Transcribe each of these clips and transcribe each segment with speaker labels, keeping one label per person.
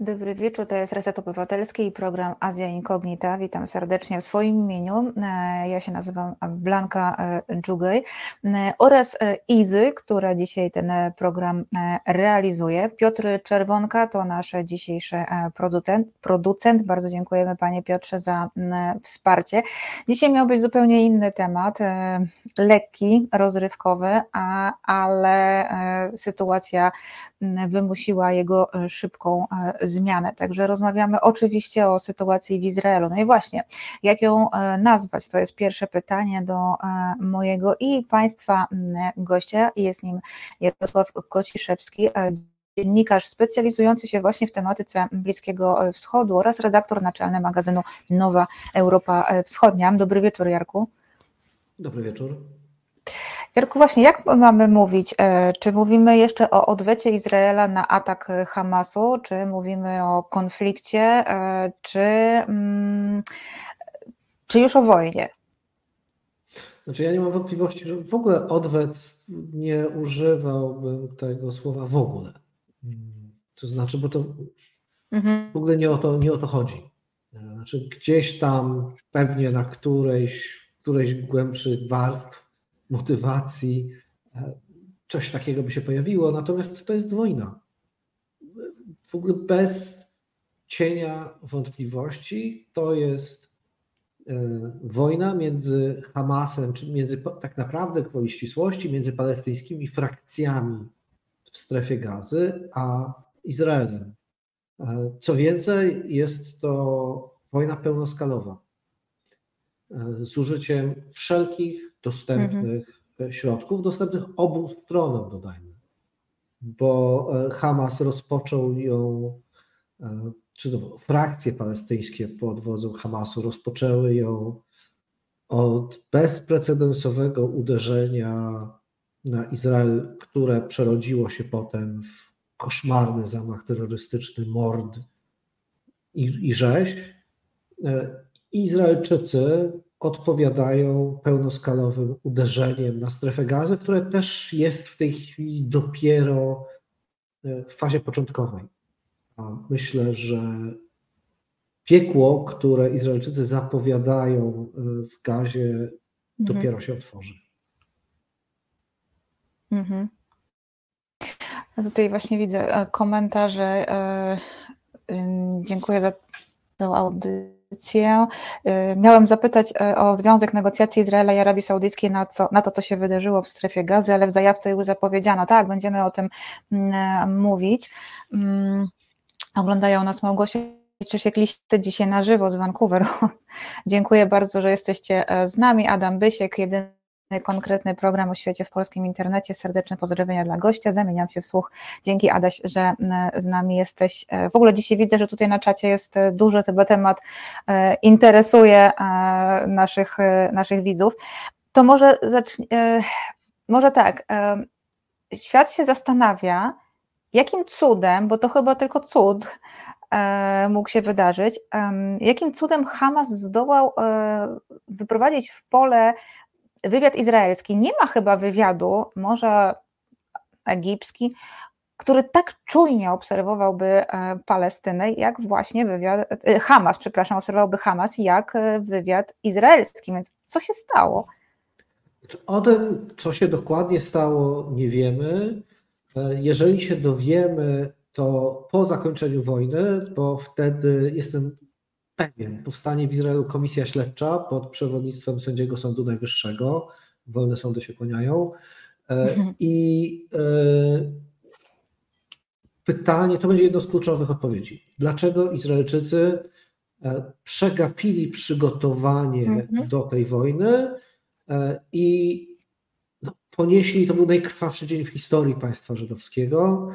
Speaker 1: Dobry wieczór, to jest Reset Obywatelski i program Azja Incognita. Witam serdecznie w swoim imieniu. E, ja się nazywam Blanka e, Dżugaj e, oraz Izy, która dzisiaj ten program realizuje. Piotr Czerwonka to nasz dzisiejszy producent. producent. Bardzo dziękujemy Panie Piotrze za wsparcie. Dzisiaj miał być zupełnie inny temat, lekki, rozrywkowy, ale sytuacja wymusiła jego szybką zmianę. Także rozmawiamy oczywiście o sytuacji w Izraelu. No i właśnie, jak ją e, nazwać? To jest pierwsze pytanie do e, mojego i Państwa gościa. Jest nim Jarosław Kociszewski, e, dziennikarz specjalizujący się właśnie w tematyce Bliskiego Wschodu oraz redaktor naczelny magazynu Nowa Europa Wschodnia. Dobry wieczór, Jarku.
Speaker 2: Dobry wieczór.
Speaker 1: Jarku, właśnie jak mamy mówić? E, czy mówimy jeszcze o odwecie Izraela na atak Hamasu, czy mówimy o konflikcie, e, czy, mm, czy już o wojnie?
Speaker 2: Znaczy ja nie mam wątpliwości, że w ogóle odwet nie używałbym tego słowa w ogóle. To znaczy, bo to mhm. w ogóle nie o to, nie o to chodzi. Znaczy gdzieś tam pewnie na którejś, którejś głębszych warstw motywacji, e, coś takiego by się pojawiło, natomiast to jest wojna. W ogóle bez cienia wątpliwości to jest e, wojna między Hamasem, czy między tak naprawdę gwoli ścisłości, między palestyńskimi frakcjami w strefie gazy, a Izraelem. E, co więcej, jest to wojna pełnoskalowa z użyciem wszelkich dostępnych mhm. środków, dostępnych obu stronom, dodajmy. Bo e, Hamas rozpoczął ją, e, czy to frakcje palestyńskie pod wodzą Hamasu rozpoczęły ją od bezprecedensowego uderzenia na Izrael, które przerodziło się potem w koszmarny zamach terrorystyczny, mord i, i rzeź. E, Izraelczycy odpowiadają pełnoskalowym uderzeniem na strefę gazy, które też jest w tej chwili dopiero e, w fazie początkowej. Myślę, że piekło, które Izraelczycy zapowiadają e, w gazie, mhm. dopiero się otworzy.
Speaker 1: Mhm. Tutaj właśnie widzę e, komentarze. Dziękuję za tę audycję Y, miałem zapytać y, o związek negocjacji Izraela i Arabii Saudyjskiej na, co, na to, co się wydarzyło w strefie gazy, ale w zajawce już zapowiedziano, tak, będziemy o tym mm, mówić. Mm, oglądają nas Małgosia Czesiek Liście dzisiaj na żywo z Vancouver. Dziękuję bardzo, że jesteście e, z nami. Adam Bysiek, jedyny konkretny program o świecie w polskim internecie. Serdeczne pozdrowienia dla gościa. Zamieniam się w słuch. Dzięki Adaś, że z nami jesteś. E, w ogóle dzisiaj widzę, że tutaj na czacie jest e, dużo, chyba temat e, interesuje naszych, naszych widzów. To może zacznij, może tak, świat się zastanawia, jakim cudem, bo to chyba tylko cud, mógł się wydarzyć. Jakim cudem Hamas zdołał wyprowadzić w pole wywiad izraelski nie ma chyba wywiadu, może egipski, który tak czujnie obserwowałby e, Palestynę, jak właśnie wywiad, e, Hamas, przepraszam, obserwowałby Hamas, jak e, wywiad izraelski. Więc co się stało?
Speaker 2: O tym, co się dokładnie stało, nie wiemy. Jeżeli się dowiemy, to po zakończeniu wojny, bo wtedy jestem pewien. Powstanie w Izraelu komisja śledcza pod przewodnictwem sędziego Sądu Najwyższego. Wolne sądy się kłaniają. E, mhm. I e, pytanie, to będzie jedno z kluczowych odpowiedzi. Dlaczego Izraelczycy e, przegapili przygotowanie mhm. do tej wojny i no, ponieśli, to był najkrwawszy dzień w historii państwa żydowskiego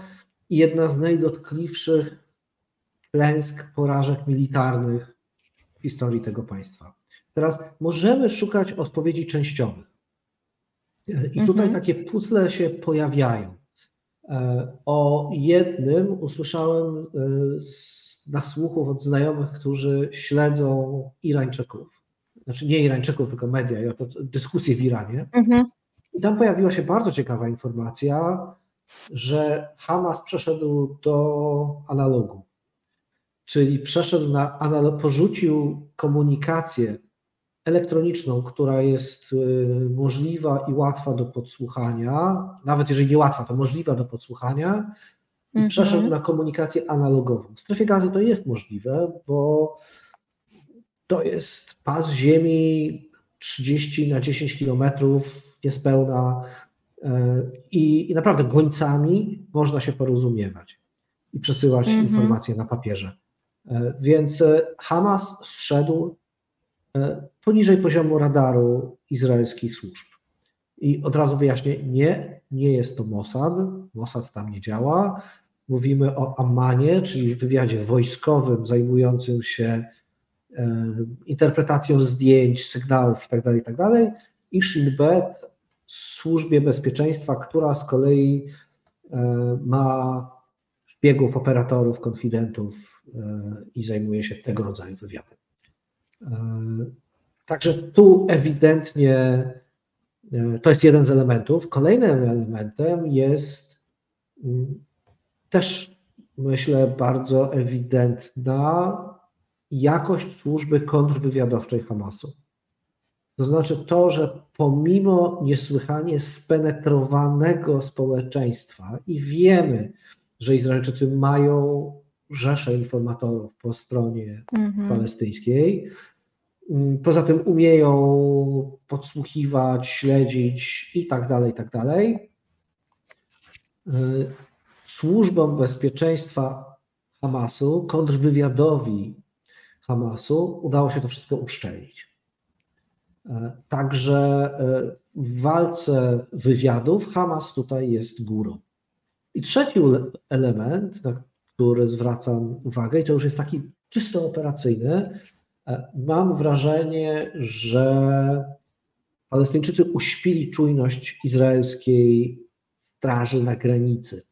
Speaker 2: i jedna z najdotkliwszych klęsk, porażek militarnych historii tego państwa. Teraz możemy szukać odpowiedzi częściowych. I tutaj mhm. takie puzzle się pojawiają. E, o jednym usłyszałem e, na słuchu od znajomych, którzy śledzą Irańczyków. Znaczy nie Irańczyków, tylko media i oto dyskusje w Iranie. Mhm. I tam pojawiła się bardzo ciekawa informacja, że Hamas przeszedł do analogu czyli przeszedł na, porzucił komunikację elektroniczną, która jest y, możliwa i łatwa do podsłuchania, nawet jeżeli nie łatwa, to możliwa do podsłuchania, i -hmm. przeszedł na komunikację analogową. W strefie gazy to jest możliwe, bo to jest pas ziemi 30 na 10 kilometrów, niespełna y, i, i naprawdę gońcami można się porozumiewać i przesyłać -hmm. informacje na papierze. Y, więc Hamas zszedł E, poniżej poziomu radaru izraelskich służb. I od razu wyjaśnię, nie, nie jest to Mossad, Mossad tam nie działa. Mówimy o Ammanie, czyli wywiadzie wojskowym zajmującym się e, interpretacją zdjęć, sygnałów itd., tak itd. Tak i Shin Bet, służbie bezpieczeństwa, która z kolei e, ma szpiegów, operatorów, konfidentów i zajmuje się tego rodzaju wywiadem. E, także tu ewidentnie e, to jest jeden z elementów. Kolejnym elementem jest mm, też, myślę, bardzo ewidentna jakość służby kontrwywiadowczej Hamasu. To znaczy to, że pomimo niesłychanie spenetrowanego społeczeństwa i wiemy, że Izraelczycy mają rzesze informatorów po stronie mhm. palestyńskiej, poza tym umieją podsłuchiwać, śledzić i tak dalej, i tak dalej. Służbom bezpieczeństwa Hamasu, kontrwywiadowi Hamasu udało się to wszystko uszczelnić. Także w walce wywiadów Hamas tutaj jest górą. I trzeci element, na który zwracam uwagę, i to już jest taki czysto operacyjny, E, mam wrażenie, że Palestyńczycy uśpili czujność izraelskiej straży na granicy.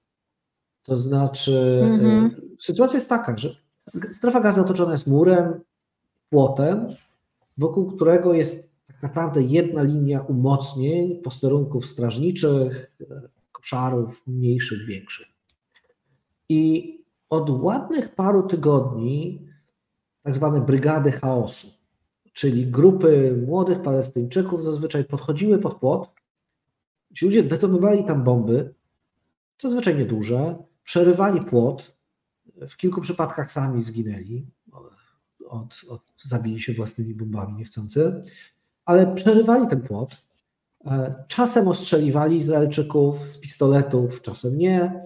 Speaker 2: To znaczy, mm-hmm. sytuacja jest taka, że strefa gazy otoczona jest murem, płotem, wokół którego jest tak naprawdę jedna linia umocnień, posterunków strażniczych, koszarów mniejszych, większych. I od ładnych paru tygodni tak zwane brygady chaosu, czyli grupy młodych Palestyńczyków zazwyczaj podchodziły pod płot, ci ludzie detonowali tam bomby, zazwyczaj nieduże, przerywali płot, w kilku przypadkach sami zginęli, od, od, zabili się własnymi bombami niechcący, ale przerywali ten płot. E, czasem ostrzeliwali Izraelczyków z pistoletów, czasem nie.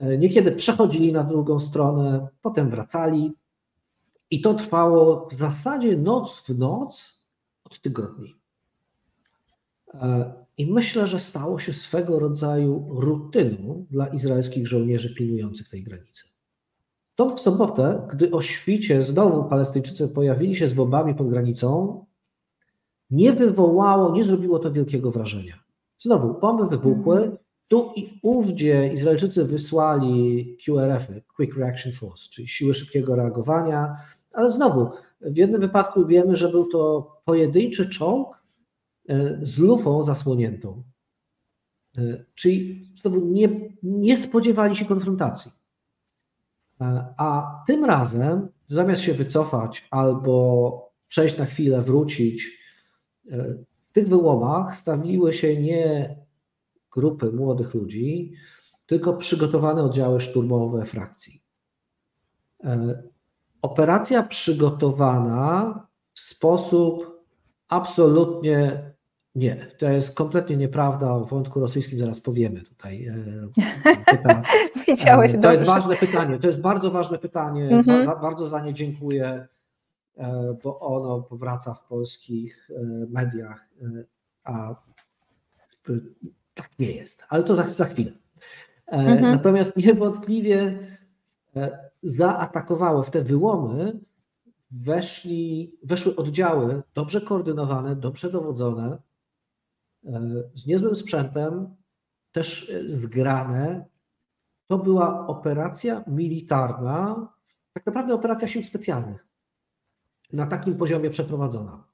Speaker 2: E, niekiedy przechodzili na drugą stronę, potem wracali. I to trwało w zasadzie noc w noc od tygodni. E, I myślę, że stało się swego rodzaju rutyną dla izraelskich żołnierzy pilnujących tej granicy. Stąd w sobotę, gdy o świcie znowu Palestyńczycy pojawili się z bombami pod granicą, nie wywołało, nie zrobiło to wielkiego wrażenia. Znowu bomby wybuchły, tu i ówdzie Izraelczycy wysłali QRF-y, Quick Reaction Force, czyli siły szybkiego reagowania, ale znowu, w jednym wypadku wiemy, że był to pojedynczy czołg e, z lufą zasłoniętą. E, czyli znowu nie, nie spodziewali się konfrontacji. E, a tym razem, zamiast się wycofać albo przejść na chwilę, wrócić, w tych wyłomach stawiły się nie grupy młodych ludzi, tylko przygotowane oddziały szturmowe frakcji. Operacja przygotowana w sposób absolutnie nie. To jest kompletnie nieprawda. O wątku rosyjskim zaraz powiemy tutaj. E,
Speaker 1: pyta,
Speaker 2: e, To dobrze. jest ważne pytanie. To jest bardzo ważne pytanie. Mhm. Bardzo za nie dziękuję, e, bo ono powraca w polskich mediach, a tak nie jest. Ale to za, za chwilę. Mhm. Natomiast niewątpliwie zaatakowały w te wyłomy, weszli, weszły oddziały dobrze koordynowane, dobrze dowodzone, e, z niezłym sprzętem, też e, zgrane. To była operacja militarna, tak naprawdę operacja sił specjalnych, na takim poziomie przeprowadzona.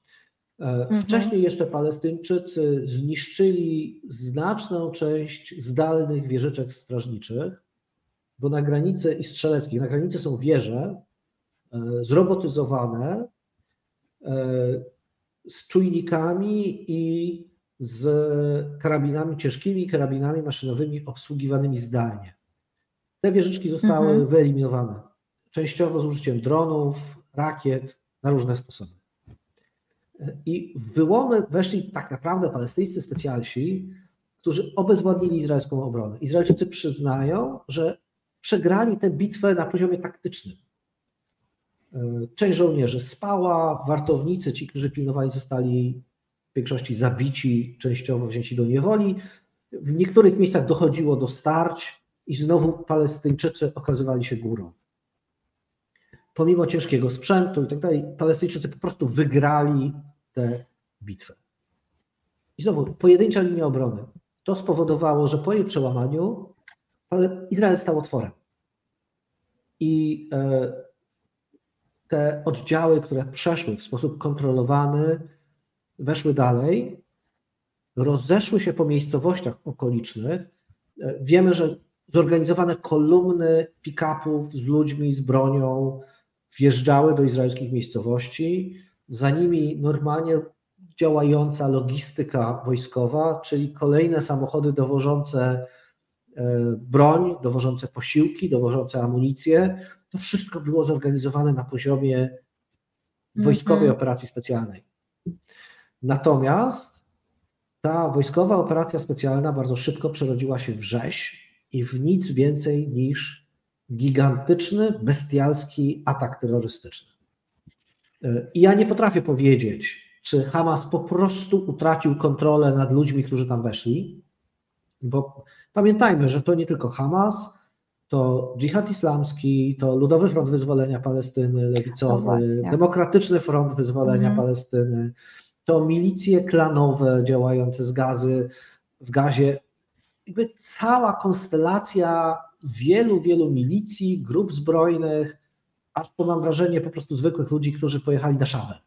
Speaker 2: E, mhm. Wcześniej jeszcze Palestyńczycy zniszczyli znaczną część zdalnych wieżyczek strażniczych, bo na granicy i strzeleckiej, na granicy są wieże, zrobotyzowane, z czujnikami i z karabinami ciężkimi, karabinami maszynowymi obsługiwanymi zdalnie. Te wieżyczki zostały mhm. wyeliminowane, częściowo z użyciem dronów, rakiet, na różne sposoby. I w wyłomy weszli tak naprawdę palestyńscy specjalsi, którzy obezwładnili izraelską obronę. Izraelczycy przyznają, że przegrali tę bitwę na poziomie taktycznym. Część żołnierzy spała, wartownicy, ci, którzy pilnowali, zostali w większości zabici, częściowo wzięci do niewoli. W niektórych miejscach dochodziło do starć i znowu Palestyńczycy okazywali się górą. Pomimo ciężkiego sprzętu i tak dalej, Palestyńczycy po prostu wygrali tę bitwę. I znowu pojedyncza linia obrony. To spowodowało, że po jej przełamaniu Izrael stał otworem. I e, te oddziały, które przeszły w sposób kontrolowany, weszły dalej, rozeszły się po miejscowościach okolicznych. E, wiemy, że zorganizowane kolumny pick-upów z ludźmi, z bronią wjeżdżały do izraelskich miejscowości. Za nimi normalnie działająca logistyka wojskowa, czyli kolejne samochody dowożące e, broń, dowożące posiłki, dowożące amunicję. To wszystko było zorganizowane na poziomie wojskowej mm -hmm. operacji specjalnej. Natomiast ta wojskowa operacja specjalna bardzo szybko przerodziła się w rzeź i w nic więcej niż gigantyczny, bestialski atak terrorystyczny. I ja nie potrafię powiedzieć, czy Hamas po prostu utracił kontrolę nad ludźmi, którzy tam weszli, bo pamiętajmy, że to nie tylko Hamas, to dżihad islamski, to Ludowy Front Wyzwolenia Palestyny, lewicowy, no Demokratyczny Front Wyzwolenia mhm. Palestyny, to milicje klanowe działające z gazy, w gazie. Jakby cała konstelacja wielu, wielu milicji, grup zbrojnych, aż po mam wrażenie po prostu zwykłych ludzi, którzy pojechali na Szamę.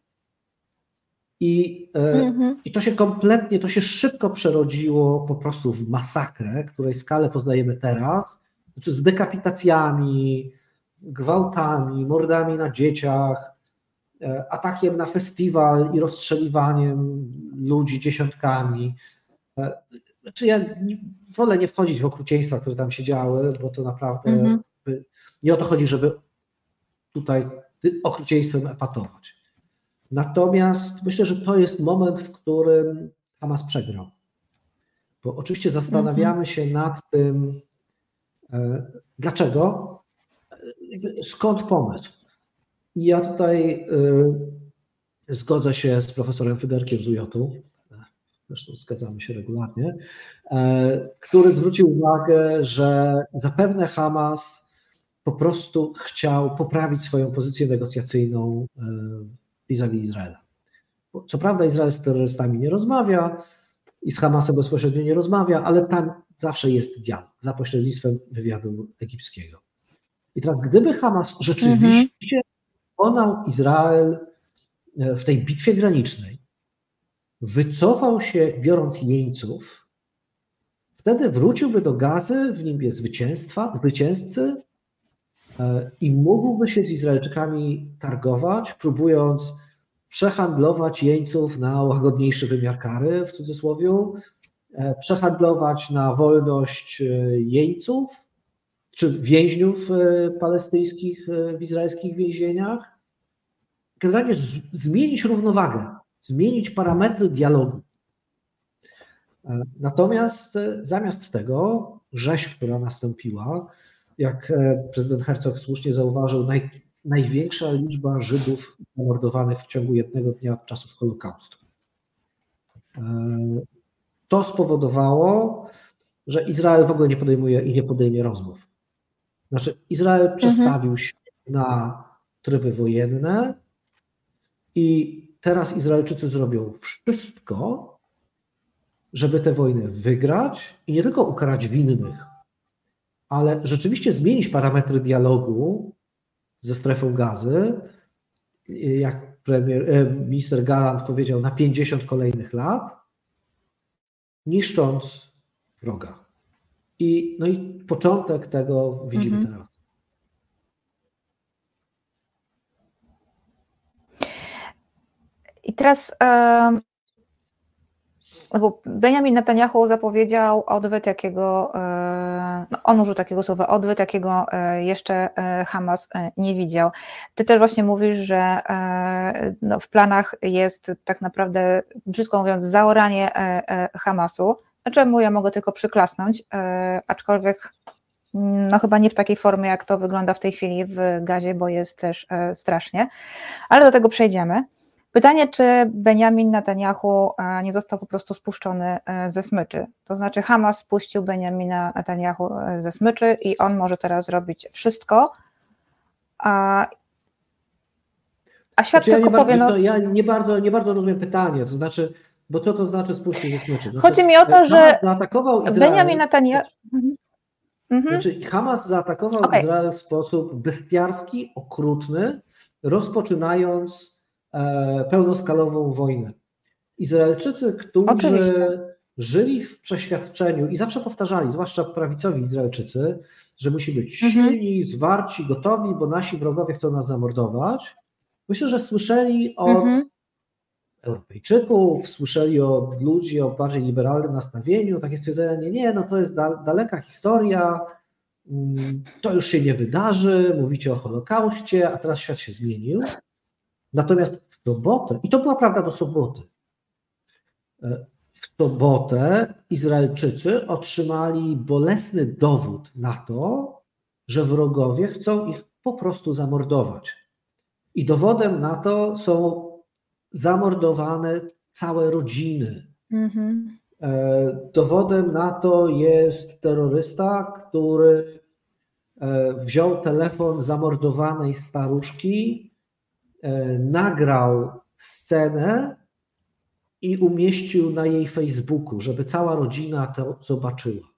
Speaker 2: I, mm-hmm. I to się kompletnie, to się szybko przerodziło po prostu w masakrę, której skalę poznajemy teraz, znaczy z dekapitacjami, gwałtami, mordami na dzieciach, e, atakiem na festiwal i rozstrzeliwaniem ludzi dziesiątkami. Znaczy ja wolę nie wchodzić w okrucieństwa, które tam się działy, bo to naprawdę mm-hmm. nie o to chodzi, żeby tutaj okrucieństwem epatować. Natomiast myślę, że to jest moment, w którym Hamas przegrał. Bo oczywiście zastanawiamy się nad tym, e, dlaczego, skąd pomysł. Ja tutaj e, zgodzę się z profesorem Fyderkiem z UJ-u, zresztą zgadzamy się regularnie, e, który zwrócił uwagę, że zapewne Hamas po prostu chciał poprawić swoją pozycję negocjacyjną vis-a-vis Izraela. Co prawda Izrael z terrorystami nie rozmawia i z Hamasem bezpośrednio nie rozmawia, ale tam zawsze jest dialog za pośrednictwem wywiadu egipskiego. I teraz gdyby Hamas rzeczywiście pokonał Izrael e, w tej bitwie granicznej, wycofał się biorąc jeńców, wtedy wróciłby do Gazy w nimbie zwycięstwa, zwycięzcy e, i mógłby się z Izraelczykami targować, próbując przehandlować jeńców na łagodniejszy wymiar kary, w cudzysłowie, e, przehandlować na wolność e, jeńców czy więźniów palestyńskich w izraelskich więzieniach. Generalnie zmienić równowagę, zmienić parametry dialogu. Natomiast zamiast tego rzeź, która nastąpiła, jak prezydent Herzog słusznie zauważył, naj, największa liczba Żydów zamordowanych w ciągu jednego dnia od czasów Holokaustu. E, to spowodowało, że Izrael w ogóle nie podejmuje i nie podejmie rozmów. Znaczy, Izrael mhm. przestawił się na tryby wojenne i teraz Izraelczycy zrobią wszystko, żeby tę wojnę wygrać i nie tylko ukarać winnych, ale rzeczywiście zmienić parametry dialogu ze strefą gazy, jak premier, e, minister Galant powiedział, na 50 kolejnych lat, niszcząc wroga. I, no i początek tego widzimy mhm. teraz.
Speaker 1: Teraz no bo Benjamin Netanyahu zapowiedział odwyt, jakiego, e, no on użył takiego słowa, odwyt, jakiego e, jeszcze e, Hamas nie widział. Ty też właśnie mówisz, że no w planach jest tak naprawdę, brzydko mówiąc, zaoranie Hamasu, czemu ja mogę tylko przyklasnąć, aczkolwiek no chyba nie w takiej formie, jak to wygląda w tej chwili w gazie, bo jest też strasznie, ale do tego przejdziemy. Pytanie, czy Benjamin Netanyahu e, nie został po prostu spuszczony e, ze smyczy? To znaczy Hamas spuścił Benjamina Netanyahu e, ze smyczy i on może teraz zrobić wszystko, a, a świat
Speaker 2: znaczy,
Speaker 1: tylko
Speaker 2: ja
Speaker 1: powie...
Speaker 2: No... no... Ja nie bardzo, nie bardzo rozumiem pytanie, to znaczy, bo co to znaczy spuścił ze smyczy?
Speaker 1: Znaczy, Chodzi mi o to, że
Speaker 2: zaatakował
Speaker 1: Izrael... Benjamin Netanyahu...
Speaker 2: Mhm. mhm. Znaczy, Hamas zaatakował okay. Izrael w sposób bestiarski, okrutny, rozpoczynając pełnoskalową wojnę. Izraelczycy, którzy Oczywiście. żyli w przeświadczeniu i zawsze powtarzali, zwłaszcza prawicowi Izraelczycy, że musi być mhm. silni, zwarci, gotowi, bo nasi wrogowie chcą nas zamordować. Myślę, że słyszeli od mhm. Europejczyków, słyszeli od ludzi o bardziej liberalnym nastawieniu takie stwierdzenie, nie, no to jest daleka historia, mm, to już się nie wydarzy, mówicie o Holokauście, a teraz świat się zmienił. Natomiast w sobotę, i to była prawda do soboty, e, w sobotę Izraelczycy otrzymali bolesny dowód na to, że wrogowie chcą ich po prostu zamordować. I dowodem na to są zamordowane całe rodziny. Mhm. E, dowodem na to jest terrorysta, który e, wziął telefon zamordowanej staruszki nagrał scenę i umieścił na jej Facebooku, żeby cała rodzina to zobaczyła.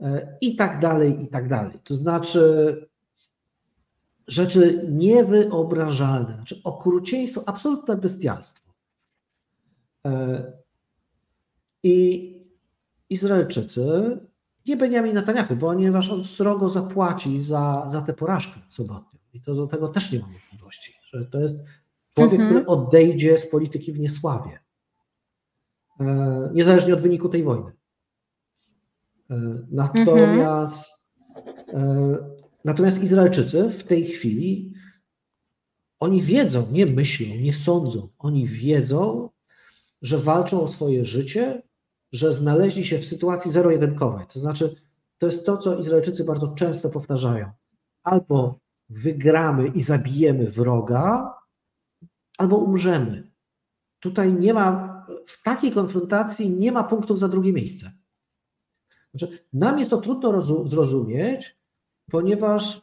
Speaker 2: E, I tak dalej, i tak dalej. To znaczy rzeczy niewyobrażalne, znaczy okrucieństwo, absolutne bestialstwo. E, I Izraelczycy, nie Benjamin Netanyahu, ponieważ on srogo zapłaci za, za tę porażkę sobotnią. I to do tego też nie mam wątpliwości to jest człowiek, mhm. który odejdzie z polityki w niesławie, e, niezależnie od wyniku tej wojny. E, natomiast, mhm. natomiast Izraelczycy w tej chwili oni wiedzą, nie myślą, nie sądzą, oni wiedzą, że walczą o swoje życie, że znaleźli się w sytuacji zero-jedynkowej. To znaczy, to jest to, co Izraelczycy bardzo często powtarzają. Albo wygramy i zabijemy wroga, albo umrzemy. Tutaj nie ma, w takiej konfrontacji nie ma punktów za drugie miejsce. Znaczy, nam jest to trudno zrozumieć, ponieważ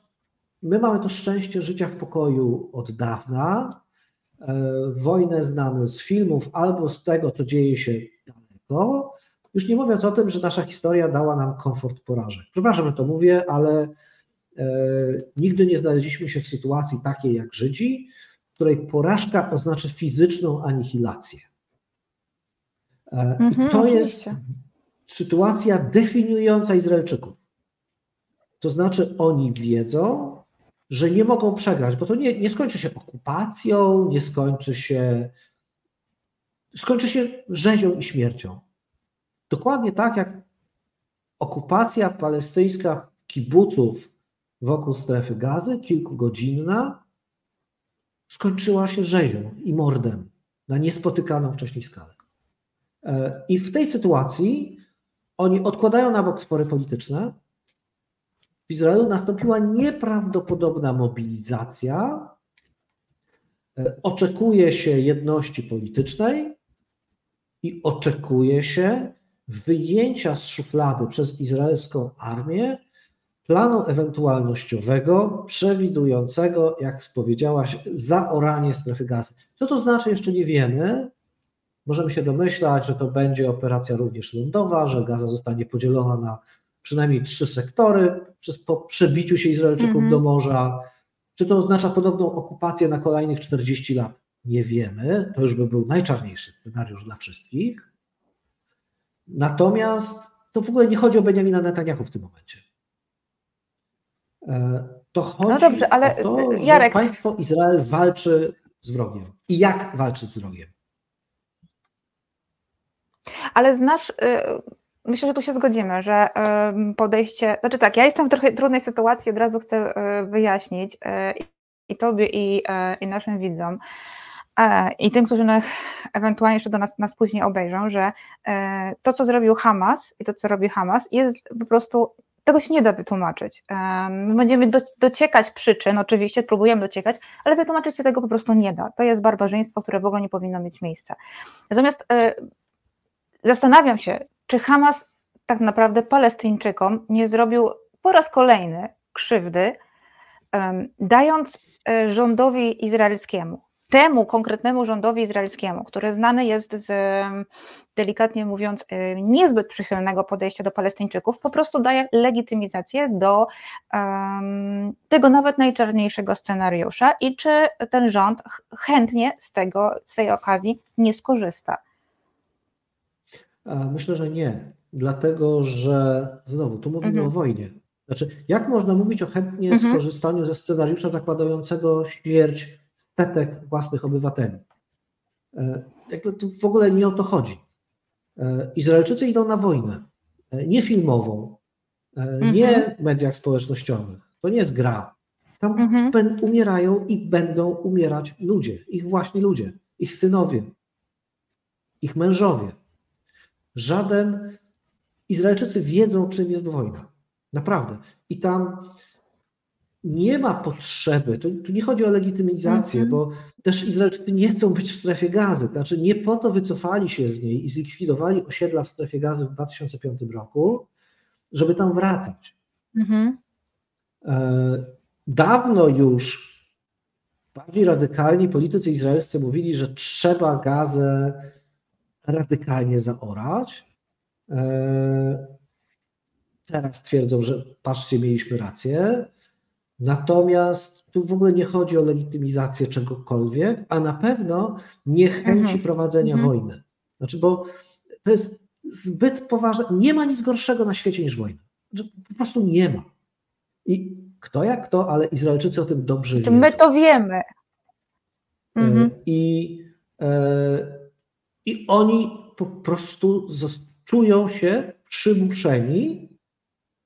Speaker 2: my mamy to szczęście życia w pokoju od dawna. E, wojnę znamy z filmów albo z tego, co dzieje się daleko. Już nie mówiąc o tym, że nasza historia dała nam komfort porażek. Przepraszam, że to mówię, ale nigdy nie znaleźliśmy się w sytuacji takiej jak Żydzi, w której porażka oznacza fizyczną anihilację. Mm -hmm, to oczywiście. jest sytuacja definiująca Izraelczyków. To znaczy, oni wiedzą, że nie mogą przegrać, bo to nie, nie skończy się okupacją, nie skończy się. Skończy się rzezią i śmiercią. Dokładnie tak jak okupacja palestyńska kibuców wokół strefy gazy, kilkugodzinna, skończyła się rzezią i mordem na niespotykaną wcześniej skalę. E, I w tej sytuacji oni odkładają na bok spory polityczne. W Izraelu nastąpiła nieprawdopodobna mobilizacja. E, oczekuje się jedności politycznej i oczekuje się wyjęcia z szuflady przez izraelską armię planu ewentualnościowego przewidującego, jak powiedziałaś, zaoranie strefy gazy. Co to znaczy, jeszcze nie wiemy. Możemy się domyślać, że to będzie operacja również lądowa, że Gaza zostanie podzielona na przynajmniej trzy sektory przez, po przebiciu się Izraelczyków mm -hmm. do morza. Czy to oznacza ponowną okupację na kolejnych 40 lat? Nie wiemy. To już by był najczarniejszy scenariusz dla wszystkich. Natomiast to w ogóle nie chodzi o Benjamina Netanyahu w tym momencie. E, to chodzi no dobrze, ale o to, Jarek... państwo Izrael walczy z wrogiem i jak walczyć z wrogiem.
Speaker 1: Ale znasz, y, myślę, że tu się zgodzimy, że podejście, znaczy tak, ja jestem w trochę trudnej sytuacji, od razu chcę wyjaśnić i tobie, i, i naszym widzom, i tym, którzy ewentualnie jeszcze do nas, nas później obejrzą, że to, co zrobił Hamas i to, co robi Hamas, jest po prostu tego się nie da wytłumaczyć. My będziemy do, dociekać przyczyn, oczywiście próbujemy dociekać, ale wytłumaczyć się tego po prostu nie da. To jest barbarzyństwo, które w ogóle nie powinno mieć miejsca. Natomiast e, zastanawiam się, czy Hamas tak naprawdę Palestyńczykom nie zrobił po raz kolejny krzywdy, dając e, rządowi izraelskiemu temu konkretnemu rządowi izraelskiemu, który znany jest z, delikatnie mówiąc, niezbyt przychylnego podejścia do Palestyńczyków, po prostu daje legitymizację do um, tego nawet najczarniejszego scenariusza i czy ten rząd chętnie z tego, z tej okazji nie skorzysta?
Speaker 2: Myślę, że nie, dlatego że znowu, tu mówimy mhm. o wojnie. Znaczy, jak można mówić o chętnie mhm. skorzystaniu ze scenariusza zakładającego śmierć setek własnych obywateli. E, jakby tu w ogóle nie o to chodzi. E, Izraelczycy idą na wojnę, e, nie filmową, nie mhm. w mediach społecznościowych. To nie jest gra. Tam mhm. umierają i będą umierać ludzie, ich właśnie ludzie, ich synowie, ich mężowie. Żaden. Izraelczycy wiedzą, czym jest wojna. Naprawdę. I tam nie ma potrzeby, tu, tu nie chodzi o legitymizację, -hmm. bo też Izraelczycy nie chcą być w strefie gazy. Znaczy nie po to wycofali się z niej i zlikwidowali osiedla w strefie gazy w 2005 roku, żeby tam wracać. -hmm. e, dawno już bardziej radykalni politycy izraelscy mówili, że trzeba gazę radykalnie zaorać. E, teraz twierdzą, że patrzcie, mieliśmy rację. Natomiast tu w ogóle nie chodzi o legitymizację czegokolwiek, a na pewno nie chęci mhm. prowadzenia mhm. wojny. Znaczy, bo to jest zbyt poważne. Nie ma nic gorszego na świecie niż wojna. Znaczy, po prostu nie ma. I kto jak kto, ale Izraelczycy o tym dobrze
Speaker 1: wiedzą. My to wiemy. E,
Speaker 2: mhm. I, e, I oni po prostu czują się przymuszeni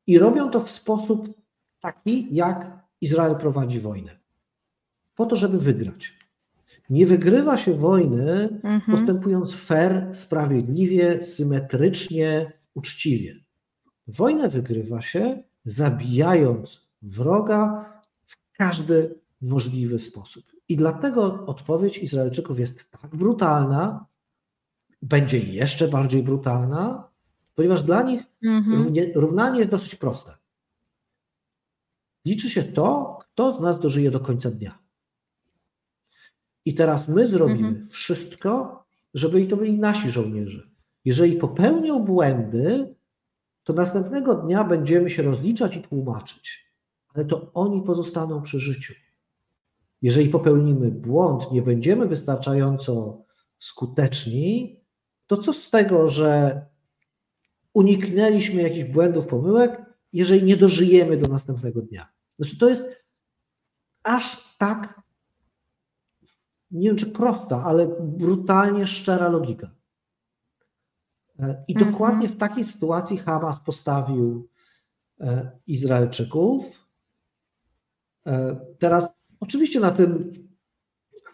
Speaker 2: i robią to w sposób taki, jak Izrael prowadzi wojnę. Po to, żeby wygrać. Nie wygrywa się wojny mhm. postępując fair, sprawiedliwie, symetrycznie, uczciwie. Wojnę wygrywa się zabijając wroga w każdy możliwy sposób. I dlatego odpowiedź Izraelczyków jest tak brutalna, będzie jeszcze bardziej brutalna, ponieważ dla nich mhm. równanie jest dosyć proste. Liczy się to, kto z nas dożyje do końca dnia. I teraz my zrobimy mhm. wszystko, żeby i to byli nasi żołnierze. Jeżeli popełnią błędy, to następnego dnia będziemy się rozliczać i tłumaczyć, ale to oni pozostaną przy życiu. Jeżeli popełnimy błąd, nie będziemy wystarczająco skuteczni, to co z tego, że uniknęliśmy jakichś błędów, pomyłek, jeżeli nie dożyjemy do następnego dnia? Znaczy, to jest aż tak, nie wiem czy prosta, ale brutalnie szczera logika. E, I mhm. dokładnie w takiej sytuacji Hamas postawił e, Izraelczyków. E, teraz, oczywiście, na tym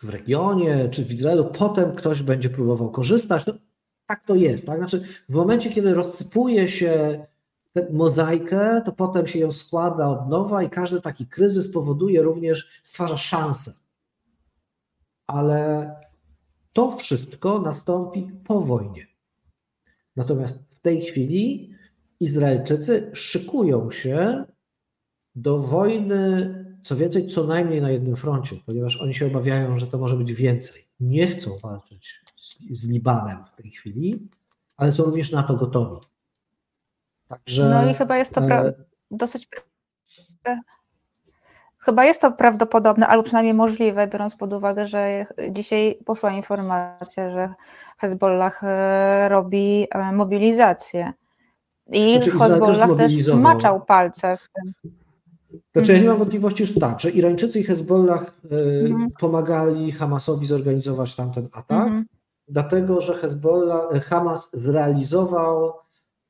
Speaker 2: w regionie czy w Izraelu potem ktoś będzie próbował korzystać. No, tak to jest. Tak? Znaczy, w momencie, kiedy rozsypuje się tę mozaikę, to potem się ją składa od nowa i każdy taki kryzys powoduje również, stwarza szansę. Ale to wszystko nastąpi po wojnie. Natomiast w tej chwili Izraelczycy szykują się do wojny, co więcej, co najmniej na jednym froncie, ponieważ oni się obawiają, że to może być więcej. Nie chcą walczyć z, z Libanem w tej chwili, ale są również na to gotowi.
Speaker 1: Także, no i chyba jest to e... dosyć. Chyba jest to prawdopodobne, albo przynajmniej możliwe, biorąc pod uwagę, że dzisiaj poszła informacja, że Hezbollah e, robi e, mobilizację. I znaczy, Hezbollah też maczał palce w tym.
Speaker 2: Znaczy, ja nie mam wątpliwości, że tak, że Irańczycy i Hezbollah mhm. pomagali Hamasowi zorganizować tamten atak, mhm. dlatego że Hezbollah, Hamas zrealizował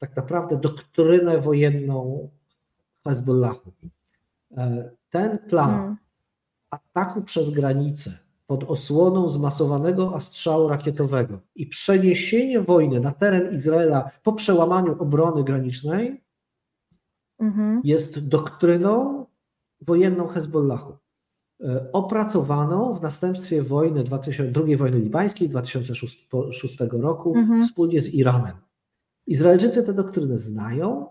Speaker 2: tak naprawdę doktrynę wojenną Hezbollahu. E, ten plan mhm. ataku przez granicę pod osłoną zmasowanego ostrzału rakietowego i przeniesienie wojny na teren Izraela po przełamaniu obrony granicznej mhm. jest doktryną wojenną Hezbollahu, e, opracowaną w następstwie wojny 2000, II wojny libańskiej 2006 roku mhm. wspólnie z Iranem. Izraelczycy tę doktrynę znają,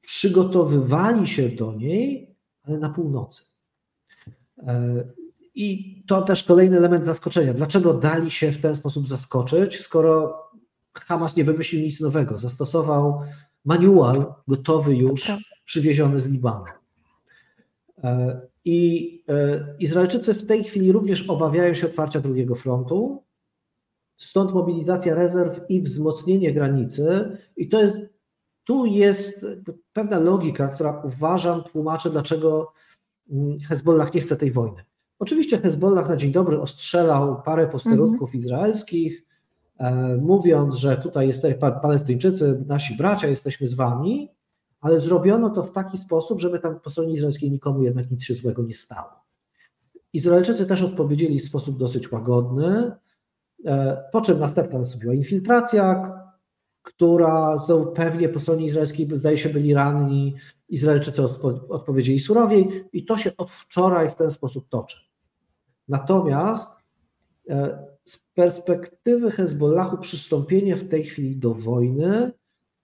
Speaker 2: przygotowywali się do niej, ale na północy. E, I to też kolejny element zaskoczenia. Dlaczego dali się w ten sposób zaskoczyć, skoro Hamas nie wymyślił nic nowego? Zastosował manual gotowy już, przywieziony z Libanu. E, I e, Izraelczycy w tej chwili również obawiają się otwarcia drugiego frontu, stąd mobilizacja rezerw i wzmocnienie granicy. I to jest, tu jest pewna logika, która uważam tłumaczy, dlaczego mm, Hezbollah nie chce tej wojny. Oczywiście Hezbollah na dzień dobry ostrzelał parę posterunków mhm. izraelskich, e, mówiąc, że tutaj jesteśmy Palestyńczycy, nasi bracia, jesteśmy z wami, ale zrobiono to w taki sposób, żeby tam po stronie izraelskiej nikomu jednak nic się złego nie stało. Izraelczycy też odpowiedzieli w sposób dosyć łagodny, po czym następna nastąpiła infiltracja, która znowu pewnie po stronie izraelskiej zdaje się byli ranni, Izraelczycy odpowiedzieli surowiej i to się od wczoraj w ten sposób toczy. Natomiast e, z perspektywy Hezbollahu przystąpienie w tej chwili do wojny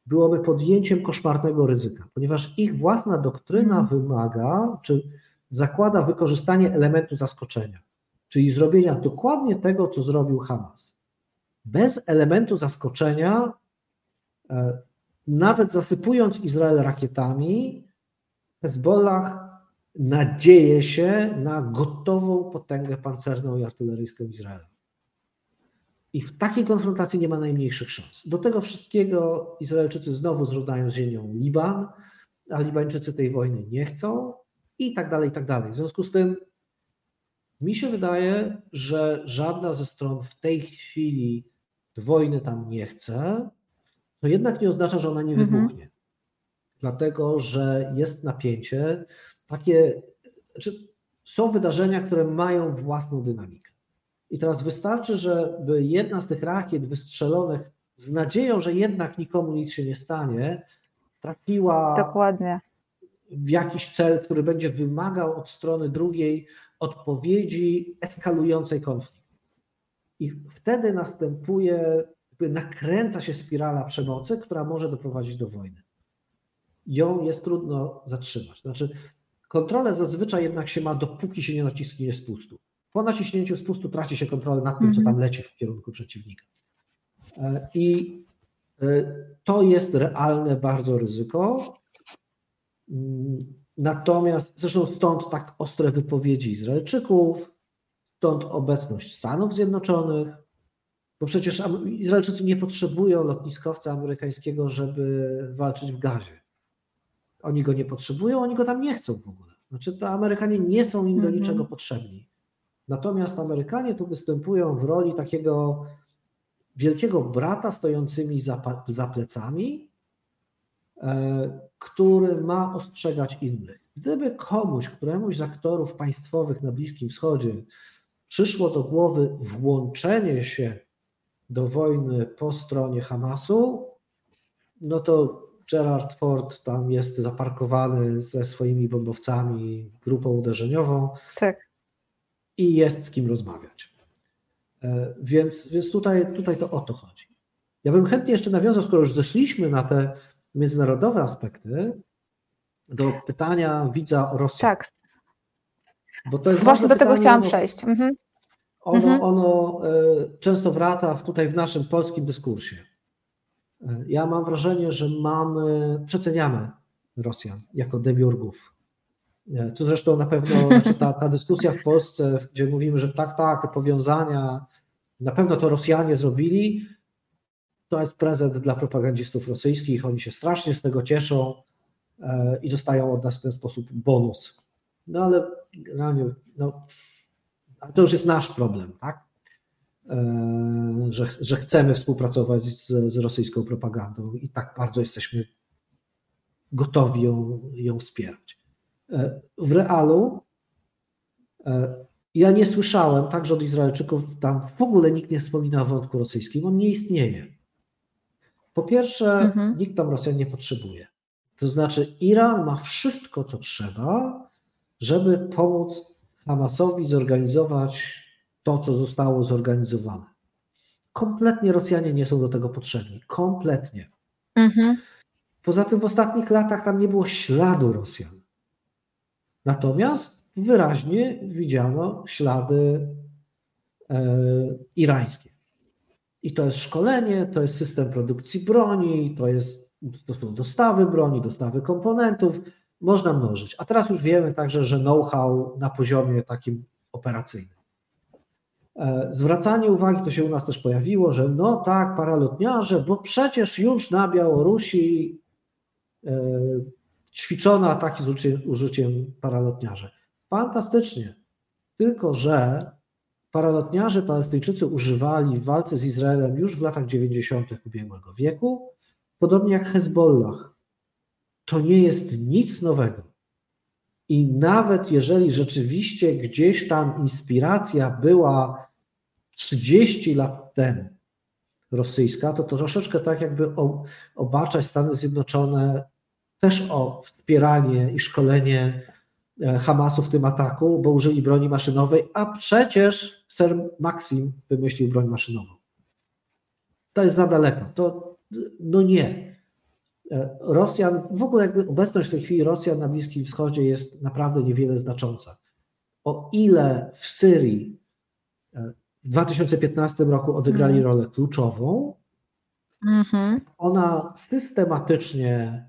Speaker 2: byłoby podjęciem koszmarnego ryzyka, ponieważ ich własna doktryna mhm. wymaga, czy zakłada wykorzystanie elementu zaskoczenia, czyli zrobienia dokładnie tego, co zrobił Hamas. Bez elementu zaskoczenia, e, nawet zasypując Izrael rakietami, Hezbollah nadzieje się na gotową potęgę pancerną i artyleryjską Izraela. I w takiej konfrontacji nie ma najmniejszych szans. Do tego wszystkiego Izraelczycy znowu zrzucają z ziemią Liban, a Libańczycy tej wojny nie chcą i tak dalej, i tak dalej. W związku z tym mi się wydaje, że żadna ze stron w tej chwili wojny tam nie chce, to jednak nie oznacza, że ona nie mhm. wybuchnie. Mhm. Dlatego, że jest napięcie, takie, znaczy są wydarzenia, które mają własną dynamikę. I teraz wystarczy, żeby jedna z tych rakiet wystrzelonych z nadzieją, że jednak nikomu nic się nie stanie, trafiła
Speaker 1: Dokładnie.
Speaker 2: w jakiś cel, który będzie wymagał od strony drugiej odpowiedzi eskalującej konflikt. I wtedy następuje, nakręca się spirala przemocy, która może doprowadzić do wojny. Ją jest trudno zatrzymać. Znaczy, kontrolę zazwyczaj jednak się ma, dopóki się nie nacisknie spustu. Po naciśnięciu spustu traci się kontrolę nad tym, co tam mhm. leci w kierunku przeciwnika. E, I e, to jest realne bardzo ryzyko. Natomiast zresztą stąd tak ostre wypowiedzi Izraelczyków, stąd obecność Stanów Zjednoczonych, bo przecież Izraelczycy nie potrzebują lotniskowca amerykańskiego, żeby walczyć w gazie. Oni go nie potrzebują, oni go tam nie chcą w ogóle. Znaczy, to Amerykanie nie są im do mhm. niczego potrzebni. Natomiast Amerykanie tu występują w roli takiego wielkiego brata stojącymi za, za plecami, e, który ma ostrzegać innych. Gdyby komuś, któremuś z aktorów państwowych na Bliskim Wschodzie przyszło do głowy włączenie się do wojny po stronie Hamasu, no to Gerard Ford tam jest zaparkowany ze swoimi bombowcami, grupą uderzeniową.
Speaker 1: Tak
Speaker 2: i jest z kim rozmawiać. E, więc, więc tutaj, tutaj to o to chodzi. Ja bym chętnie jeszcze nawiązał, skoro już zeszliśmy na te międzynarodowe aspekty, do pytania widza o Rosji.
Speaker 1: Tak. Bo to jest Właśnie do pytanie, tego chciałam przejść. Mhm.
Speaker 2: Ono, mhm. ono e, często wraca tutaj w naszym polskim dyskursie. E, ja mam wrażenie, że mamy, przeceniamy Rosjan jako demiurgów, co zresztą na pewno, znaczy ta, ta dyskusja w Polsce, gdzie mówimy, że tak, tak, powiązania, na pewno to Rosjanie zrobili, to jest prezent dla propagandzistów rosyjskich, oni się strasznie z tego cieszą e, i dostają od nas w ten sposób bonus No ale generalnie, no, to już jest nasz problem, tak? E, że, że chcemy współpracować z, z rosyjską propagandą i tak bardzo jesteśmy gotowi ją, ją wspierać. E, w realu ja nie słyszałem także od Izraelczyków, tam w ogóle nikt nie wspomina o wątku rosyjskim, on nie istnieje. Po pierwsze, mhm. nikt tam Rosjan nie potrzebuje. To znaczy, Iran ma wszystko, co trzeba, żeby pomóc Hamasowi zorganizować to, co zostało zorganizowane. Kompletnie Rosjanie nie są do tego potrzebni. Kompletnie. Mhm. Poza tym w ostatnich latach tam nie było śladu Rosjan. Natomiast wyraźnie widziano ślady e, irańskie. I to jest szkolenie, to jest system produkcji broni, to, jest, są dostawy broni, dostawy komponentów, można mnożyć. A teraz już wiemy także, że know-how na poziomie takim operacyjnym. E, zwracanie uwagi, to się u nas też pojawiło, że no tak, paralotniarze, bo przecież już na Białorusi e, ćwiczono ataki z użyciem paralotniarzy. Fantastycznie. Tylko, że paralotniarze palestyńczycy używali w walce z Izraelem już w latach 90. ubiegłego wieku, podobnie jak Hezbollah. To nie jest nic nowego. I nawet jeżeli rzeczywiście gdzieś tam inspiracja była 30 lat temu rosyjska, to, to troszeczkę tak jakby obarczać Stany Zjednoczone też o wspieranie i szkolenie Hamasu w tym ataku, bo użyli broni maszynowej, a przecież ser Maxim wymyślił broń maszynową. To jest za daleko. To no nie. E, Rosjan, w ogóle jakby obecność w tej chwili Rosjan na Bliskim Wschodzie jest naprawdę niewiele znacząca. O ile w Syrii e, w 2015 roku odegrali mm. rolę kluczową, mm -hmm. ona systematycznie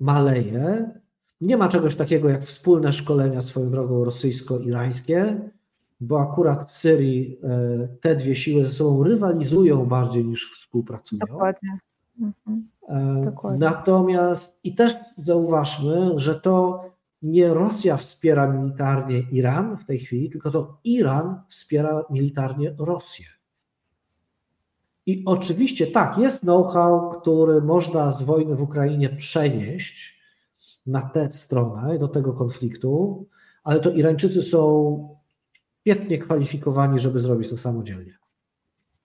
Speaker 2: maleje, nie ma czegoś takiego jak wspólne szkolenia swoją drogą rosyjsko-irańskie, bo akurat w Syrii e, te dwie siły ze sobą rywalizują bardziej niż współpracują.
Speaker 1: Dokładnie. Mhm.
Speaker 2: E, Dokładnie. Natomiast i też zauważmy, że to nie Rosja wspiera militarnie Iran w tej chwili, tylko to Iran wspiera militarnie Rosję. I oczywiście tak, jest know-how, który można z wojny w Ukrainie przenieść na tę stronę, do tego konfliktu, ale to Irańczycy są świetnie kwalifikowani, żeby zrobić to samodzielnie.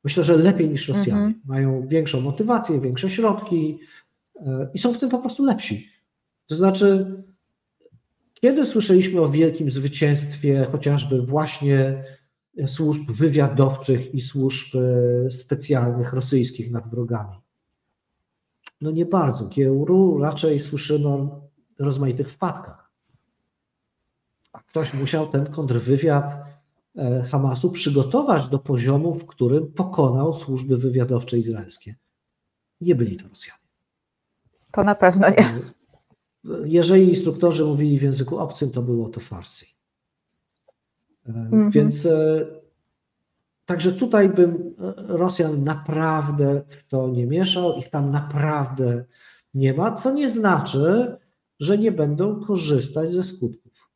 Speaker 2: Myślę, że lepiej niż Rosjanie. Mhm. Mają większą motywację, większe środki e, i są w tym po prostu lepsi. To znaczy, kiedy słyszeliśmy o wielkim zwycięstwie chociażby właśnie służb wywiadowczych i służb e, specjalnych rosyjskich nad wrogami? No nie bardzo. Kiełru raczej słyszymy rozmaitych wpadkach. A ktoś musiał ten kontrwywiad e, Hamasu przygotować do poziomu, w którym pokonał służby wywiadowcze izraelskie. Nie byli to Rosjanie.
Speaker 1: To na pewno nie. E,
Speaker 2: jeżeli instruktorzy mówili w języku obcym, to było to Farsi. Mm -hmm. Więc także tutaj bym Rosjan naprawdę w to nie mieszał, ich tam naprawdę nie ma, co nie znaczy, że nie będą korzystać ze skutków.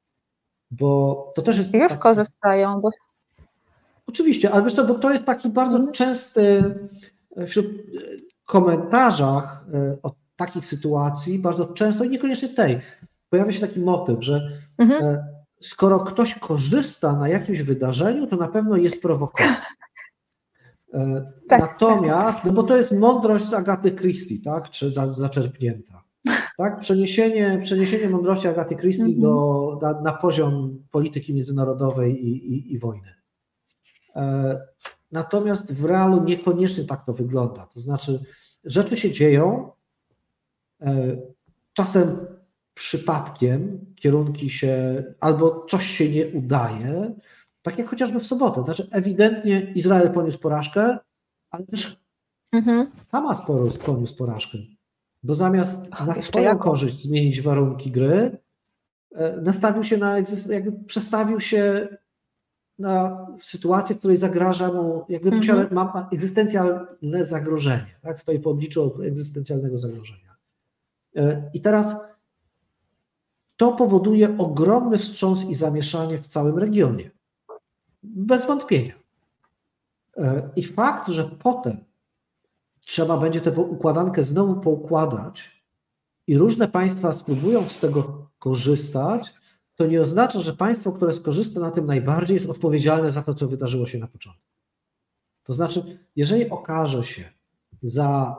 Speaker 2: Bo to też jest.
Speaker 1: Już taki... korzystają. Bo...
Speaker 2: Oczywiście, ale wiesz co, bo to jest taki bardzo mhm. częsty e, wśród e, komentarzach e, o takich sytuacji, bardzo często i niekoniecznie tej, pojawia się taki motyw, że mhm. skoro ktoś korzysta na jakimś wydarzeniu, to na pewno jest prowokowany. Tak, Natomiast, tak. no bo to jest mądrość z Agaty Christie, tak, czy zaczerpnięta. Tak? Przeniesienie, przeniesienie mądrości Agaty Christie mm -hmm. do, na, na, poziom polityki międzynarodowej i, i, i wojny. E, natomiast w realu niekoniecznie tak to wygląda. To znaczy, rzeczy się dzieją, e, czasem przypadkiem kierunki się, albo coś się nie udaje, tak jak chociażby w sobotę. Znaczy, ewidentnie Izrael poniósł porażkę, ale też mhm. Hamas poniósł porażkę bo zamiast Ach, na swoją jako? korzyść zmienić warunki gry, e, nastawił się na, jakby przestawił się na sytuację, w której zagraża mu, jakby -hmm. ma egzystencjalne zagrożenie, tak? stoi po obliczu egzystencjalnego zagrożenia. E, I teraz to powoduje ogromny wstrząs i zamieszanie w całym regionie. Bez wątpienia. E, I fakt, że potem trzeba będzie tę układankę znowu poukładać i różne państwa spróbują z tego korzystać, to nie oznacza, że państwo, które skorzysta na tym najbardziej, jest odpowiedzialne za to, co wydarzyło się na początku. To znaczy, jeżeli okaże się za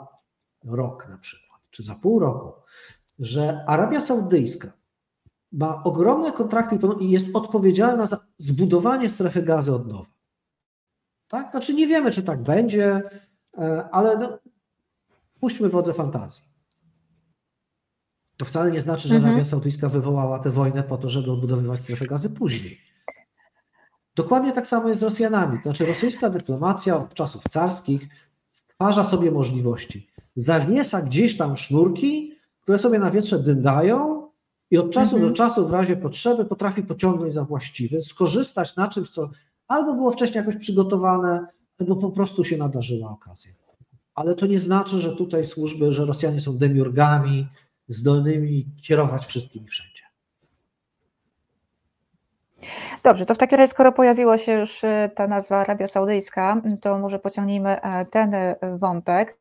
Speaker 2: rok na przykład, czy za pół roku, że Arabia Saudyjska ma ogromne kontrakty i jest odpowiedzialna za zbudowanie strefy gazy od nowa. Tak? Znaczy nie wiemy, czy tak będzie, ale no, puśćmy wodze fantazji. To wcale nie znaczy, że mhm. Arabia Saudyjska wywołała tę wojnę po to, żeby odbudowywać strefę gazy później. Dokładnie tak samo jest z Rosjanami. To znaczy, rosyjska dyplomacja od czasów carskich stwarza sobie możliwości. Zawiesza gdzieś tam sznurki, które sobie na wietrze dyndają i od czasu mhm. do czasu w razie potrzeby potrafi pociągnąć za właściwy, skorzystać na czymś, co albo było wcześniej jakoś przygotowane, albo po prostu się nadarzyła okazja. Ale to nie znaczy, że tutaj służby, że Rosjanie są demiurgami, zdolnymi kierować wszystkimi wszędzie.
Speaker 1: Dobrze, to w takim razie, skoro pojawiła się już e, ta nazwa Arabia Saudyjska, to może pociągnijmy e, ten e, wątek.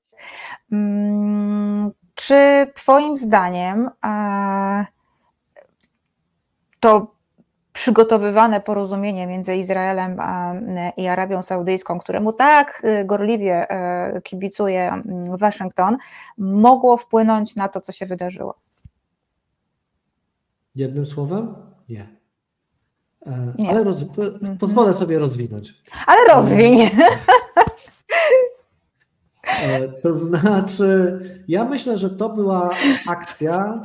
Speaker 1: Mm, czy Twoim zdaniem to przygotowywane porozumienie między Izraelem i Arabią Saudyjską, któremu tak gorliwie kibicuje Waszyngton, mogło wpłynąć na to, co się wydarzyło?
Speaker 2: Jednym słowem? Nie. E, Nie. Ale roz... Mhm. pozwolę sobie rozwinąć.
Speaker 1: Ale rozwiń.
Speaker 2: E, to znaczy, ja myślę, że to była akcja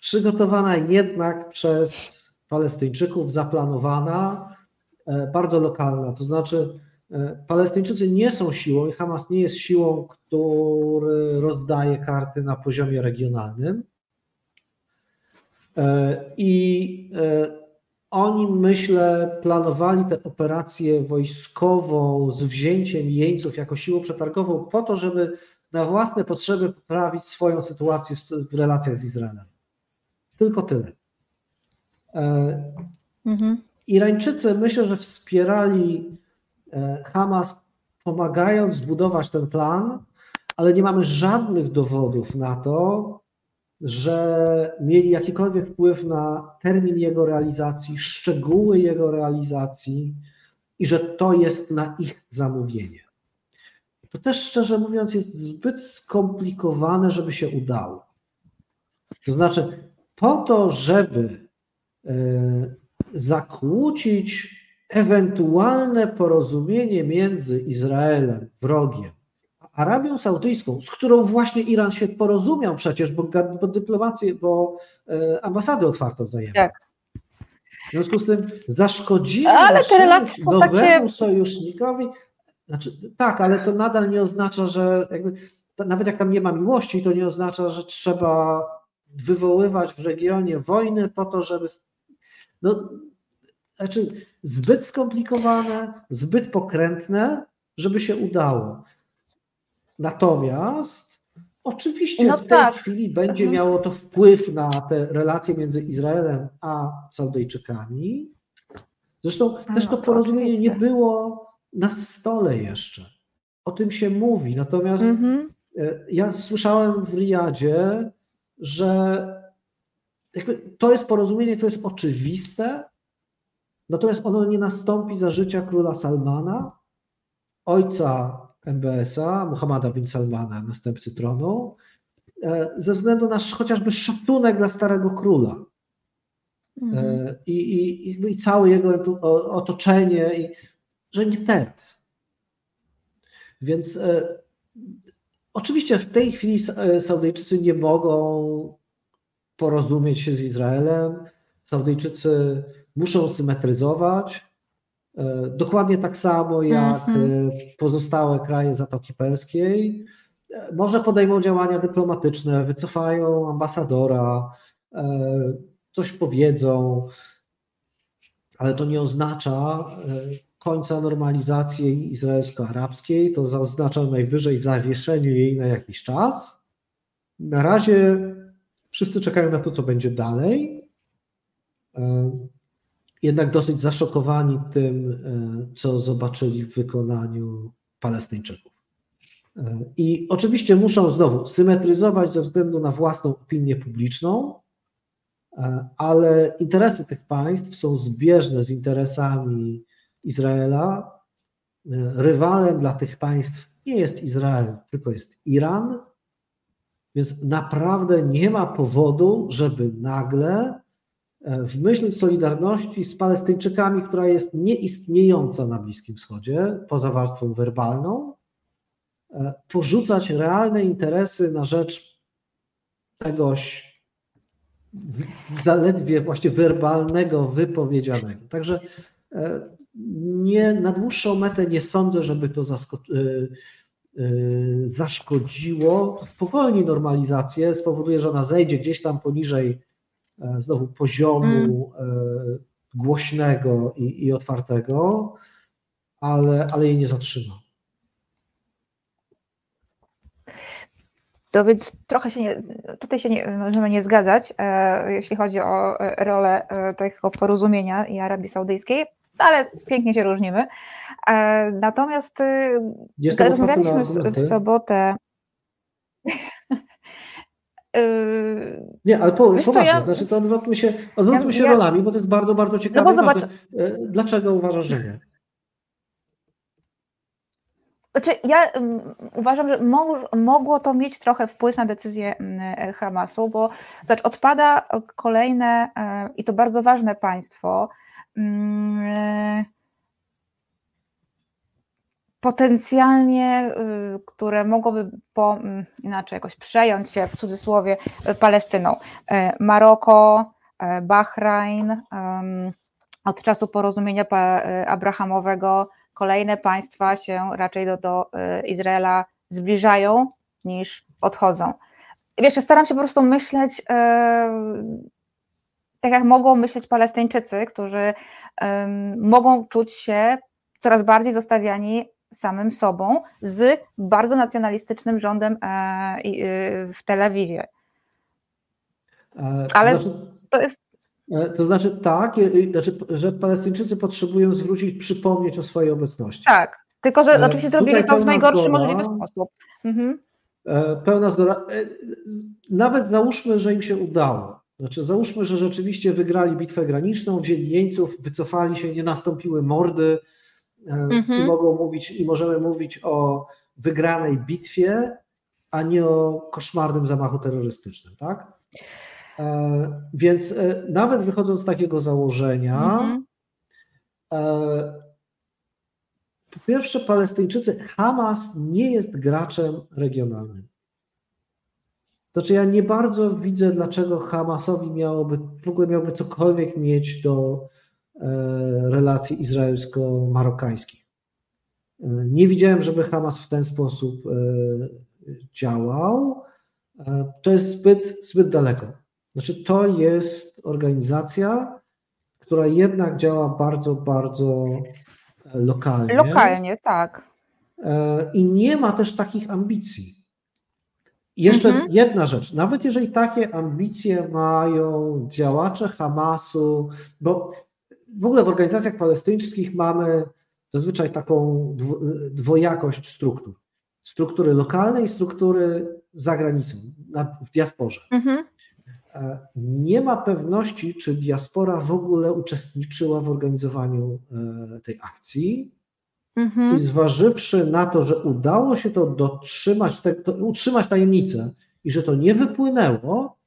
Speaker 2: przygotowana jednak przez Palestyńczyków, zaplanowana, e, bardzo lokalna. To znaczy, Palestyńczycy nie są siłą i Hamas nie jest siłą, który rozdaje karty na poziomie regionalnym. I oni, myślę, planowali tę operację wojskową z wzięciem jeńców jako siłą przetargową po to, żeby na własne potrzeby poprawić swoją sytuację w relacjach z Izraelem. Tylko tyle. E, mhm. Irańczycy myślę, że wspierali e, Hamas, pomagając zbudować ten plan, ale nie mamy żadnych dowodów na to, że mieli jakikolwiek wpływ na termin jego realizacji, szczegóły jego realizacji i że to jest na ich zamówienie. To też szczerze mówiąc jest zbyt skomplikowane, żeby się udało. To znaczy, po to, żeby zakłócić ewentualne porozumienie między Izraelem, wrogiem, Arabią Saudyjską, z którą właśnie Iran się porozumiał przecież, bo, bo dyplomację, bo e, ambasady otwarto wzajemnie. Tak. W związku z tym zaszkodzili ale te relacje są nowemu takie... sojusznikowi. Znaczy, tak, ale to nadal nie oznacza, że jakby, nawet jak tam nie ma miłości, to nie oznacza, że trzeba wywoływać w regionie wojny po to, żeby. No, znaczy, zbyt skomplikowane, zbyt pokrętne, żeby się udało. Natomiast oczywiście no w tej tak. chwili będzie mhm. miało to wpływ na te relacje między Izraelem a Saudyjczykami. Zresztą no, też to porozumienie oczywiście. nie było na stole jeszcze. O tym się mówi. Natomiast mhm. E, ja słyszałem w Riyadzie, że to jest porozumienie, które jest oczywiste, natomiast ono nie nastąpi za życia króla Salmana, ojca MBS-a, Muhammada bin Salmana, następcy tronu, e, ze względu na chociażby szacunek dla starego króla. Mhm. E, I, i, I całe jego otoczenie, i, że nie teraz. Więc e, oczywiście w tej chwili Saudyjczycy nie mogą porozumieć się z Izraelem. Saudyjczycy muszą symetryzować. E, dokładnie tak samo jak mm -hmm. pozostałe kraje Zatoki Perskiej. E, może podejmą działania dyplomatyczne, wycofają ambasadora, coś powiedzą, ale to nie oznacza końca normalizacji izraelsko-arabskiej, to oznacza najwyżej zawieszenie jej na jakiś czas. Na razie wszyscy czekają na to, co będzie dalej. jednak dosyć zaszokowani tym, co zobaczyli w wykonaniu Palestyńczyków. I oczywiście muszą znowu symetryzować ze względu na własną opinię publiczną, ale interesy tych państw są zbieżne z interesami Izraela. Rywalem dla tych państw nie jest Izrael, tylko jest Iran. Więc naprawdę nie ma powodu, żeby nagle e, w myśl solidarności z Palestyńczykami, która jest nieistniejąca na Bliskim Wschodzie, poza warstwą werbalną, e, porzucać realne interesy na rzecz czegoś zaledwie właśnie werbalnego, wypowiedzianego. Także e, nie, na dłuższą metę nie sądzę, żeby to Y, zaszkodziło, spowolni normalizację, spowoduje, że ona zejdzie gdzieś tam poniżej e, znowu poziomu mm. głośnego i, i otwartego, ale, ale jej nie zatrzyma.
Speaker 1: To więc trochę się nie, tutaj się nie, możemy nie zgadzać, e, jeśli chodzi o rolę e, tego porozumienia i Arabii Saudyjskiej ale pięknie się różnimy. E, natomiast y, rozmawialiśmy w, w sobotę.
Speaker 2: Y, Nie, ale po, poważnie, ja... znaczy to odwróćmy się, odwróćmy się ja... rolami, bo to jest bardzo, bardzo ciekawe. No bo zobacz... E, dlaczego uważasz, że nie?
Speaker 1: Znaczy, ja um, uważam, że mogło to mieć trochę wpływ na decyzję um, Hamasu, bo zobacz, odpada kolejne um, i to bardzo ważne państwo, Mm, e, potencjalnie, y, które mogłoby po, mm, inaczej jakoś przejąć się w cudzysłowie Palestyną. E, Maroko, e, Bahrain, od czasu porozumienia abrahamowego kolejne państwa się raczej do, do Izraela zbliżają niż odchodzą. Wiesz, staram się po prostu myśleć tak jak mogą myśleć Palestyńczycy, którzy um, mogą czuć się coraz bardziej zostawiani samym sobą z bardzo nacjonalistycznym rządem e, e, w Tel Awiwie. Ale to, znaczy, to jest.
Speaker 2: E, to znaczy tak, znaczy, że Palestyńczycy potrzebują zwrócić, przypomnieć o swojej obecności.
Speaker 1: Tak, tylko że oczywiście zrobili to w najgorszy zgoda, możliwy sposób. Mhm.
Speaker 2: Pełna zgoda. Nawet załóżmy, że im się udało. Znaczy, załóżmy, że rzeczywiście wygrali bitwę graniczną, wzięli jeńców, wycofali się, nie nastąpiły mordy mhm. i mogą mówić, i możemy mówić o wygranej bitwie, a nie o koszmarnym zamachu terrorystycznym, tak? E, więc e, nawet wychodząc z takiego założenia, mhm. e, po pierwsze, Palestyńczycy, Hamas nie jest graczem regionalnym. Znaczy ja nie bardzo widzę, dlaczego Hamasowi miałoby, w ogóle miałby cokolwiek mieć do e, relacji izraelsko-marokańskich. E, nie widziałem, żeby Hamas w ten sposób e, działał. To jest zbyt, zbyt daleko. Znaczy, to jest organizacja, która jednak działa bardzo, bardzo lokalnie.
Speaker 1: Lokalnie, tak.
Speaker 2: I nie ma też takich ambicji. I jeszcze mhm. jedna rzecz, nawet jeżeli takie ambicje mają działacze Hamasu, bo w ogóle w organizacjach palestyńskich mamy zazwyczaj taką dwojakość struktur. Struktury lokalne i struktury za granicą, w diasporze. Mhm. E, nie ma pewności, czy diaspora w ogóle uczestniczyła w organizowaniu e, tej akcji. Mhm. I zważywszy na to, że udało się to dotrzymać, te, to, utrzymać tajemnicę i że to nie wypłynęło,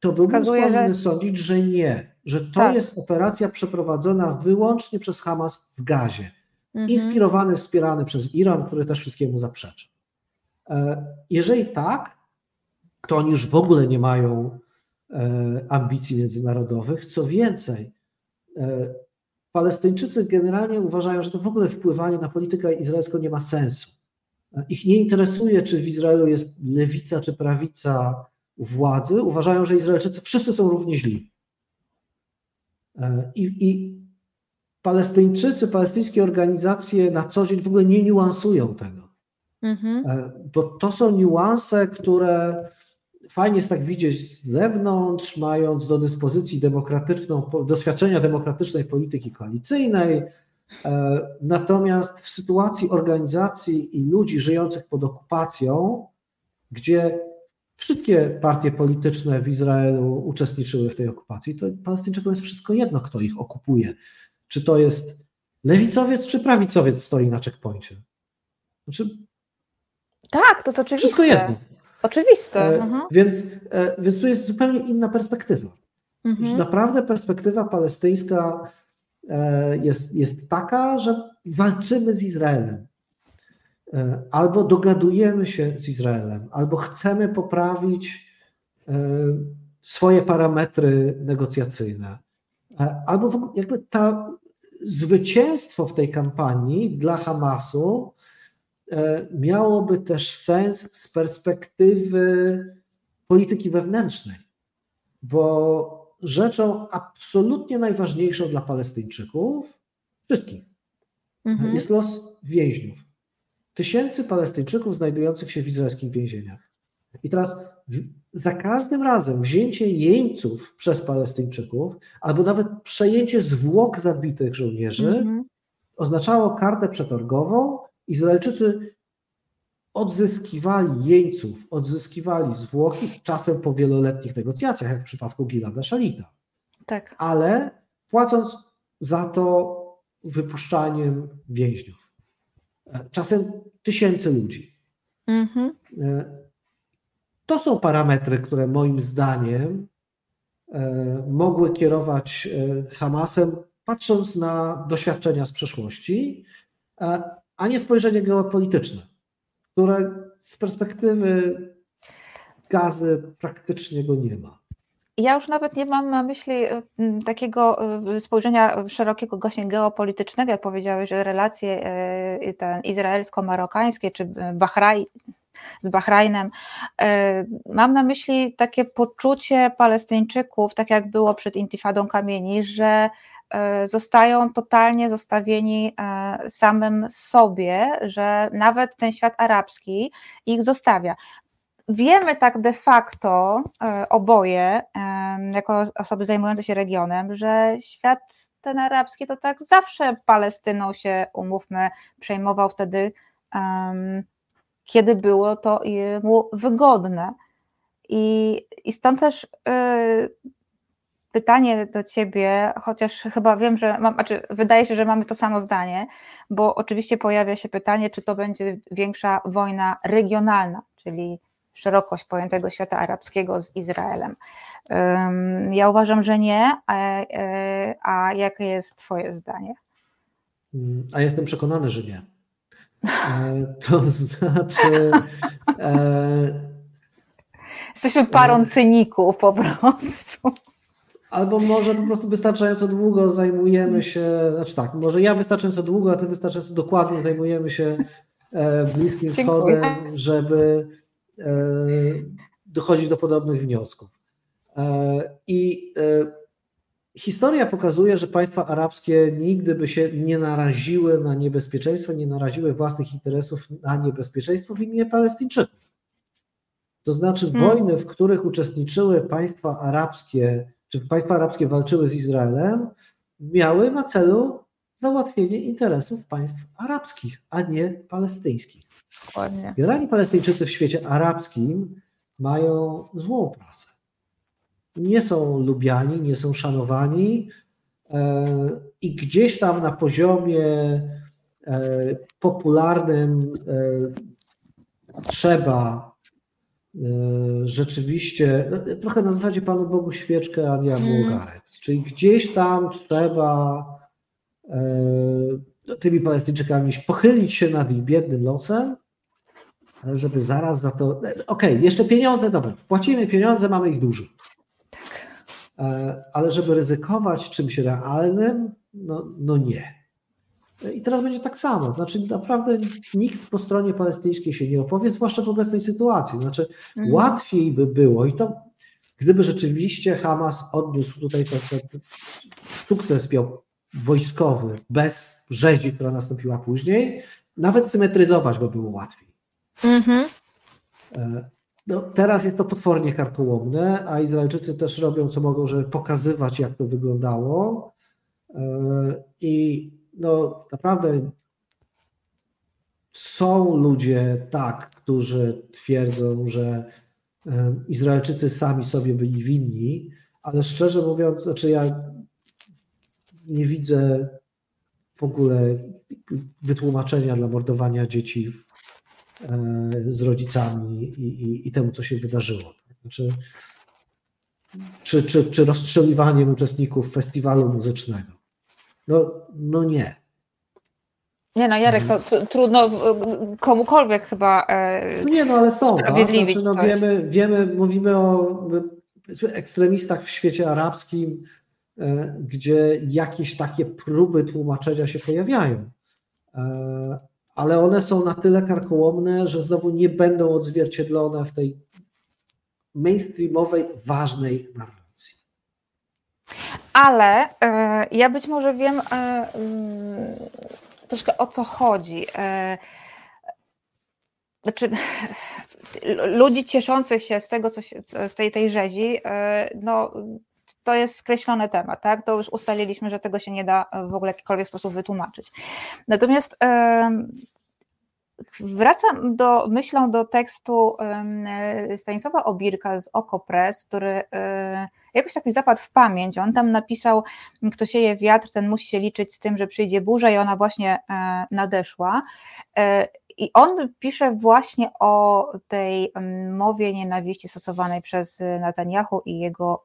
Speaker 2: to byłbym skłonny że... sądzić, że nie, że to tak. jest operacja przeprowadzona wyłącznie przez Hamas w gazie, mhm. inspirowany, wspierany przez Iran, który też wszystkiemu zaprzecza. E, jeżeli tak, to oni już w ogóle nie mają e, ambicji międzynarodowych. Co więcej, e, Palestyńczycy generalnie uważają, że to w ogóle wpływanie na politykę izraelską nie ma sensu. Ich nie interesuje, czy w Izraelu jest lewica czy prawica władzy. Uważają, że Izraelczycy wszyscy są równie źli. I, i Palestyńczycy, palestyńskie organizacje na co dzień w ogóle nie niuansują tego. Mhm. Bo to są niuanse, które fajnie jest tak widzieć z zewnątrz, mając do dyspozycji demokratyczną, doświadczenia demokratycznej polityki koalicyjnej. E, natomiast w sytuacji organizacji i ludzi żyjących pod okupacją, gdzie wszystkie partie polityczne w Izraelu uczestniczyły w tej okupacji, to Palestyńczykom jest wszystko jedno, kto ich okupuje. Czy to jest lewicowiec, czy prawicowiec stoi na checkpoincie. Znaczy,
Speaker 1: tak, to jest oczywiste.
Speaker 2: Wszystko jedno.
Speaker 1: Oczywiste. E,
Speaker 2: mhm. więc, e, więc tu jest zupełnie inna perspektywa. Mhm. Naprawdę perspektywa palestyńska e, jest, jest taka, że walczymy z Izraelem. E, albo dogadujemy się z Izraelem, albo chcemy poprawić e, swoje parametry negocjacyjne. E, albo jakby ta zwycięstwo w tej kampanii dla Hamasu miałoby też sens z perspektywy polityki wewnętrznej, bo rzeczą absolutnie najważniejszą dla Palestyńczyków, wszystkich, mhm. jest los więźniów tysięcy Palestyńczyków znajdujących się w izraelskich więzieniach. I teraz za każdym razem wzięcie jeńców przez Palestyńczyków, albo nawet przejęcie zwłok zabitych żołnierzy, -hmm. oznaczało kartę przetargową. Izraelczycy odzyskiwali jeńców, odzyskiwali zwłoki, czasem po wieloletnich negocjacjach, jak w przypadku Gilada Szalita.
Speaker 1: Tak.
Speaker 2: Ale płacąc za to wypuszczaniem więźniów czasem tysięcy ludzi. Mhm. E, to są parametry, które moim zdaniem e, mogły kierować e, Hamasem, patrząc na doświadczenia z przeszłości, a nie spojrzenie geopolityczne, które z perspektywy gazy praktycznie go nie ma.
Speaker 1: Ja już nawet nie mam na myśli e, takiego e, spojrzenia szerokiego właśnie geopolitycznego, jak powiedziałeś, że relacje e, izraelsko-marokańskie czy Bahraj, z Bahrajnem. Mam na myśli takie poczucie Palestyńczyków, tak jak było przed Intifadą Kamieni, że zostają totalnie zostawieni samym sobie, że nawet ten świat arabski ich zostawia wiemy tak de facto e, oboje, jako osoby zajmujące się regionem, że świat ten arabski to tak zawsze Palestyną się, umówmy, przejmował wtedy, kiedy było to mu wygodne. I, i stąd też e, pytanie do ciebie, chociaż chyba wiem, że mam, znaczy wydaje się, że mamy to samo zdanie, bo oczywiście pojawia się pytanie, czy to będzie większa wojna regionalna, czyli szerokość pojętego świata arabskiego z Izraelem. Ja uważam, że nie, a, e, a jakie jest Twoje zdanie?
Speaker 2: Mm, a jestem przekonany, że nie. E, to znaczy. E,
Speaker 1: Jesteśmy parą cyników po prostu.
Speaker 2: Albo może po prostu wystarczająco długo zajmujemy się, znaczy tak, może ja wystarczająco długo, a ty wystarczająco dokładnie zajmujemy się Bliskim Wschodem, żeby E, dochodzić do podobnych wniosków. E, I e, historia pokazuje, że państwa arabskie nigdy by się nie naraziły na niebezpieczeństwo, nie naraziły własnych interesów na niebezpieczeństwo w imię Palestyńczyków. To znaczy hmm. wojny, w których uczestniczyły państwa arabskie, czy państwa arabskie walczyły z Izraelem, miały na celu załatwienie interesów państw arabskich, a nie palestyńskich. Dokładnie. Generalnie Palestyńczycy w świecie arabskim mają złą prasę. Nie są lubiani, nie są szanowani e, i gdzieś tam na poziomie e, popularnym e, trzeba rzeczywiście, no, trochę na zasadzie Panu Bogu świeczkę, a diabłu hmm. Czyli gdzieś tam trzeba tymi Palestyńczykami pochylić się nad ich biednym losem, żeby zaraz za to. Okej, okay, jeszcze pieniądze, dobra, płacimy pieniądze, mamy ich dużo. E, ale żeby ryzykować czymś realnym, no, no nie. I teraz będzie tak samo. Znaczy, naprawdę nikt po stronie palestyńskiej się nie opowie, zwłaszcza w obecnej sytuacji. Znaczy, mhm. łatwiej by było, i to gdyby rzeczywiście Hamas odniósł tutaj ten, ten sukces miał wojskowy, bez rzezi, która nastąpiła później, nawet symetryzować by było łatwiej. Mhm. E, no, teraz jest to potwornie karkołomne, a Izraelczycy też robią co mogą, żeby pokazywać, jak to wyglądało. E, I no, naprawdę są ludzie, tak, którzy twierdzą, że e, Izraelczycy sami sobie byli winni, ale szczerze mówiąc, znaczy ja nie widzę w ogóle wytłumaczenia dla mordowania dzieci w, e, z rodzicami i, i, i, temu, co się wydarzyło. Znaczy, czy, czy, czy rozstrzeliwaniem uczestników festiwalu muzycznego. No, no nie.
Speaker 1: Nie no, Jarek, to trudno komukolwiek chyba
Speaker 2: e, no Nie no, ale są, tak? znaczy, no, wiemy, wiemy, mówimy o ekstremistach w świecie arabskim, e, gdzie jakieś takie próby tłumaczenia się pojawiają. E, ale one są na tyle karkołomne, że znowu nie będą odzwierciedlone w tej mainstreamowej, ważnej narracji.
Speaker 1: Ale e, ja być może wiem mm, troszkę o co chodzi. Znaczy, ludzi cieszących się z tego, co się, z tej, tej rzezi, e, no, to jest skreślony temat, tak? To już ustaliliśmy, że tego się nie da w ogóle w jakikolwiek sposób wytłumaczyć. Natomiast wracam do, myślą do tekstu Stanisława Obirka z Okopres, który e, jakoś tak mi zapadł w pamięć. On tam napisał, kto sieje wiatr, ten musi się liczyć z tym, że przyjdzie burza i ona właśnie e, nadeszła. I on pisze właśnie o tej mowie nienawiści stosowanej przez Netanyahu i jego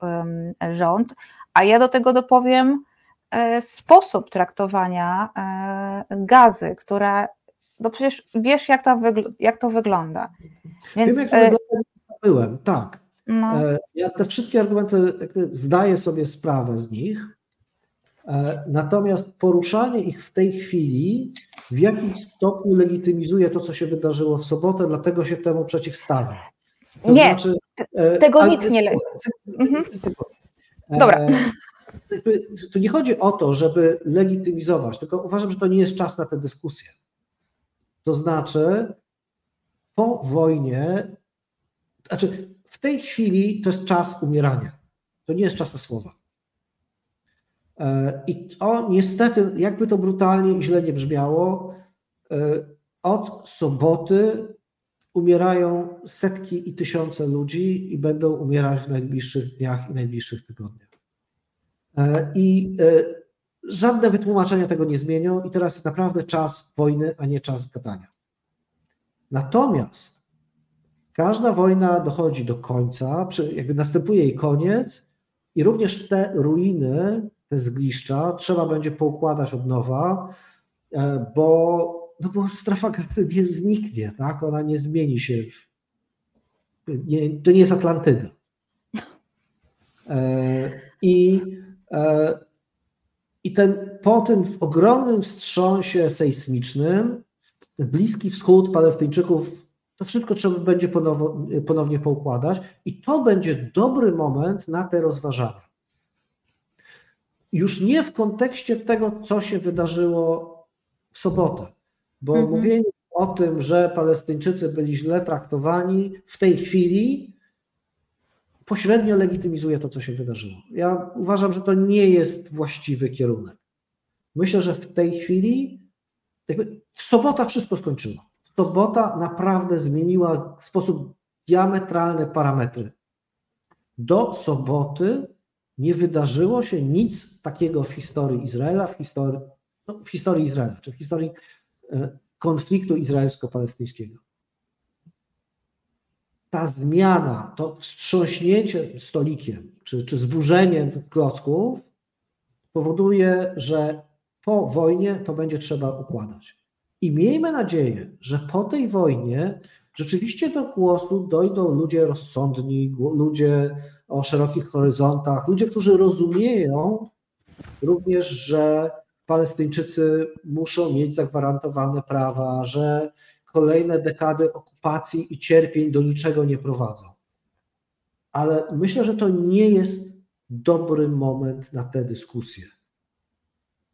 Speaker 1: rząd, a ja do tego dopowiem e, sposób traktowania e, gazy, która, no przecież wiesz jak to, jak to wygląda.
Speaker 2: Więc, Wiem, jak to byłem, tak. No. E, ja te wszystkie argumenty zdaję sobie sprawę z nich, E, natomiast poruszanie ich w tej chwili w jakimś stopniu legitymizuje to, co się wydarzyło w sobotę, dlatego się temu przeciwstawia.
Speaker 1: To nie, znaczy, e, tego nic nie legitymizuje.
Speaker 2: Mhm. Dobra. E, tu nie chodzi o to, żeby legitymizować, tylko uważam, że to nie jest czas na tę dyskusję. To znaczy, po wojnie, znaczy w tej chwili to jest czas umierania. To nie jest czas na słowa. E, I to niestety, jakby to brutalnie i źle nie brzmiało, e, od soboty umierają setki i tysiące ludzi i będą umierać w najbliższych dniach i najbliższych tygodniach. E, I żadne wytłumaczenia tego nie zmienią, i teraz jest naprawdę czas wojny, a nie czas gadania. Natomiast każda wojna dochodzi do końca, jakby następuje jej koniec, i również te ruiny te zgliszcza, trzeba będzie poukładać od nowa, e, bo, no bo strefa gazy nie zniknie, tak? Ona nie zmieni się. W, nie, to nie jest Atlantyda. E, I, e, I ten, po tym ogromnym wstrząsie sejsmicznym, Bliski Wschód Palestyńczyków, to wszystko trzeba będzie ponownie, ponownie poukładać i to będzie dobry moment na te rozważania już nie w kontekście tego, co się wydarzyło w sobotę, bo mhm. mówienie o tym, że Palestyńczycy byli źle traktowani w tej chwili, pośrednio legitymizuje to, co się wydarzyło. Ja uważam, że to nie jest właściwy kierunek. Myślę, że w tej chwili, w sobota wszystko skończyło. W sobota naprawdę zmieniła w sposób diametralny parametry. Do soboty nie wydarzyło się nic takiego w historii Izraela, w historii, no, w historii Izraela, czy w historii e, konfliktu izraelsko-palestyńskiego. Ta zmiana, to wstrząśnięcie stolikiem, czy, czy zburzeniem klocków powoduje, że po wojnie to będzie trzeba układać. I miejmy nadzieję, że po tej wojnie rzeczywiście do głosu dojdą ludzie rozsądni, ludzie o szerokich horyzontach, ludzie, którzy rozumieją również, że Palestyńczycy muszą mieć zagwarantowane prawa, że kolejne dekady okupacji i cierpień do niczego nie prowadzą. Ale myślę, że to nie jest dobry moment na tę dyskusję.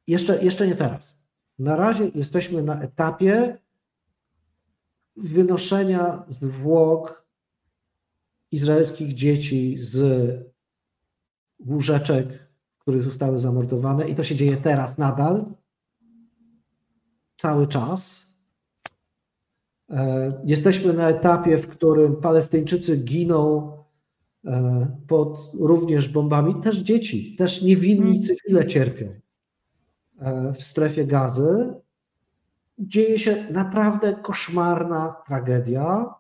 Speaker 2: Jeszcze, jeszcze nie teraz. Na razie jesteśmy na etapie wynoszenia zwłok izraelskich dzieci z łóżeczek, w których zostały zamordowane, i to się dzieje teraz nadal, cały czas. E, jesteśmy na etapie, w którym Palestyńczycy giną e, pod również bombami, też dzieci, też niewinni mm. cywile cierpią e, w strefie gazy. Dzieje się naprawdę koszmarna tragedia,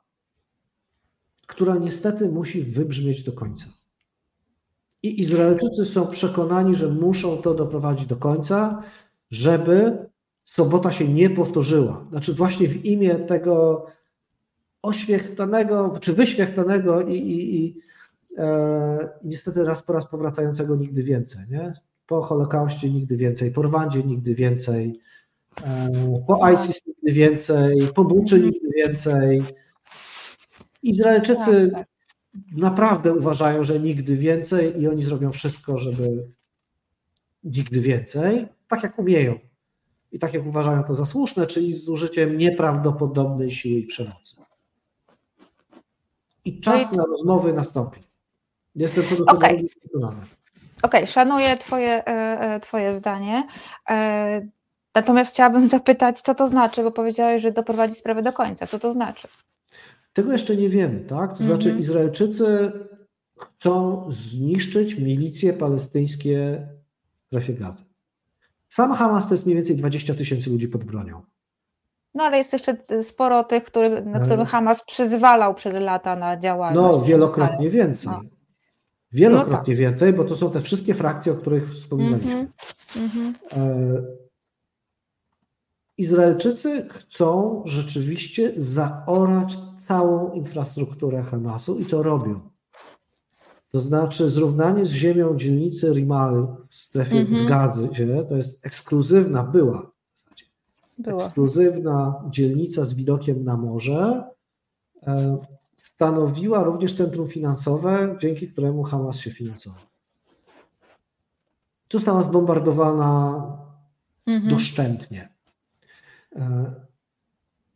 Speaker 2: która niestety musi wybrzmieć do końca. I Izraelczycy są przekonani, że muszą to doprowadzić do końca, żeby sobota się nie powtórzyła. Znaczy, właśnie w imię tego oświechtanego, czy wyświechtanego i, i, i e, niestety raz po raz powracającego nigdy więcej. Nie? Po Holokauście nigdy więcej, po Rwandzie nigdy więcej, e, po ISIS nigdy więcej, po Buczy nigdy więcej. Izraelczycy tak, tak. naprawdę uważają, że nigdy więcej i oni zrobią wszystko, żeby nigdy więcej, tak jak umieją i tak jak uważają to za słuszne, czyli z użyciem nieprawdopodobnej siły i przemocy. I czas no i... na rozmowy nastąpi. Jestem co do tego okay.
Speaker 1: przekonany. Okej, okay, szanuję twoje, e, e, twoje zdanie. E, natomiast chciałabym zapytać, co to znaczy, bo powiedziałeś, że doprowadzi sprawę do końca. Co to znaczy?
Speaker 2: Tego jeszcze nie wiemy, tak? To znaczy, mm -hmm. Izraelczycy chcą zniszczyć milicje palestyńskie w strefie gazy. Sam Hamas to jest mniej więcej 20 tysięcy ludzi pod bronią.
Speaker 1: No ale jest jeszcze sporo tych, który, na których Hamas przyzwalał przez lata na działalność.
Speaker 2: No, wielokrotnie więcej. No. Wielokrotnie no tak. więcej, bo to są te wszystkie frakcje, o których wspominaliśmy. Mm -hmm. Izraelczycy chcą rzeczywiście zaorać całą infrastrukturę Hamasu i to robią. To znaczy zrównanie z ziemią dzielnicy Rimal w strefie mm -hmm. w Gazy, to jest ekskluzywna, była, była ekskluzywna dzielnica z widokiem na morze, e, stanowiła również centrum finansowe, dzięki któremu Hamas się finansował. Została zbombardowana -hmm. doszczętnie. E,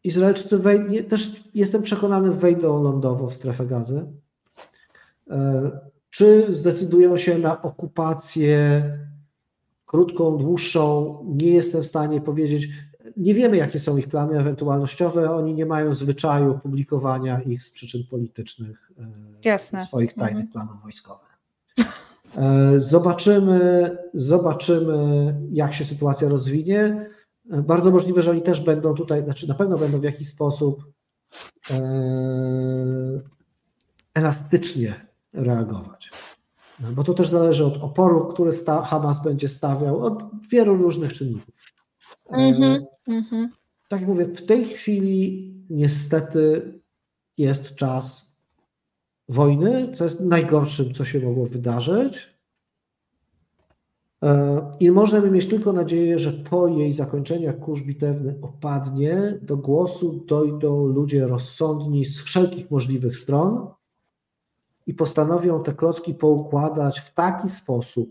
Speaker 2: Izraelczycy wejdą, też jestem przekonany, wejdą lądowo w strefę gazy. E, czy zdecydują się na okupację krótką, dłuższą? Nie jestem w stanie powiedzieć. Nie wiemy, jakie są ich plany ewentualnościowe. Oni nie mają zwyczaju publikowania ich z przyczyn politycznych, e, Jasne. swoich tajnych mhm. planów wojskowych. E, zobaczymy, zobaczymy, jak się sytuacja rozwinie. Bardzo możliwe, że oni też będą tutaj, znaczy na pewno będą w jakiś sposób elastycznie reagować. No, bo to też zależy od oporu, który Hamas będzie stawiał, od wielu różnych czynników. Mm -hmm. Tak jak mówię, w tej chwili niestety jest czas wojny, co jest najgorszym, co się mogło wydarzyć. E, I możemy mieć tylko nadzieję, że po jej zakończeniu, kurz bitewny opadnie, do głosu dojdą ludzie rozsądni z wszelkich możliwych stron, i postanowią te klocki poukładać w taki sposób,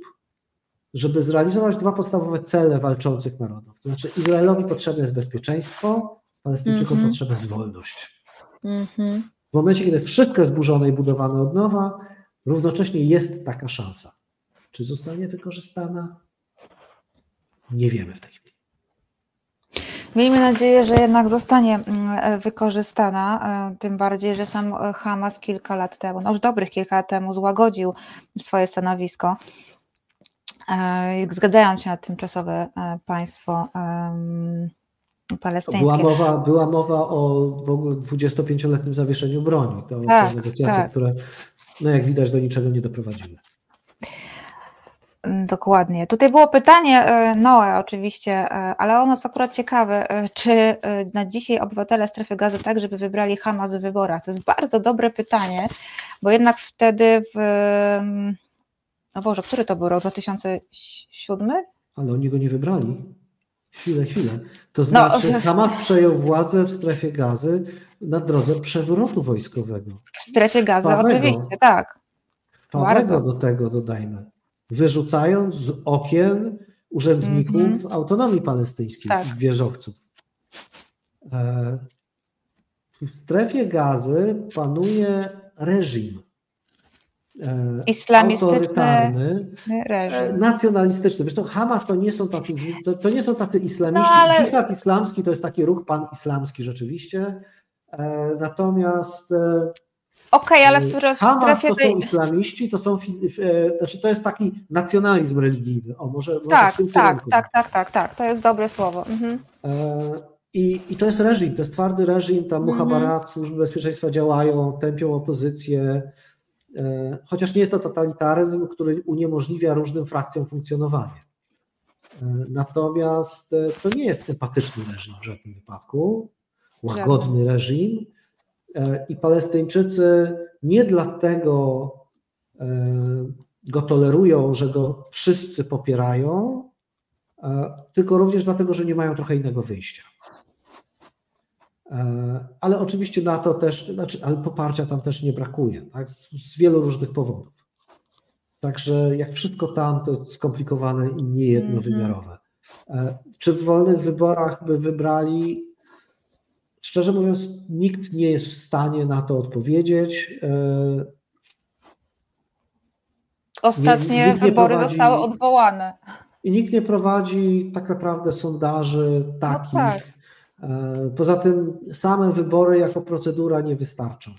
Speaker 2: żeby zrealizować dwa podstawowe cele walczących narodów. To znaczy, Izraelowi potrzebne jest bezpieczeństwo, Palestyńczykom mm -hmm. potrzebna jest wolność. Mm -hmm. W momencie, kiedy wszystko jest burzone i budowane od nowa, równocześnie jest taka szansa. Czy zostanie wykorzystana? Nie wiemy w tej chwili.
Speaker 1: Miejmy nadzieję, że jednak zostanie mm, e, wykorzystana, e, tym bardziej, że sam e, Hamas kilka lat temu, no już dobrych kilka lat temu złagodził swoje stanowisko, zgadzają się na tymczasowe państwo palestyńskie.
Speaker 2: Była mowa, była mowa o w ogóle 25-letnim zawieszeniu broni. To tak, są negocjacje, tak. które no jak widać do niczego nie doprowadziły.
Speaker 1: Mm, dokładnie. Tutaj było pytanie, e, Noe oczywiście, e, ale ono jest akurat ciekawe, e, czy na dzisiaj obywatele strefy gazy tak, żeby wybrali Hamas w wyborach? To jest bardzo dobre pytanie, bo jednak wtedy w, mm, o Boże, który to był rok, 2007?
Speaker 2: Ale oni go nie wybrali. Chwilę, chwilę. To no, znaczy no, Hamas przejął władzę w strefie gazy na drodze przewrotu wojskowego.
Speaker 1: W strefie gazy oczywiście, tak.
Speaker 2: Bardzo. do tego dodajmy wyrzucając z okien urzędników mm -hmm. autonomii palestyńskiej, tak. wieżowców. E, w strefie gazy panuje reżim,
Speaker 1: islamistyczny reżim.
Speaker 2: nacjonalistyczny. Zresztą Hamas to nie są tacy, to, to nie są tacy islamiści. No, ale... Dżihad islamski to jest taki ruch pan-islamski rzeczywiście. Natomiast
Speaker 1: Okej, okay, ale w,
Speaker 2: w Hamas to są islamiści, to są, znaczy to jest taki nacjonalizm religijny. O, może,
Speaker 1: tak, może tak, tak, tak, tak, tak, to jest dobre słowo. Mhm.
Speaker 2: I, I to jest reżim, to jest twardy reżim, tam Muhabarat, mhm. służby bezpieczeństwa działają, tępią opozycję, e, chociaż nie jest to totalitaryzm, który uniemożliwia różnym frakcjom funkcjonowanie. E, natomiast e, to nie jest sympatyczny reżim w żadnym wypadku, łagodny reżim i Palestyńczycy nie dlatego go tolerują, że go wszyscy popierają, tylko również dlatego, że nie mają trochę innego wyjścia. E, ale oczywiście na to też, znaczy, ale poparcia tam też nie brakuje, tak? z, z wielu różnych powodów. Także jak wszystko tam, to jest skomplikowane i niejednowymiarowe. Mm-hmm. Czy w wolnych wyborach by wybrali? Szczerze mówiąc, nikt nie jest w stanie na to odpowiedzieć. E,
Speaker 1: Ostatnie wybory prowadzi, zostały odwołane.
Speaker 2: I nikt nie prowadzi tak naprawdę sondaży takich, no tak. E, poza tym same wybory jako procedura nie wystarczą.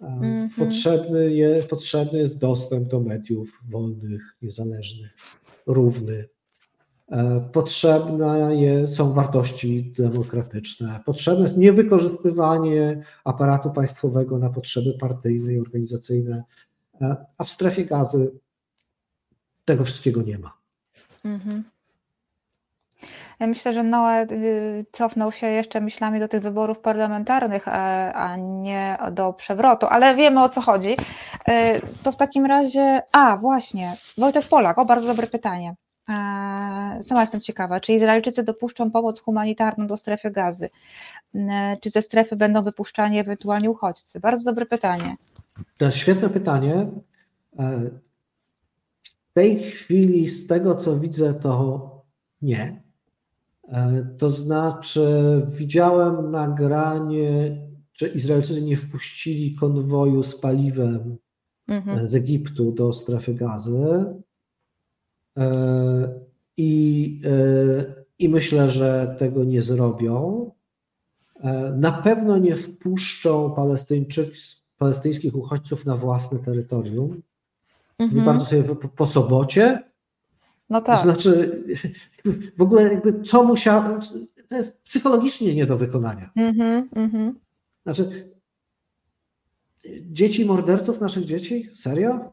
Speaker 2: Mm -hmm. Potrzebny, jest, potrzebny jest dostęp do mediów wolnych, niezależnych, równy. E, potrzebne są wartości demokratyczne. Potrzebne jest niewykorzystywanie aparatu państwowego na potrzeby partyjne i organizacyjne. E, a w strefie gazy tego wszystkiego nie ma.
Speaker 1: Ja myślę, że Noe y, cofnął się jeszcze myślami do tych wyborów parlamentarnych, a nie do przewrotu, ale wiemy o co chodzi. Y, to w takim razie, a właśnie, Wojtek Polak, o bardzo dobre pytanie. E, sama jestem ciekawa, czy Izraelczycy dopuszczą pomoc humanitarną do strefy gazy? E, czy ze strefy będą wypuszczani ewentualnie uchodźcy? Bardzo dobre pytanie.
Speaker 2: To jest świetne pytanie. E, w tej chwili, z tego co widzę, to nie. To znaczy, widziałem nagranie, że Izraelczycy nie wpuścili konwoju z paliwem mhm. z Egiptu do strefy gazy. E, I, e, I myślę, że tego nie zrobią. Na pewno nie wpuszczą Palestyńczyk, palestyńskich uchodźców na własne terytorium. Mhm. Bardzo sobie po, po sobocie,
Speaker 1: no tak.
Speaker 2: To znaczy, w ogóle jakby co musiał, to jest psychologicznie nie do wykonania. Mm-hmm, mm-hmm. Znaczy, dzieci morderców naszych dzieci? Serio?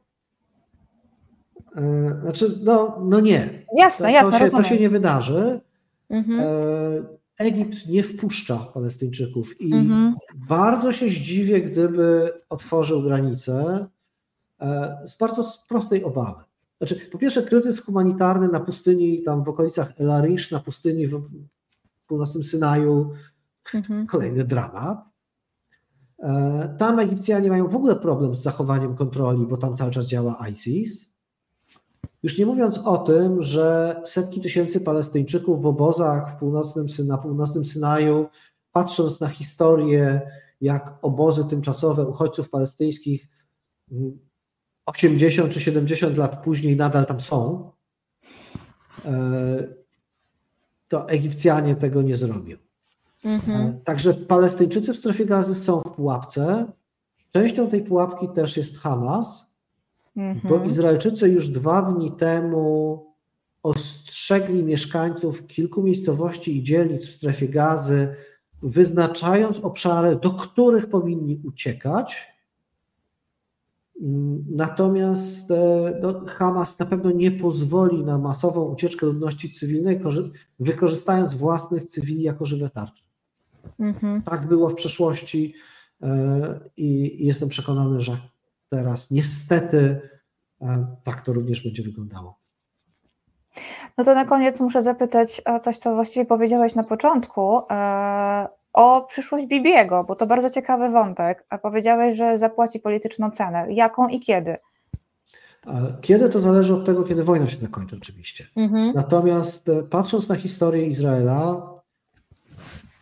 Speaker 2: E, znaczy, no, no nie.
Speaker 1: Jasne,
Speaker 2: to,
Speaker 1: jasne,
Speaker 2: to się, to się nie wydarzy. Mm-hmm. Egipt nie wpuszcza Palestyńczyków i mm-hmm. bardzo się zdziwię, gdyby otworzył granice e, z bardzo prostej obawy. Znaczy, po pierwsze, kryzys humanitarny na pustyni, tam w okolicach El Arish, na pustyni w północnym Synaju, mhm. kolejny dramat. E, tam Egipcjanie mają w ogóle problem z zachowaniem kontroli, bo tam cały czas działa ISIS. Już nie mówiąc o tym, że setki tysięcy Palestyńczyków w obozach w północnym, na północnym Synaju, patrząc na historię, jak obozy tymczasowe uchodźców palestyńskich 80 czy 70 lat później nadal tam są, e, to Egipcjanie tego nie zrobią. Mhm. E, także Palestyńczycy w strefie gazy są w pułapce. Częścią tej pułapki też jest Hamas, mhm. bo Izraelczycy już dwa dni temu ostrzegli mieszkańców kilku miejscowości i dzielnic w strefie gazy, wyznaczając obszary, do których powinni uciekać Natomiast e, no, Hamas na pewno nie pozwoli na masową ucieczkę ludności cywilnej, wykorzystając własnych cywili jako żywe tarcze. Mhm. Tak było w przeszłości e, i jestem przekonany, że teraz niestety e, tak to również będzie wyglądało.
Speaker 1: No to na koniec muszę zapytać o coś, co właściwie powiedziałeś na początku o przyszłość Bibiego, bo to bardzo ciekawy wątek. A powiedziałeś, że zapłaci polityczną cenę. Jaką i kiedy?
Speaker 2: Kiedy to zależy od tego, kiedy wojna się zakończy, oczywiście. Mhm. Natomiast e, patrząc na historię Izraela,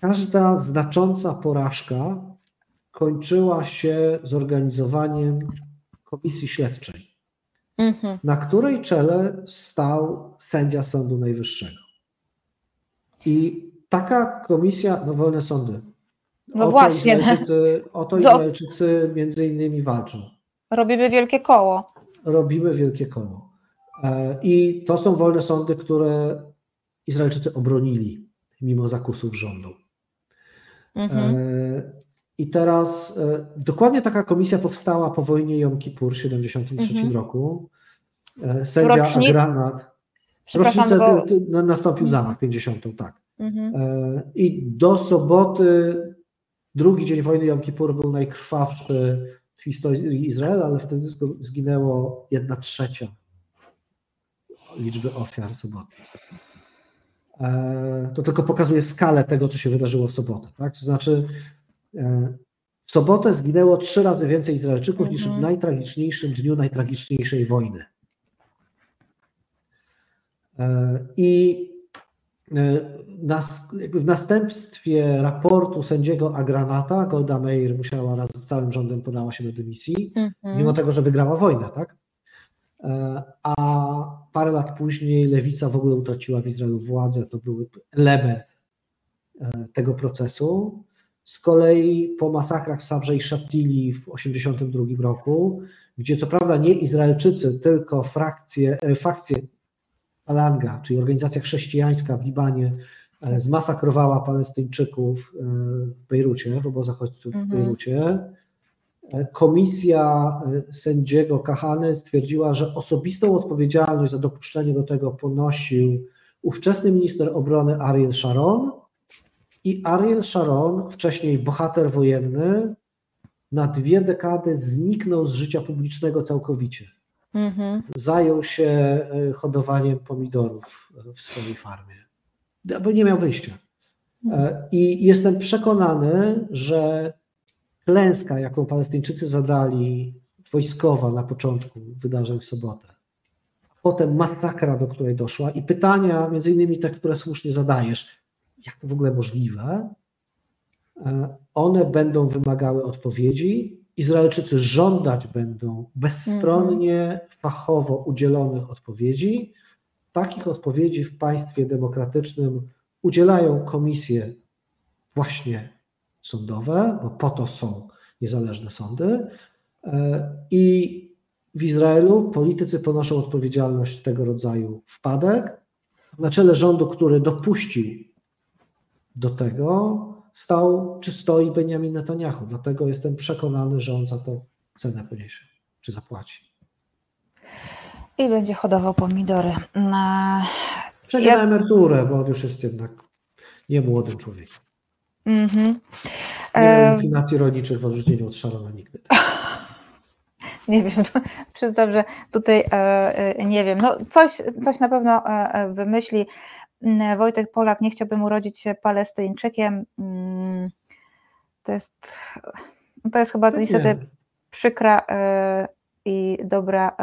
Speaker 2: każda znacząca porażka kończyła się zorganizowaniem komisji śledczej, mhm. na której czele stał sędzia Sądu Najwyższego. I taka komisja, no wolne sądy.
Speaker 1: No o właśnie.
Speaker 2: To Izraelczycy, o to Izraelczycy między innymi walczą.
Speaker 1: Robimy wielkie koło.
Speaker 2: Robimy wielkie koło. E, I to są wolne sądy, które Izraelczycy obronili mimo zakusów rządu. Mhm. E, I teraz e, dokładnie taka komisja powstała po wojnie Jom Kippur w 1973 mhm. roku. Sędzia Rocznik... Agranat. Rocznicę go... nastąpił mhm. zamach 50, tak. Mhm. I do soboty, drugi dzień wojny Jom Kippur był najkrwawszy w historii Izraela, ale wtedy zginęło jedna trzecia liczby ofiar sobotnich. E, to tylko pokazuje skalę tego, co się wydarzyło w sobotę. Tak? To znaczy, e, w sobotę zginęło trzy razy więcej Izraelczyków niż w mhm. najtragiczniejszym dniu najtragiczniejszej wojny. E, I w następstwie raportu sędziego Agranata Golda Meir musiała raz z całym rządem podała się do dymisji, -hmm. mimo tego, że wygrała wojnę, tak? A parę lat później lewica w ogóle utraciła w Izraelu władzę. To był element e, tego procesu. Z kolei po masakrach w Sabrze i Shatili w 1982 roku, gdzie co prawda nie Izraelczycy, tylko frakcje, e, fakcje Alanga, czyli organizacja chrześcijańska w Libanie, e, zmasakrowała Palestyńczyków w Bejrucie, w obozach uchodźców w mhm. Bejrucie Komisja e, sędziego Kahany stwierdziła, że osobistą odpowiedzialność za dopuszczenie do tego ponosił ówczesny minister obrony Ariel Sharon i Ariel Sharon, wcześniej bohater wojenny, na dwie dekady zniknął z życia publicznego całkowicie. Mhm. Zajął się e, hodowaniem pomidorów w swojej farmie, bo nie miał wyjścia. E, I jestem przekonany, że klęska, jaką Palestyńczycy zadali, wojskowa na początku wydarzeń w sobotę, potem masakra, do której doszła i pytania, między innymi te, które słusznie zadajesz, jak to w ogóle możliwe, e, one będą wymagały odpowiedzi. Izraelczycy żądać będą bezstronnie, fachowo udzielonych odpowiedzi. Takich odpowiedzi w państwie demokratycznym udzielają komisje właśnie sądowe, bo po to są niezależne sądy. E, I w Izraelu politycy ponoszą odpowiedzialność tego rodzaju wpadek. Na czele rządu, który dopuścił do tego, stał czy stoi Benjamin Netanyahu. Dlatego jestem przekonany, że on za to cenę poniesie, czy zapłaci.
Speaker 1: I będzie hodował pomidory. Na...
Speaker 2: Przejdzie Jak... na emeryturę, bo on już jest jednak nie młodym człowiekiem. Mm-hmm. Nie miał inklinacji rolniczych w odróżnieniu od Sharona nigdy.
Speaker 1: Nie wiem, przyznam, że tutaj e, e, nie wiem. No coś, coś na pewno e, wymyśli. Mm, Wojtek Polak, nie chciałbym urodzić się Palestyńczykiem. Mm, to jest, to jest chyba niestety przykra i dobra.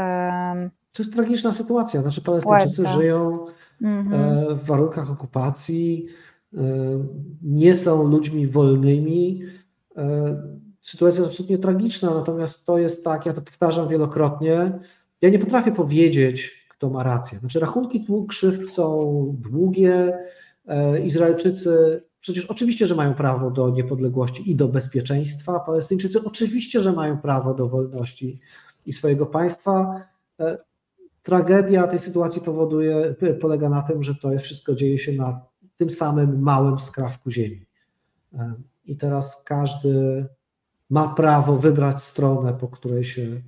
Speaker 2: To jest tragiczna sytuacja. Znaczy Palestyńczycy żyją mm-hmm. w warunkach okupacji, nie są ludźmi wolnymi. Sytuacja jest absolutnie tragiczna, natomiast to jest tak, ja to powtarzam wielokrotnie. Ja nie potrafię powiedzieć, kto ma rację. Znaczy, rachunki krzywd są długie. E, Izraelczycy przecież oczywiście, że mają prawo do niepodległości i do bezpieczeństwa. Palestyńczycy oczywiście, że mają prawo do wolności i swojego państwa. E, tragedia tej sytuacji powoduje, polega na tym, że to wszystko dzieje się na tym samym małym skrawku ziemi. E, I teraz każdy ma prawo wybrać stronę, po której się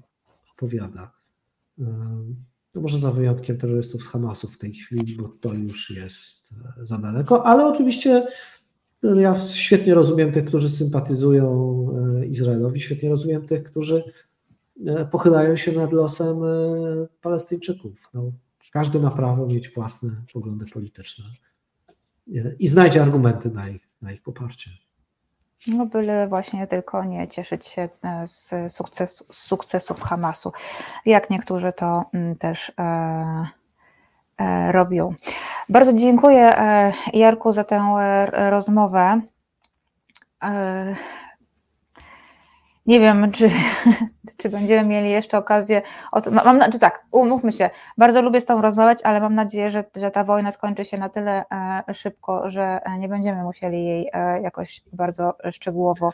Speaker 2: opowiada. E, no może za wyjątkiem terrorystów z Hamasu w tej chwili, bo to już jest e, za daleko, ale oczywiście ja świetnie rozumiem tych, którzy sympatyzują Izraelowi, świetnie rozumiem tych, którzy pochylają się nad losem Palestyńczyków. No, każdy ma prawo mieć własne poglądy polityczne i znajdzie argumenty na ich, na ich poparcie.
Speaker 1: No byle właśnie tylko nie cieszyć się e, z z sukcesów Hamasu, jak niektórzy to mm, też e, e, robią. Bardzo dziękuję e, Jarku za tę e, rozmowę. Nie wiem, czy, czy będziemy mieli jeszcze okazję. Od, mam, czy tak, umówmy się, bardzo lubię z Tobą rozmawiać, ale mam nadzieję, że, że ta wojna skończy się na tyle e, szybko, że nie będziemy musieli jej e, jakoś bardzo szczegółowo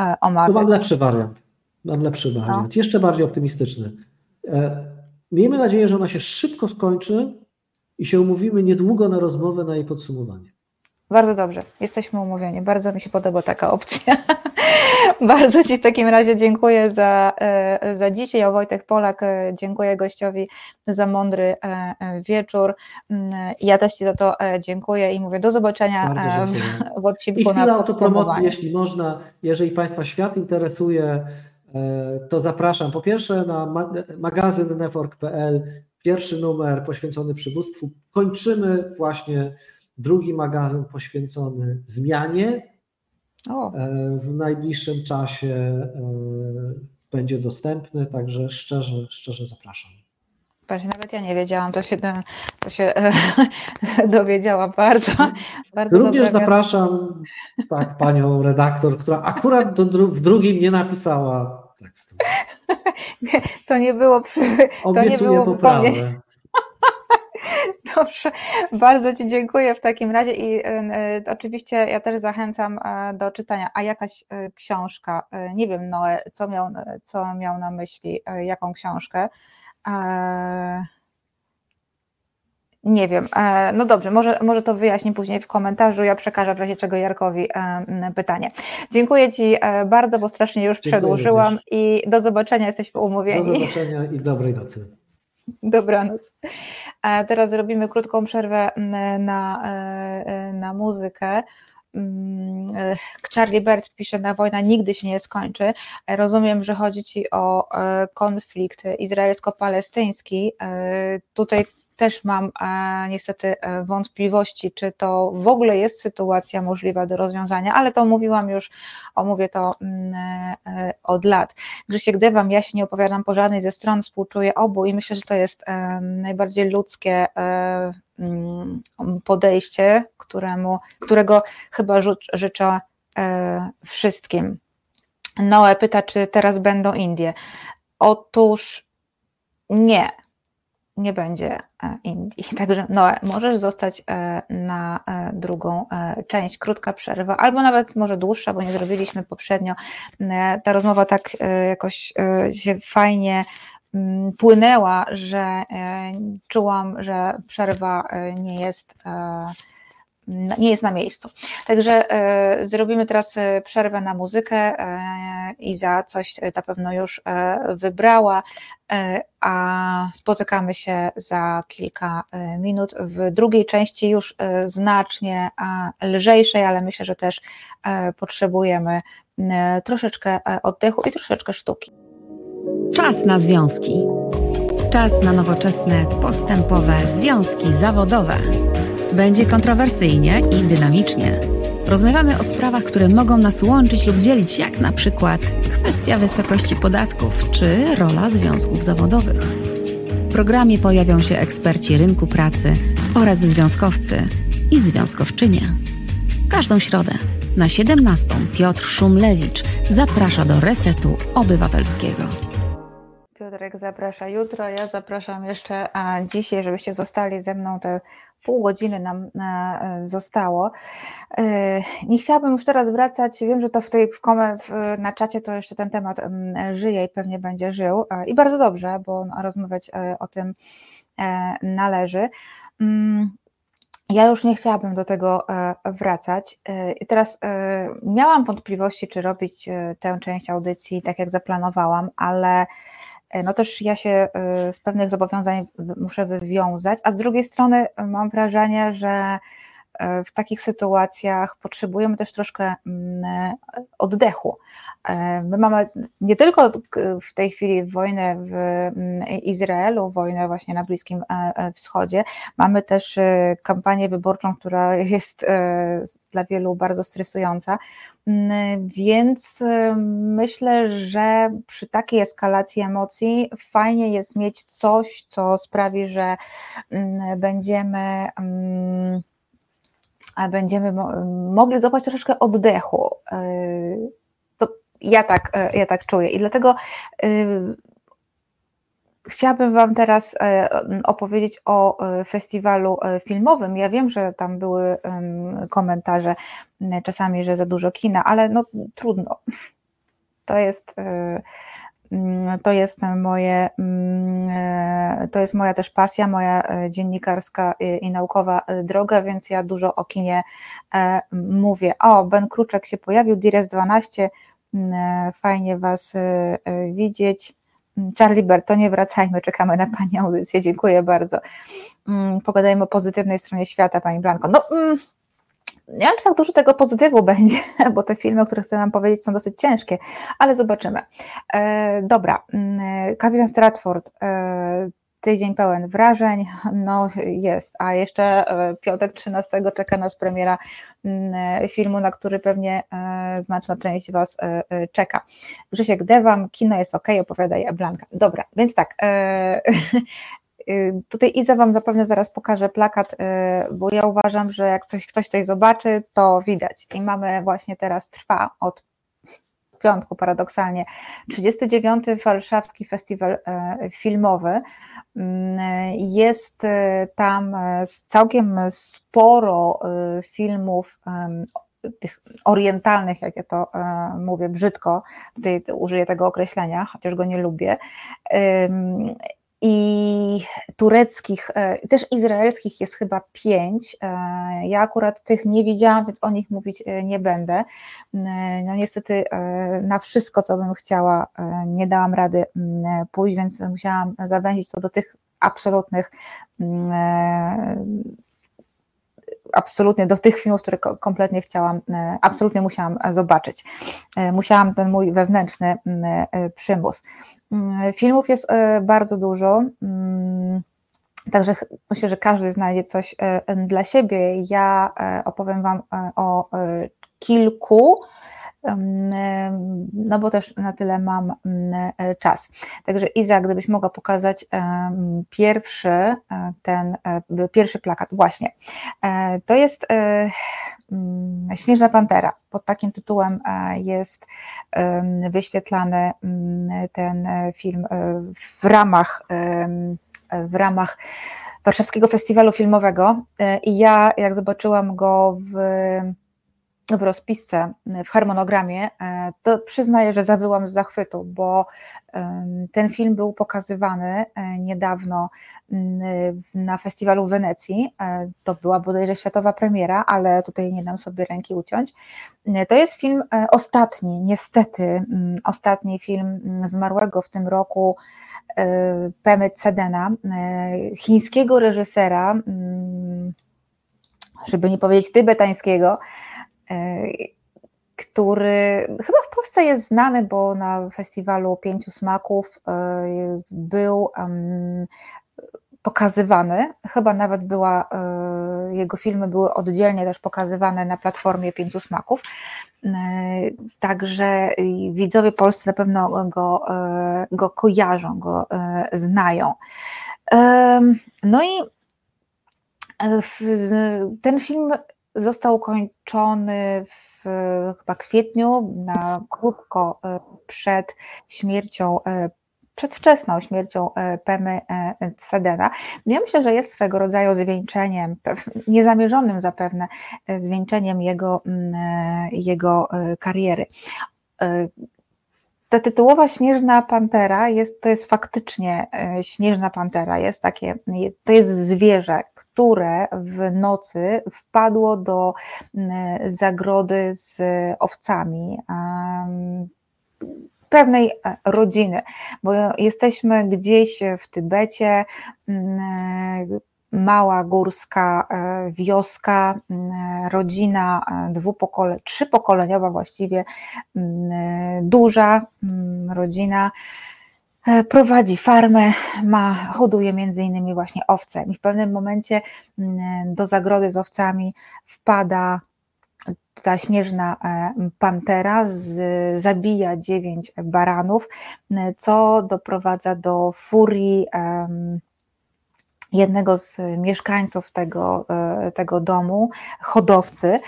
Speaker 1: e, omawiać.
Speaker 2: To mam lepszy wariant. Mam lepszy no. wariant, no. jeszcze bardziej optymistyczny. E, miejmy nadzieję, że ona się szybko skończy i się umówimy niedługo na rozmowę, na jej podsumowanie.
Speaker 1: Bardzo dobrze, jesteśmy umówieni. Bardzo mi się podoba taka opcja. Bardzo Ci w takim razie dziękuję za, e, za dzisiaj. O Wojtek Polak, e, dziękuję gościowi za mądry e, wieczór. Mm, ja też Ci za to dziękuję i mówię do zobaczenia w, w odcinku I
Speaker 2: na autopromocji, jeśli można. Jeżeli Państwa świat interesuje, to zapraszam po pierwsze na magazyn network.pl, pierwszy numer poświęcony przywództwu. Kończymy właśnie drugi magazyn poświęcony zmianie. O. E, w najbliższym czasie e, będzie dostępny, także szczerze, szczerze zapraszam.
Speaker 1: Nawet ja nie wiedziałam, to się, to się dowiedziała bardzo. bardzo
Speaker 2: Również zapraszam tak, panią redaktor, która akurat do, w drugim nie napisała tekstu.
Speaker 1: To nie było przy.
Speaker 2: Obiecuję
Speaker 1: to nie było
Speaker 2: poprawę.
Speaker 1: Dobrze, bardzo Ci dziękuję w takim razie i y, oczywiście ja też zachęcam y, do czytania. A jakaś y, książka, nie wiem Noe, co miał, co miał na myśli, jaką książkę. Nie wiem. No dobrze, może, może to wyjaśnię później w komentarzu. Ja przekażę w razie czego Jarkowi pytanie. Dziękuję Ci bardzo, bo strasznie już Dziękuję przedłużyłam również. i do zobaczenia, jesteśmy umówieni.
Speaker 2: Do zobaczenia i dobrej nocy.
Speaker 1: Dobranoc. A teraz zrobimy krótką przerwę mm, na, e, na muzykę. Mm, e, Charlie Bird pisze, na wojna nigdy się nie skończy. Rozumiem, że chodzi Ci o e, konflikt izraelsko-palestyński. Tutaj też mam e, niestety e, wątpliwości, czy to w ogóle jest sytuacja możliwa do rozwiązania, ale to mówiłam już, omówię to mm, e, od lat. Grzesiek Dewam, ja się nie opowiadam po żadnej ze stron, współczuję obu i myślę, że to jest najbardziej ludzkie mm, podejście, któremu, którego chyba życzę wszystkim. Noe pyta, czy teraz będą Indie. Otóż nie, nie będzie e, Indii. Także Noe, możesz zostać e, na e, drugą część, krótka przerwa, albo nawet może dłuższa, bo nie zrobiliśmy poprzednio. Ta rozmowa tak jakoś się fajnie mm, płynęła, że czułam, że przerwa nie jest nie jest na miejscu. Także e, zrobimy teraz e, przerwę na muzykę. E, Iza coś na pewno już wybrała, a spotykamy się za kilka minut w drugiej części już znacznie lżejszej, ale myślę, że też potrzebujemy troszeczkę oddechu i troszeczkę sztuki.
Speaker 3: Czas na związki. Czas na nowoczesne, postępowe związki zawodowe. Będzie kontrowersyjnie i dynamicznie. Rozmawiamy o sprawach, które mogą nas łączyć lub dzielić, jak na przykład kwestia wysokości podatków czy rola związków zawodowych. W programie pojawią się eksperci rynku pracy oraz związkowcy i związkowczynie. Każdą środę na 17 Piotr Szumlewicz zaprasza do Resetu Obywatelskiego.
Speaker 1: Piotrek zaprasza jutro, ja zapraszam jeszcze dzisiaj, żebyście zostali ze mną te pół godziny nam e, zostało. E, nie chciałabym już teraz wracać, wiem, że to w tej w kome, na czacie to jeszcze ten temat żyje i pewnie będzie żył e, i bardzo dobrze, bo rozmawiać o tym należy. Mm, ja już nie chciałabym do tego wracać. I teraz miałam wątpliwości, czy robić tę część audycji tak, jak zaplanowałam, ale E, no też ja się e, z pewnych zobowiązań muszę wywiązać, a z drugiej strony mam wrażenie, że e, w takich sytuacjach potrzebujemy też troszkę mm, oddechu. My mamy nie tylko w tej chwili wojnę w mm, Izraelu, wojnę właśnie na Bliskim Wschodzie, mamy też kampanię wyborczą, która jest dla wielu bardzo stresująca. Mm, więc myślę, że przy takiej eskalacji emocji fajnie jest mieć coś, co sprawi, że będziemy będziemy mogli złapać troszeczkę oddechu. Y, to ja tak, ja tak czuję i dlatego Chciałabym Wam teraz opowiedzieć o festiwalu filmowym. Ja wiem, że tam były komentarze czasami, że za dużo kina, ale no trudno. To jest to jest moje, mm, e, to jest moja też pasja, moja e, dziennikarska i naukowa e, droga, więc ja dużo o kinie mówię. O, Ben Kruczek się pojawił, Dires 12, mm, fajnie Was widzieć. Charlie Bertonie, wracajmy, czekamy na Pani audycję, dziękuję bardzo. Pogadajmy o pozytywnej stronie świata, Pani Blanko. No, nie wiem, czy tak dużo tego pozytywu będzie, bo te filmy, o których chcę Wam powiedzieć, są dosyć ciężkie, ale zobaczymy. E, dobra, mm, Kapitan Stratford, e, tydzień pełen wrażeń, no jest, a jeszcze e, piątek 13 czeka nas premiera mm, filmu, na który pewnie e, znaczna część Was e, czeka. Grzesiek Dewam, kino jest ok, opowiadaj Blanka. Dobra, więc tak, tutaj Iza Wam zapewne zaraz pokaże plakat, y, bo ja uważam, że jak ktoś, ktoś coś zobaczy, to widać. I mamy właśnie teraz, trwa od piątku paradoksalnie, 39. Warszawski Festiwal y, Filmowy. Mm, jest tam całkiem sporo filmów tych orientalnych, jak ja to mówię brzydko, tutaj użyję tego określenia, chociaż go nie lubię i tureckich, e, też izraelskich jest chyba pięć. E, ja akurat tych nie widziałam, więc o nich mówić e, nie będę. No niestety na wszystko, co bym chciała, nie dałam rady pójść, więc musiałam zawęzić to do tych absolutnych absolutnie do tych filmów, które kompletnie chciałam, absolutnie musiałam zobaczyć. Musiałam ten mój wewnętrzny przymus. Mm, filmów jest e, bardzo dużo, mm, także myślę, że każdy znajdzie coś e, dla siebie. Ja e, opowiem Wam o kilku, no bo też na tyle mam mm, czas. Także Iza, gdybyś mogła pokazać pierwszy ten, pierwszy plakat, właśnie. To jest Śnieżna Pantera. Pod takim tytułem e, jest wyświetlany ten e, film e, w ramach, w ramach Warszawskiego Festiwalu Filmowego i ja jak zobaczyłam go w w rozpisce, w harmonogramie, e, to przyznaję, że zawyłam z zachwytu, bo ten film był pokazywany e, niedawno na festiwalu w Wenecji. E, to była bodajże światowa premiera, ale tutaj nie dam sobie ręki uciąć. To jest film ostatni, niestety, ostatni film zmarłego w tym roku Pemy Cedena, chińskiego reżysera, żeby nie powiedzieć tybetańskiego, który chyba w Polsce jest znany, bo na festiwalu Pięciu Smaków e, był pokazywany, chyba nawet była, e, jego filmy były oddzielnie też pokazywane na platformie Pięciu Smaków, także widzowie polscy na pewno go, go kojarzą, go znają. No i ten film został ukończony w chyba kwietniu, na krótko e, przed śmiercią e, przedwczesną śmiercią e, Pemy Cedena. Ja myślę, że jest swego rodzaju zwieńczeniem, niezamierzonym zapewne zwieńczeniem jego, jego kariery ta tytułowa Śnieżna Pantera jest, to jest faktycznie e, Śnieżna Pantera, jest takie, to jest zwierzę, które w nocy wpadło do zagrody z owcami pewnej e, rodziny, bo jesteśmy gdzieś w Tybecie, mała górska e, wioska, rodzina e, dwupokole, trzypokoleniowa właściwie, duża rodzina, e, prowadzi farmę, ma, hoduje między innymi właśnie owce. I w pewnym momencie do zagrody z owcami wpada ta śnieżna pantera, z, zabija dziewięć baranów, co doprowadza do furii jednego z mieszkańców tego, e, tego domu, hodowcy,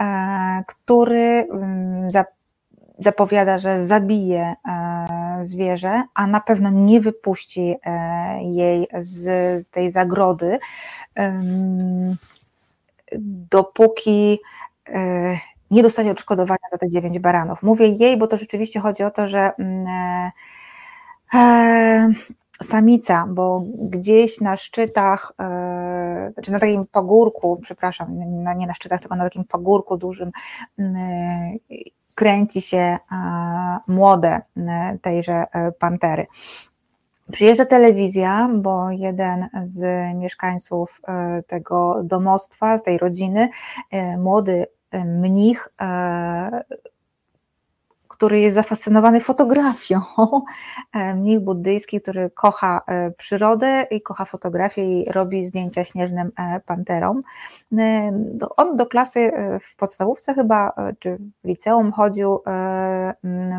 Speaker 1: e, który mm, za, zapowiada, że zabije zwierzę, a na pewno nie wypuści jej z, z tej zagrody, dopóki nie dostanie odszkodowania za te dziewięć baranów. Mówię jej, bo to rzeczywiście chodzi o to, że mm, e, samica, bo gdzieś na szczytach, e, znaczy na takim pagórku, przepraszam, nie na szczytach, tylko na takim pagórku dużym, mm, kręci się e, młode tejże pantery. Przyjeżdża telewizja, bo jeden z mieszkańców tego domostwa, z tej rodziny, młody mnich który jest zafascynowany fotografią. E, mnich buddyjski, który kocha e, przyrodę i kocha fotografię i robi zdjęcia śnieżnym e, panterom. On do klasy w podstawówce chyba, czy w liceum chodził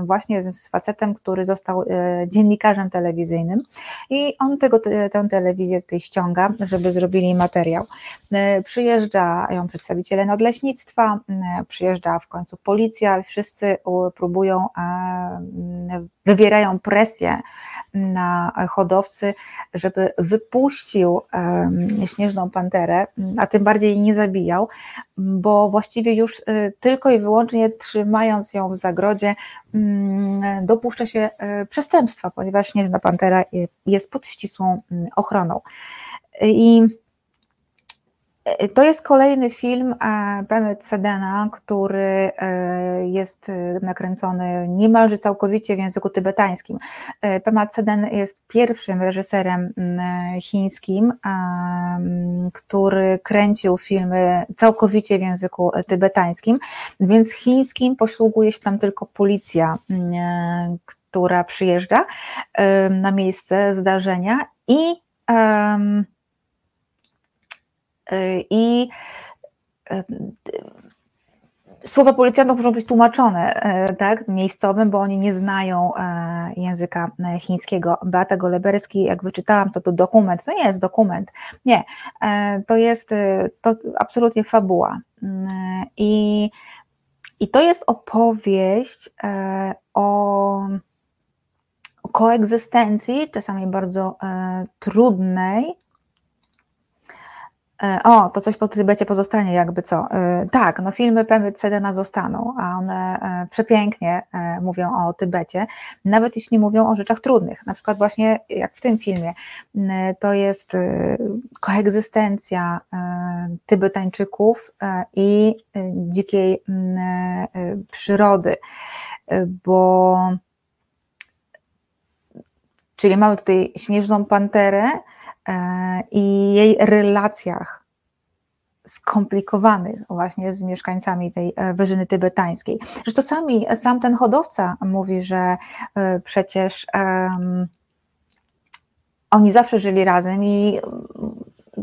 Speaker 1: właśnie z facetem, który został dziennikarzem telewizyjnym i on tego, tę telewizję tutaj ściąga, żeby zrobili materiał. Przyjeżdżają przedstawiciele nadleśnictwa, przyjeżdża w końcu policja, wszyscy próbują próbują, wywierają presję na hodowcy, żeby wypuścił śnieżną panterę, a tym bardziej nie zabijał, bo właściwie już y, tylko i wyłącznie trzymając ją w zagrodzie mm, dopuszcza się y, przestępstwa, ponieważ śnieżna pantera jest pod ścisłą mm, ochroną. I to jest kolejny film Benet Sedena, który e, jest nakręcony niemalże całkowicie w języku tybetańskim. E, Pema Seden jest pierwszym reżyserem chińskim, który kręcił filmy całkowicie w języku tybetańskim, więc chińskim posługuje się tam tylko policja, która przyjeżdża na miejsce zdarzenia i i y, słowa policjantów muszą być tłumaczone y, tak, miejscowym, bo oni nie znają języka chińskiego. Beata Goleberski, jak wyczytałam, to to dokument, to nie jest dokument, nie, to jest to absolutnie fabuła. I, i to jest opowieść o, koegzystencji, czasami bardzo trudnej, E, o, to coś po Tybecie pozostanie, jakby co. E, tak, no filmy Pemy Cedena zostaną, a one e, przepięknie mówią o Tybecie, nawet jeśli mówią o rzeczach trudnych. Na przykład właśnie jak w tym filmie, to jest koegzystencja Tybetańczyków i dzikiej przyrody, bo czyli mamy tutaj śnieżną panterę, E, i jej relacjach skomplikowanych właśnie z mieszkańcami tej e, wyżyny tybetańskiej. Zresztą sami, sam ten hodowca mówi, że e, przecież um, oni zawsze żyli razem i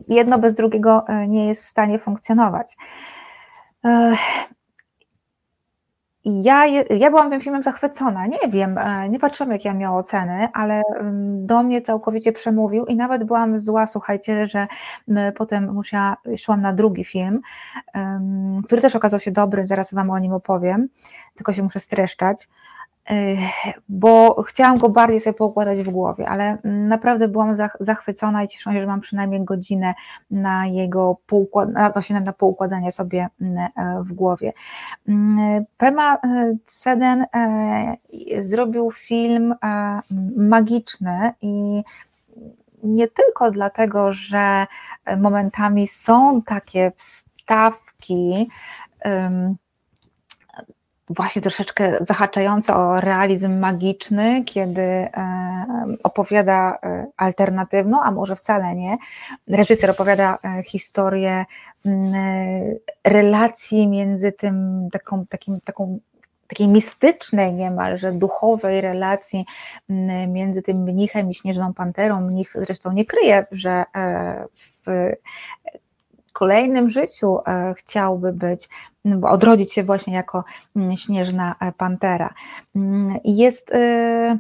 Speaker 1: jedno bez drugiego nie jest w stanie funkcjonować. Ja, ja byłam tym filmem zachwycona. Nie wiem, e, nie patrzyłam, jak ja miał oceny, ale mm, do mnie całkowicie przemówił i nawet byłam zła, słuchajcie, że potem musiała, szłam na drugi film, który też okazał się dobry, zaraz Wam o nim opowiem, tylko się muszę streszczać bo chciałam go bardziej sobie poukładać w głowie, ale naprawdę byłam zachwycona i cieszę się, że mam przynajmniej godzinę na jego poukładanie, na poukładanie sobie e, w głowie. Pema Ceden e, zrobił film e, magiczny i nie tylko dlatego, że momentami są takie wstawki, właśnie troszeczkę zahaczające o realizm magiczny, kiedy e, opowiada e, alternatywną, a może wcale nie. Reżyser opowiada e, historię relacji między tym taką, takim, taką takiej mistycznej niemalże, duchowej relacji między tym mnichem i śnieżną panterą. Mnich zresztą nie kryje, że w kolejnym życiu e, chciałby być, odrodzić się właśnie jako mm, śnieżna e, pantera. Mm, jest e,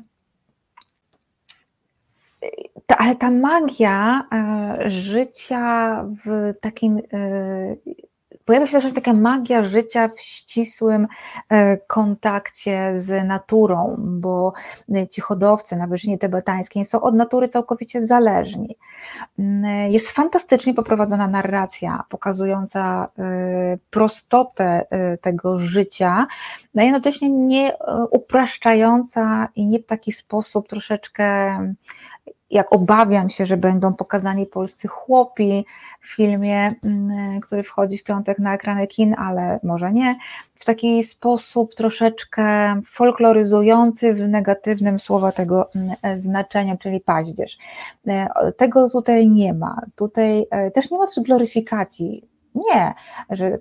Speaker 1: ale ta magia życia w takim pojawia się też taka magia życia w ścisłym e, kontakcie z naturą, bo e, ci hodowcy na wyżynie tybetańskiej są od natury całkowicie zależni. Mm, e, jest fantastycznie poprowadzona narracja pokazująca prostotę tego życia, no i jednocześnie nie upraszczająca i nie w taki sposób troszeczkę jak obawiam się, że będą pokazani polscy chłopi w filmie, mm, który wchodzi w piątek na ekrany kin, ale może nie, w taki sposób troszeczkę folkloryzujący w negatywnym słowa tego mm, znaczenia, czyli paździerz. E, tego tutaj nie ma. Tutaj e, też nie ma też gloryfikacji nie, że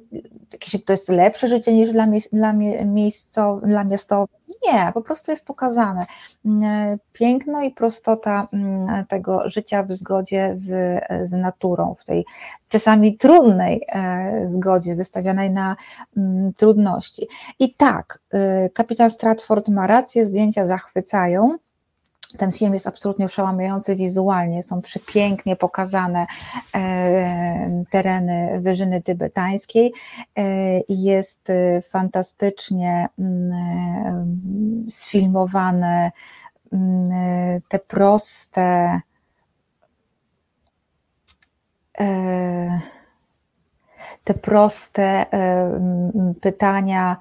Speaker 1: to jest lepsze życie niż dla, miejsc, dla, miejsco, dla miastowych. Nie, po prostu jest pokazane mm, piękno i prostota mm, tego życia w zgodzie z, z naturą, w tej czasami trudnej e, zgodzie, wystawianej na mm, trudności. I tak, y, kapitan Stratford ma rację, zdjęcia zachwycają, ten film jest absolutnie oszałamiający wizualnie, są przepięknie pokazane e, tereny wyżyny tybetańskiej e, i jest e, fantastycznie mm, sfilmowane mm, te proste te proste pytania,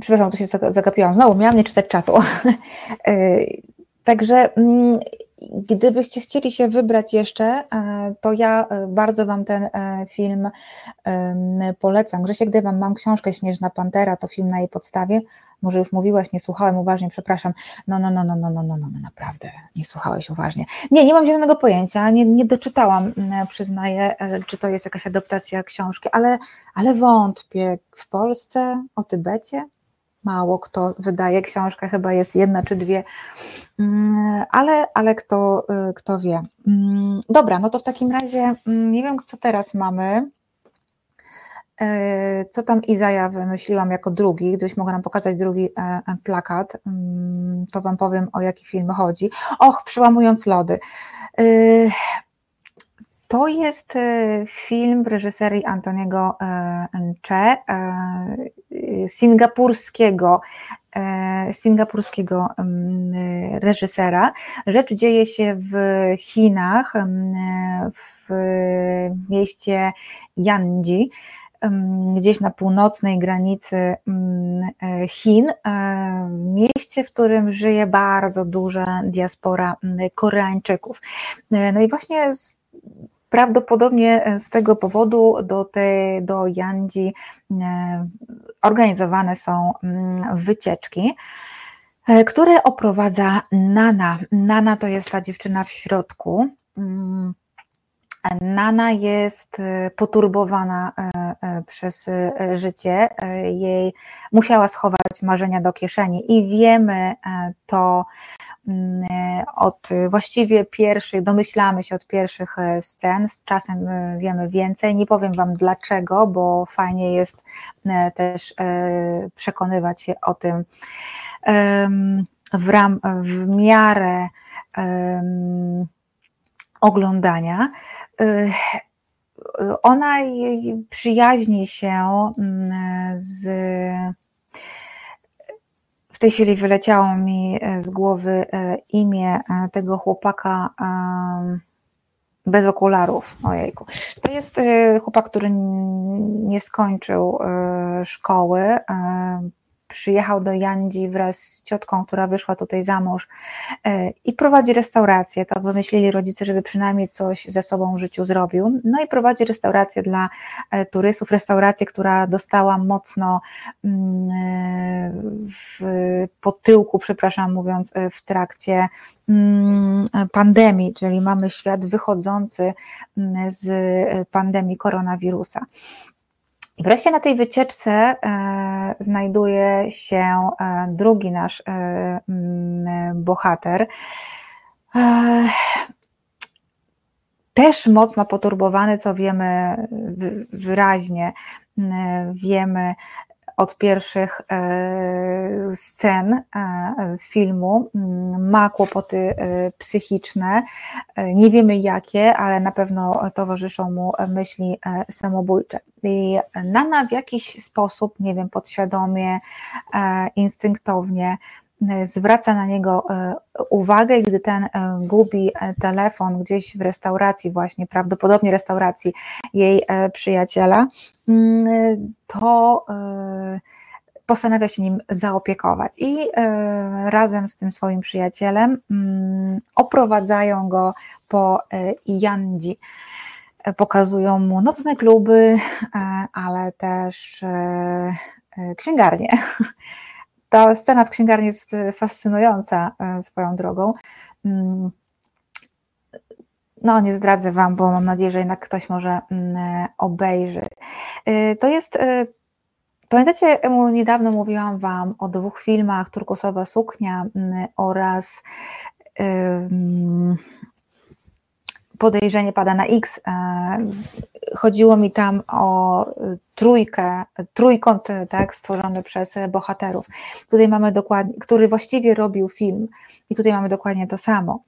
Speaker 1: przepraszam, tu się zagapiłam, znowu miałam nie czytać czatu, Także mm, gdybyście chcieli się wybrać jeszcze, e, to ja e, bardzo Wam ten e, film polecam. Grzesiek wam mam książkę Śnieżna Pantera, to film na jej podstawie. Może już mówiłaś, nie słuchałem uważnie, przepraszam. No, no, no, no, no, no, no, no, no naprawdę, nie słuchałeś uważnie. Nie, nie mam zielonego pojęcia, nie, nie doczytałam, przyznaję, czy to jest jakaś adaptacja książki, ale, ale wątpię. W Polsce, o Tybecie? Mało kto wydaje książkę, chyba jest jedna czy dwie, mm, ale, ale kto, y, kto wie. Mm, dobra, no to w takim razie mm, nie wiem, co teraz mamy. Y, co tam Izaja wymyśliłam jako drugi, gdybyś mogła nam pokazać drugi e, e, plakat, to Wam powiem o jaki film chodzi. Och, przełamując lody. To jest e, film reżyserii Antoniego e, Che, e, singapurskiego, singapurskiego reżysera. Rzecz dzieje się w Chinach, w mieście Yanji, gdzieś na północnej granicy Chin, mieście, w którym żyje bardzo duża diaspora Koreańczyków. No i właśnie z Prawdopodobnie e, z tego powodu do, tej, do Yandzi e, organizowane są mm, wycieczki, e, które oprowadza Nana. Nana to jest ta dziewczyna w środku. Nana jest poturbowana przez życie. Jej musiała schować marzenia do kieszeni i wiemy to Mm, od właściwie pierwszych, domyślamy się od pierwszych e, scen, z czasem e, wiemy więcej. Nie powiem Wam dlaczego, bo fajnie jest e, też przekonywać się o tym w, ram, w miarę oglądania. Ona przyjaźni się mm, z tej chwili wyleciało mi e, z głowy e, imię e, tego chłopaka bez okularów. Ojejku. To jest chłopak, który nie skończył szkoły przyjechał do Jandzi wraz z ciotką, która wyszła tutaj za mąż e, i prowadzi restaurację. Tak wymyślili rodzice, żeby przynajmniej coś ze sobą w życiu zrobił. No i prowadzi restaurację dla e, turystów, restaurację, która dostała mocno mm, e, w, po tyłku, przepraszam mówiąc, w trakcie mm, pandemii, czyli mamy świat wychodzący mm, z pandemii koronawirusa. Wreszcie na tej wycieczce e, znajduje się e, drugi nasz e, bohater. Też mocno poturbowany, co wiemy wyraźnie, wiemy od pierwszych scen filmu. Mm, ma kłopoty psychiczne, nie wiemy jakie, ale na pewno towarzyszą mu myśli samobójcze. I Nana w jakiś sposób, nie wiem, podświadomie, instynktownie, E, zwraca na niego e, uwagę, gdy ten e, gubi telefon gdzieś w restauracji, właśnie prawdopodobnie restauracji jej przyjaciela, mm, to postanawia się nim zaopiekować i razem z tym swoim przyjacielem mm, oprowadzają go po Yandzi. Pokazują mu nocne kluby, ale też księgarnie ta scena w księgarni jest e, fascynująca e, swoją drogą. Mm. No, nie zdradzę Wam, bo mam nadzieję, że jednak ktoś może mm, obejrzy. To jest. Pamiętacie, niedawno mówiłam Wam o dwóch filmach Turkusowa Suknia mm, oraz podejrzenie pada na X. E, chodziło mi tam o trójkę, trójkąt tak, stworzony przez bohaterów. Tutaj mamy dokładnie, który właściwie robił film i tutaj mamy dokładnie to samo.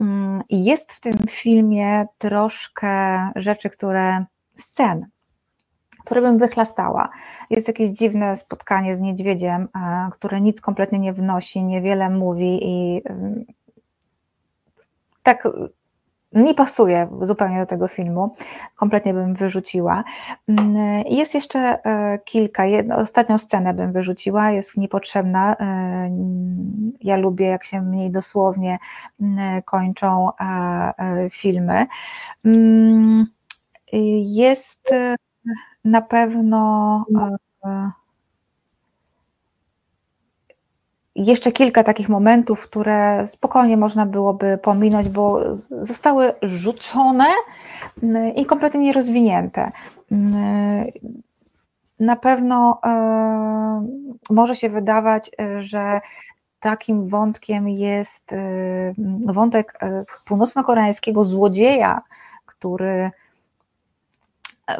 Speaker 1: Mm, jest w tym filmie troszkę rzeczy, które, scen, które bym wychlastała. Jest jakieś dziwne spotkanie z niedźwiedziem, e, które nic kompletnie nie wnosi, niewiele mówi i mm, tak nie pasuje zupełnie do tego filmu, kompletnie bym wyrzuciła. Mm, jest jeszcze e, kilka, jedno, ostatnią scenę bym wyrzuciła, jest niepotrzebna. E, ja lubię, jak się mniej dosłownie mm, kończą e, filmy. Mm, jest na pewno jeszcze kilka takich momentów, które spokojnie można byłoby pominąć, bo zostały rzucone mm, i kompletnie nierozwinięte. Mm, na pewno e, może się wydawać, e, że takim wątkiem jest e, wątek północno-koreańskiego złodzieja, który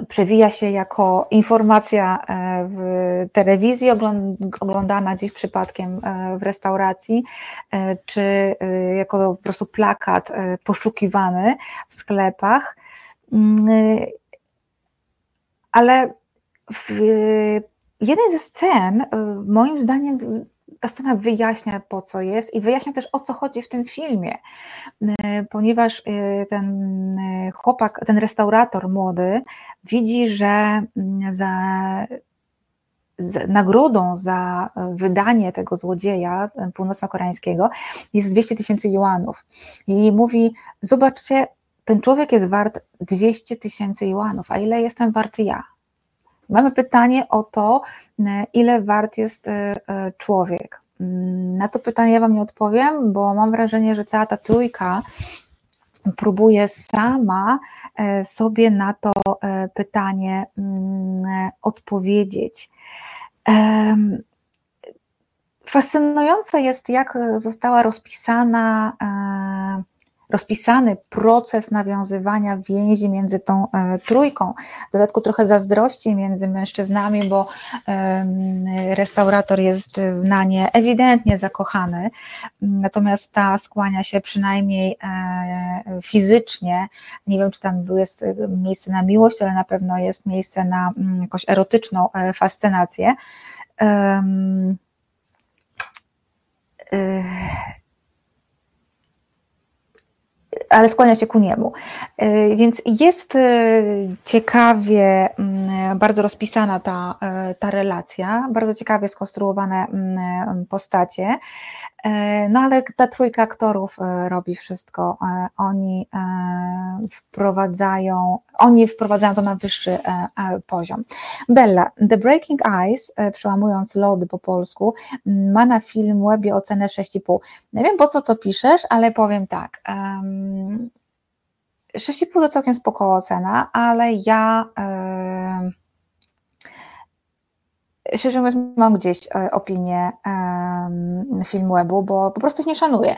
Speaker 1: przewija się jako informacja e, w telewizji, oglądana gdzieś przypadkiem e, w restauracji, e, czy jako po prostu plakat poszukiwany w sklepach. Mm, ale w jednej ze scen, moim zdaniem, ta scena wyjaśnia po co jest i wyjaśnia też o co chodzi w tym filmie, e, ponieważ e, ten e, chłopak, ten restaurator młody widzi, że mm, za, nagrodą za wydanie tego złodzieja północno-koreańskiego jest 200 tysięcy juanów i mówi, zobaczcie, ten człowiek jest wart 200 tysięcy juanów, a ile jestem warty ja? Mamy pytanie o to, e, ile wart jest e, e, człowiek. Mm, na to pytanie ja Wam nie odpowiem, bo mam wrażenie, że cała ta trójka próbuje sama sobie na to pytanie mm, odpowiedzieć. Fascynujące jest, jak została rozpisana rozpisany proces nawiązywania więzi między tą e, trójką. W dodatku trochę zazdrości między mężczyznami, bo restaurator jest na nie ewidentnie zakochany, natomiast ta skłania się przynajmniej e, fizycznie. Nie wiem, czy tam jest miejsce na miłość, ale na pewno jest miejsce na mm, jakąś erotyczną e, fascynację ale skłania się ku niemu. E, więc jest e, ciekawie mm, bardzo rozpisana ta, e, ta relacja, bardzo ciekawie skonstruowane mm, postacie. No ale ta trójka aktorów robi wszystko. Oni wprowadzają, oni wprowadzają to na wyższy poziom. Bella, The Breaking Ice, przełamując lody po polsku, ma na film webie ocenę 6,5. Nie wiem po co to piszesz, ale powiem tak. 6,5 to całkiem spoko ocena, ale ja szczerze mówiąc, mam gdzieś e, opinię film webu, bo po prostu ich nie szanuję.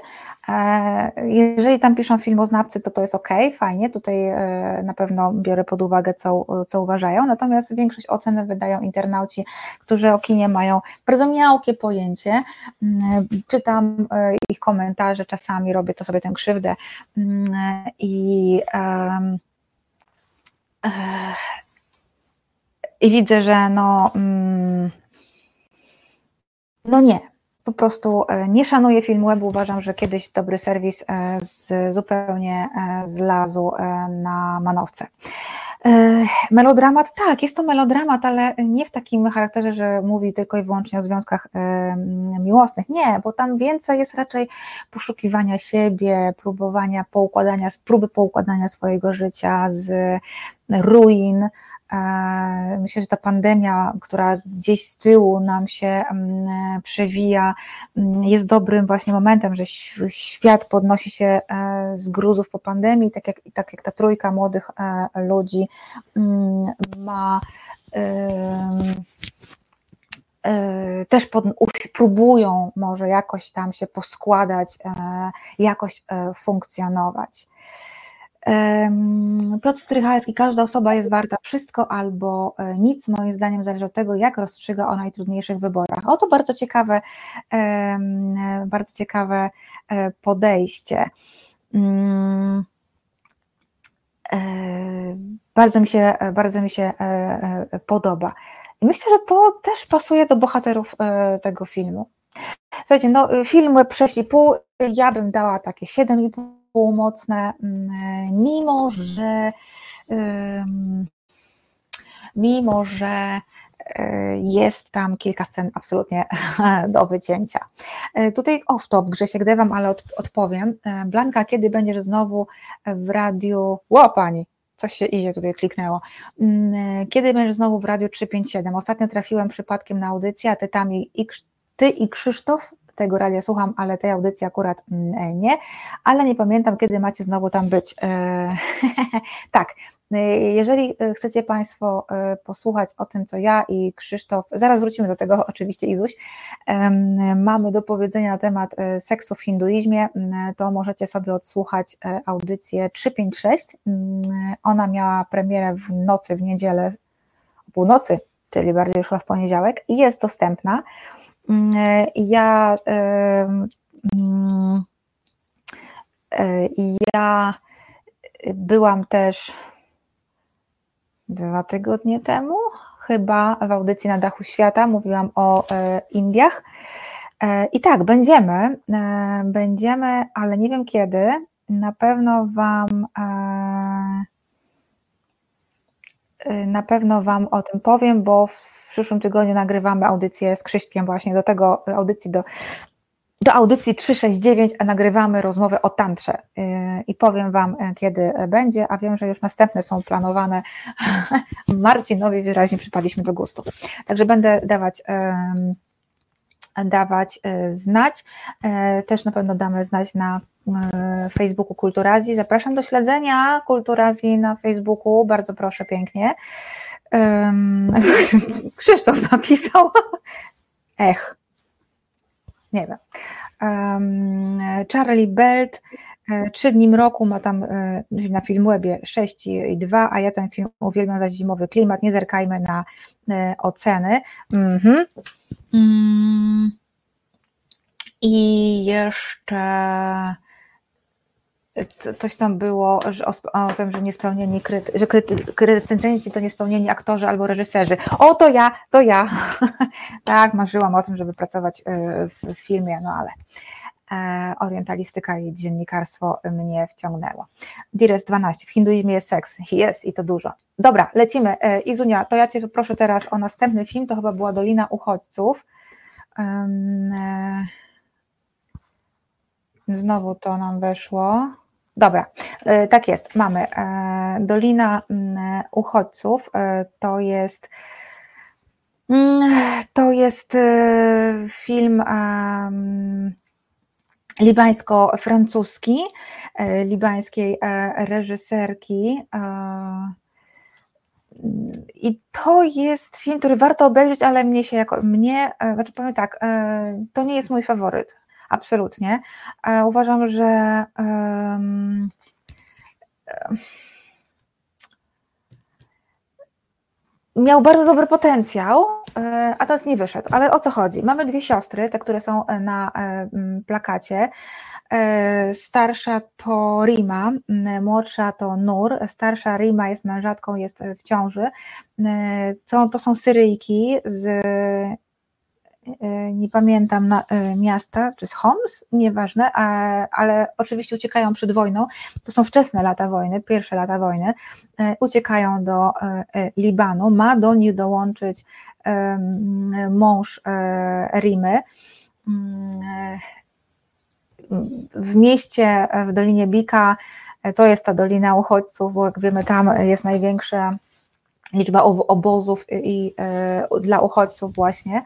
Speaker 1: E, jeżeli tam piszą filmoznawcy, to to jest ok, fajnie, tutaj e, na pewno biorę pod uwagę, co, co uważają, natomiast większość ocen wydają internauci, którzy o kinie mają bardzo miałkie pojęcie. Mm, czytam ich komentarze, czasami robię to sobie tę krzywdę mm, i i widzę, że no, mm, no nie, po prostu e, nie szanuję film webu. Uważam, że kiedyś dobry serwis e, z, zupełnie e, zlazł na manowce. Melodramat, tak, jest to melodramat, ale nie w takim charakterze, że mówi tylko i wyłącznie o związkach miłosnych. Nie, bo tam więcej jest raczej poszukiwania siebie, próbowania poukładania, próby poukładania swojego życia z ruin, Myślę, że ta pandemia, która gdzieś z tyłu nam się mm, przewija, mm, jest dobrym właśnie momentem, że świat podnosi się e, z gruzów po pandemii, tak jak, tak jak ta trójka młodych e, ludzi mm, ma e, też pod, próbują może jakoś tam się poskładać, jakoś funkcjonować. Piotr Strychalski, każda osoba jest warta wszystko albo e, nic, moim zdaniem zależy od tego, jak rozstrzyga o najtrudniejszych wyborach. O to bardzo ciekawe, bardzo ciekawe e, podejście. Mm, e, bardzo mi się, bardzo mi się podoba. I myślę, że to też pasuje do bohaterów tego filmu. Słuchajcie, no film 6,5, ja bym dała takie 7,5 półmocne, mm, mimo że mimo że e, jest tam kilka scen absolutnie do wycięcia. E, tutaj off-top, Grzesiek Dewam, ale odpowiem. E, Blanka, kiedy będziesz znowu w radiu... Ło, pani, coś się idzie tutaj kliknęło. Mm, kiedy będziesz znowu w radiu 357? Ostatnio trafiłem przypadkiem na audycję, a ty tam i, ty i Krzysztof tego radia słucham, ale tej audycji akurat mm, e, nie, ale nie pamiętam, kiedy macie znowu tam być. E, tak, e, jeżeli chcecie Państwo posłuchać o tym, co ja i Krzysztof, zaraz wrócimy do tego, oczywiście Izuś, mamy do powiedzenia na temat seksu w hinduizmie, mm, to możecie sobie odsłuchać audycję 356. Mm, ona miała premierę w nocy, w niedzielę, o północy, czyli bardziej już w poniedziałek i jest dostępna. Mm, e, ja mm, e, ja byłam też dwa tygodnie temu, chyba w audycji na dachu świata, mówiłam o e, Indiach. I tak, będziemy, będziemy, ale nie wiem kiedy. Na pewno Wam na pewno Wam o tym powiem, bo w przyszłym tygodniu nagrywamy audycję z Krzyśkiem właśnie do tego audycji, do, do audycji 369, a nagrywamy rozmowę o tantrze y, i powiem Wam, y, kiedy będzie, a wiem, że już następne są planowane. Marcinowi wyraźnie przypadliśmy do gustu. Także będę dawać dawać y, znać. Też na pewno damy znać na Facebooku Kulturazji. Zapraszam do śledzenia Kulturazji na Facebooku, bardzo proszę pięknie. Krzysztof napisał. Ech. Nie wiem. Charlie Belt, e, Trzy dni mroku ma tam e, na Filmwebie 6 i 2, a ja ten film uwielbiam za zimowy klimat. Nie zerkajmy na e, oceny. Mhm. Mm. I jeszcze coś tam było że o, o tym, że niespełnieni kryty, że recenzenci to niespełnieni aktorzy albo reżyserzy. O, to ja, to ja. tak, marzyłam o tym, żeby pracować e, w filmie, no ale e, orientalistyka i dziennikarstwo mnie wciągnęło. Dires 12. W hinduizmie jest seks. Jest i to dużo. Dobra, lecimy. E, Izunia, to ja Cię proszę teraz o następny film. To chyba była Dolina Uchodźców. Znowu to nam weszło. Dobra, e, tak jest, mamy. E, Dolina Uchodźców e, to jest to jest film libańsko-francuski, libańskiej reżyserki I to jest film, który warto obejrzeć, ale mnie się jako mnie, znaczy powiem tak, to nie jest mój faworyt, absolutnie. Uważam, że um, miał bardzo dobry potencjał, e, a teraz nie wyszedł. Ale o co chodzi? Mamy dwie siostry, te, które są e, na e, plakacie. Starsza to Rima, młodsza to Nur. Starsza Rima jest mężatką, jest w ciąży. To są Syryjki z nie pamiętam na, e, miasta, czy z Homs, nieważne, ale oczywiście uciekają przed wojną. To są wczesne lata wojny, pierwsze lata wojny. E, uciekają do Libanu. Ma do nich dołączyć mąż Rimy. W mieście, w Dolinie Bika, to jest ta dolina uchodźców, bo jak wiemy, tam jest największa liczba obozów i, e, dla uchodźców właśnie.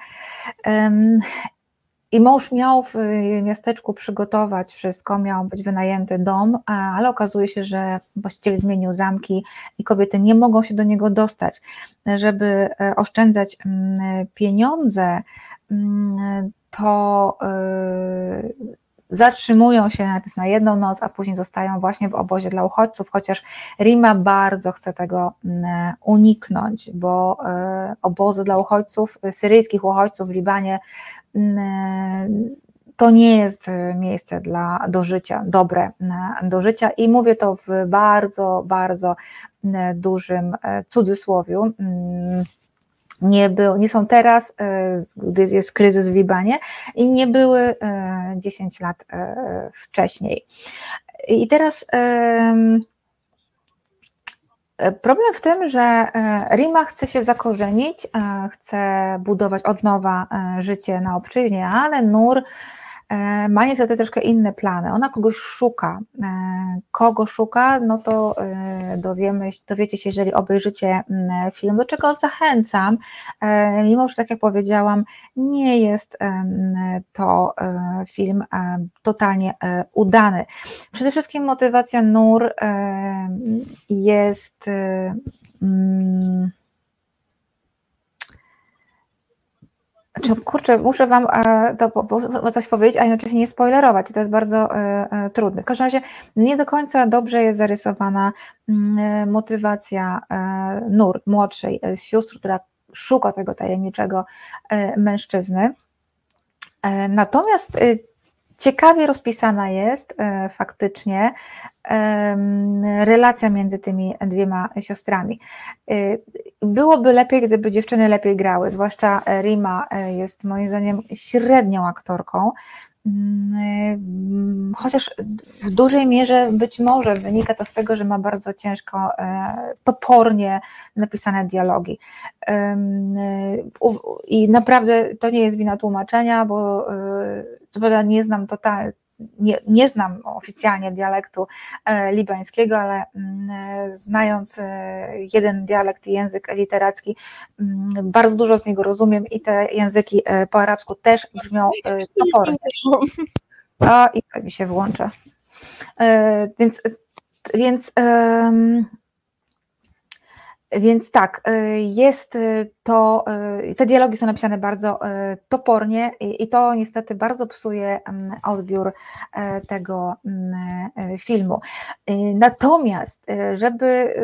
Speaker 1: I mąż miał w miasteczku przygotować wszystko, miał być wynajęty dom, ale okazuje się, że właściciel zmienił zamki i kobiety nie mogą się do niego dostać. Żeby e, oszczędzać pieniądze, to e, zatrzymują się najpierw na jedną noc, a później zostają właśnie w obozie dla uchodźców, chociaż Rima bardzo chce tego mm, uniknąć, bo e, obozy dla uchodźców, syryjskich uchodźców w Libanie mm, to nie jest miejsce dla, do życia, dobre mm, do życia. I mówię to w bardzo, bardzo dużym e, cudzysłowiu nie, był, nie są teraz, e, gdy jest kryzys w Libanie i nie były 10 e, lat e, wcześniej. I teraz problem w tym, że Rima chce się zakorzenić, chce budować od nowa życie na obczyźnie, ale Nur ma niestety troszkę inne plany. Ona kogoś szuka. E, kogo szuka, no to e, dowiemy, dowiecie się, jeżeli obejrzycie mm, film, do czego zachęcam, mimo że tak jak powiedziałam, nie jest to film totalnie udany. Przede wszystkim motywacja Nur jest Znaczy, kurczę, muszę Wam e, to coś powiedzieć, a jednocześnie nie spoilerować, to jest bardzo e, e, trudne. W każdym razie nie do końca dobrze jest zarysowana mm, motywacja Nur, młodszej sióstr, która szuka tego tajemniczego mężczyzny. Natomiast Ciekawie rozpisana jest e, faktycznie relacja między tymi dwiema siostrami. E, byłoby lepiej, gdyby dziewczyny lepiej grały, zwłaszcza Rima e, jest moim zdaniem średnią aktorką, chociaż w dużej mierze być może wynika to z tego, że ma bardzo ciężko, topornie napisane dialogi. I naprawdę to nie jest wina tłumaczenia, bo co prawda nie znam totalnie, nie, nie znam oficjalnie dialektu e, libańskiego, ale mm, e, znając e, jeden dialekt i język literacki, mm, bardzo dużo z niego rozumiem i te języki po arabsku też brzmią topornie. A i tak mi się włącza. Więc, więc więc tak, y, jest y, to, y, te dialogi są napisane bardzo topornie i to niestety bardzo psuje mm, odbiór tego mm, filmu. Natomiast, żeby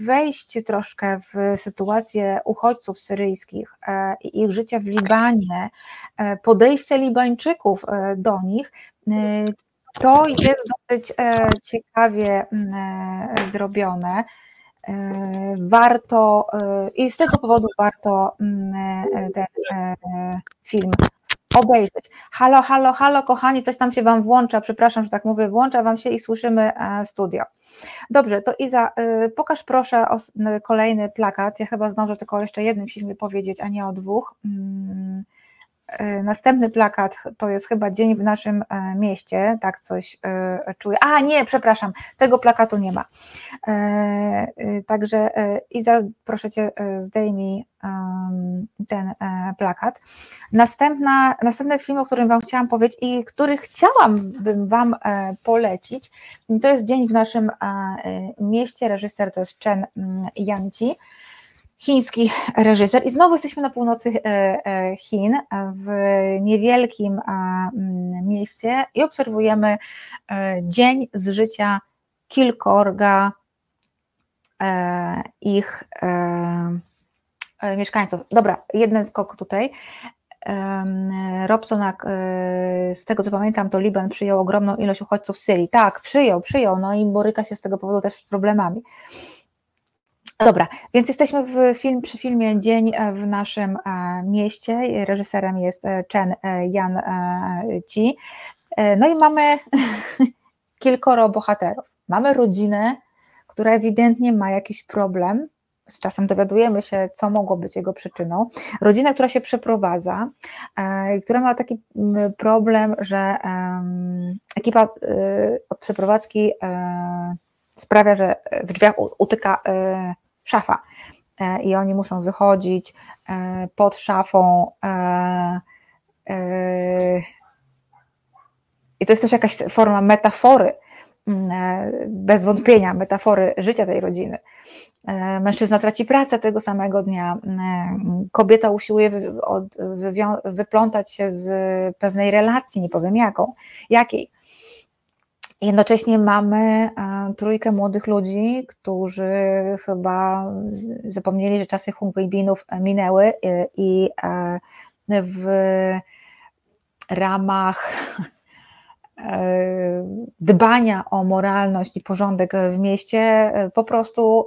Speaker 1: wejść troszkę w sytuację uchodźców syryjskich i ich życia w Libanie, podejście Libańczyków do nich, to jest dosyć ciekawie mm, zrobione. E, warto e, i z tego powodu warto mm, e, ten film obejrzeć. Halo, halo, halo, kochani, coś tam się Wam włącza, przepraszam, że tak mówię, włącza Wam się i słyszymy studio. Dobrze, to Iza, pokaż proszę kolejny plakat. Ja chyba zdążę tylko jeszcze jednym filmie powiedzieć, a nie o dwóch. Mm, E, następny plakat to jest chyba dzień w naszym e, mieście, tak coś e, czuję. A nie, przepraszam, tego plakatu nie ma. Także Iza, proszę Cię, zdejmij ten plakat. Następna, następny film, o którym Wam chciałam powiedzieć i który chciałabym Wam polecić, to jest Dzień w naszym mieście. Reżyser to jest Chen Yanci chiński reżyser. I znowu jesteśmy na północy e, e, Chin, w niewielkim mm, mieście i obserwujemy e, dzień z życia kilkorga ich mieszkańców. Dobra, jeden skok tutaj. Robson, z tego co pamiętam, to Liban przyjął ogromną ilość uchodźców z Syrii. Tak, przyjął, przyjął, no i boryka się z tego powodu też z problemami. Dobra, więc jesteśmy w film, przy filmie Dzień w naszym e, mieście. Reżyserem jest e, Chen e, Yan Ci. No i mamy kilkoro bohaterów. Mamy rodzinę, która ewidentnie ma jakiś problem. Z czasem dowiadujemy się, co mogło być jego przyczyną. Rodzina, która się przeprowadza, która ma taki problem, że ekipa od przeprowadzki sprawia, że w drzwiach utyka szafa e, i oni muszą wychodzić e, pod szafą. E, I to jest też jakaś forma metafory, mm, bez wątpienia, metafory życia tej rodziny. Mężczyzna traci pracę tego samego dnia, kobieta usiłuje wyplątać się z pewnej relacji, nie powiem jaką, jakiej. Jednocześnie mamy e, trójkę młodych ludzi, którzy chyba zapomnieli, że czasy Hungwejbinów minęły i e, w ramach e, dbania o moralność i porządek w mieście po prostu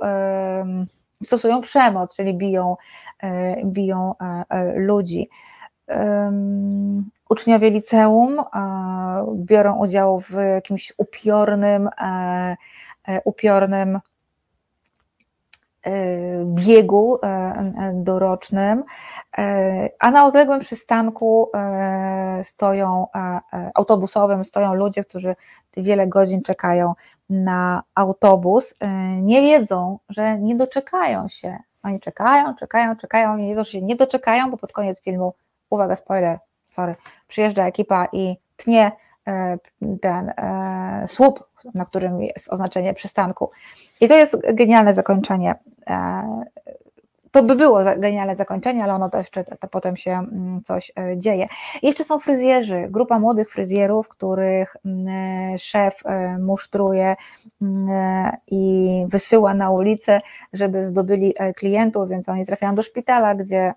Speaker 1: stosują przemoc, czyli biją, biją ludzi uczniowie liceum biorą udział w jakimś upiornym, e, e, upiornym e, biegu dorocznym, a na odległym przystanku stoją autobusowym stoją ludzie, którzy wiele godzin czekają na autobus, nie wiedzą, że nie doczekają się. Oni czekają, czekają, czekają, nie wiedzą, że się nie doczekają, bo pod koniec filmu, uwaga, spoiler, sorry, przyjeżdża ekipa i tnie e, ten e, słup, na którym jest oznaczenie przystanku. I to jest genialne zakończenie. E, to by było genialne zakończenie, ale ono to jeszcze to potem się mm, coś dzieje. Jeszcze są fryzjerzy, grupa młodych fryzjerów, których mm, szef musztruje mm, i wysyła na ulicę, żeby zdobyli klientów, więc oni trafiają do szpitala, gdzie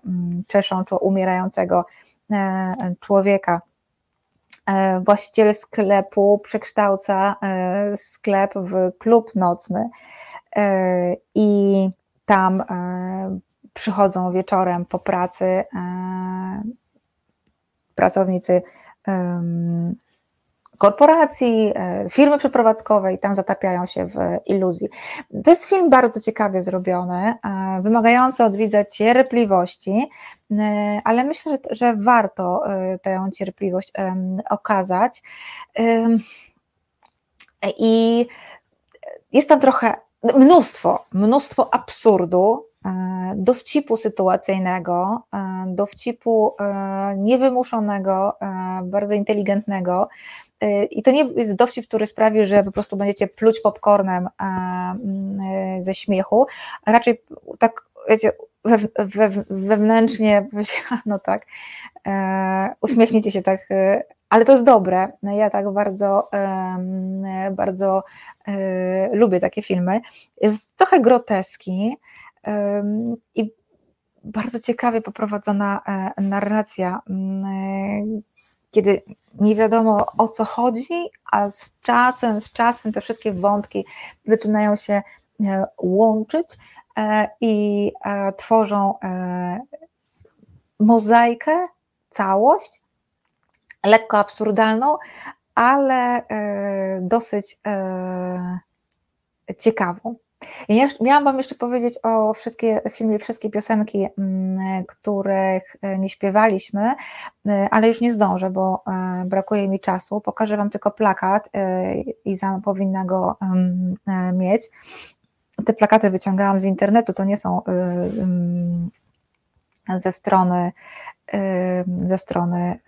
Speaker 1: czeszą umierającego człowieka. E, właściciel sklepu przekształca e, sklep w klub nocny i tam przychodzą wieczorem po pracy pracownicy korporacji, e, firmy przeprowadzkowej, tam zatapiają się w iluzji. To jest film bardzo ciekawie zrobiony, e, wymagający od widza cierpliwości, e, ale myślę, że, warto tę cierpliwość okazać. I jest tam trochę mnóstwo, mnóstwo absurdu, dowcipu sytuacyjnego, dowcipu niewymuszonego, bardzo inteligentnego, i to nie jest dowcip, który sprawi, że po prostu będziecie pluć popcornem mm, ze śmiechu, raczej tak, wiecie, wewnętrznie, no tak, e, uśmiechniecie się tak, e, ale to jest dobre. No ja tak bardzo, bardzo e, lubię takie filmy. Jest trochę groteski i bardzo ciekawie poprowadzona narracja, mm, kiedy nie wiadomo o co chodzi, a z czasem, z czasem te wszystkie wątki zaczynają się e, łączyć e, i e, tworzą mozaikę, całość, lekko absurdalną, ale dosyć ciekawą. Ja miałam Wam jeszcze powiedzieć o wszystkie filmie, wszystkie piosenki, mm, których e, nie śpiewaliśmy, e, ale już nie zdążę, bo e, brakuje mi czasu. Pokażę Wam tylko plakat i Iza powinna go mieć. Te plakaty wyciągałam z internetu, to nie są ze strony ze strony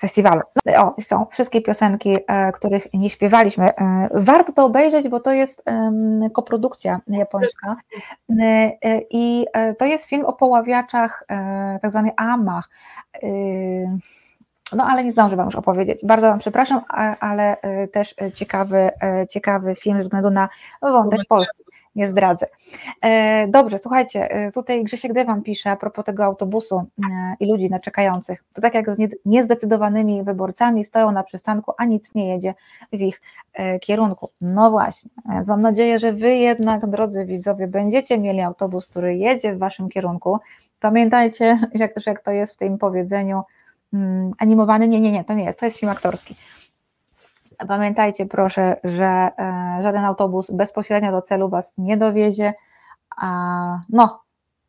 Speaker 1: festiwalu. O, są wszystkie piosenki, e, których nie śpiewaliśmy. E, warto to obejrzeć, bo to jest koprodukcja japońska e, i to jest film o poławiaczach, tak zwanych amach. No ale nie zdążę Wam już opowiedzieć. Bardzo Wam przepraszam, ale też ciekawy, ciekawy film ze względu na wątek polski nie zdradzę. E, dobrze, słuchajcie, e, tutaj Grzesiek Dewan pisze a propos tego autobusu e, i ludzi na czekających. To tak jak z niezdecydowanymi wyborcami stoją na przystanku, a nic nie jedzie w ich kierunku. No właśnie, więc mam nadzieję, że Wy jednak, drodzy widzowie, będziecie mieli autobus, który jedzie w Waszym kierunku. Pamiętajcie, że jak to jest w tym powiedzeniu, mm, animowany, nie, nie, nie, to nie jest, to jest film aktorski. Pamiętajcie proszę, że e, żaden autobus bezpośrednio do celu Was nie dowiezie, a no,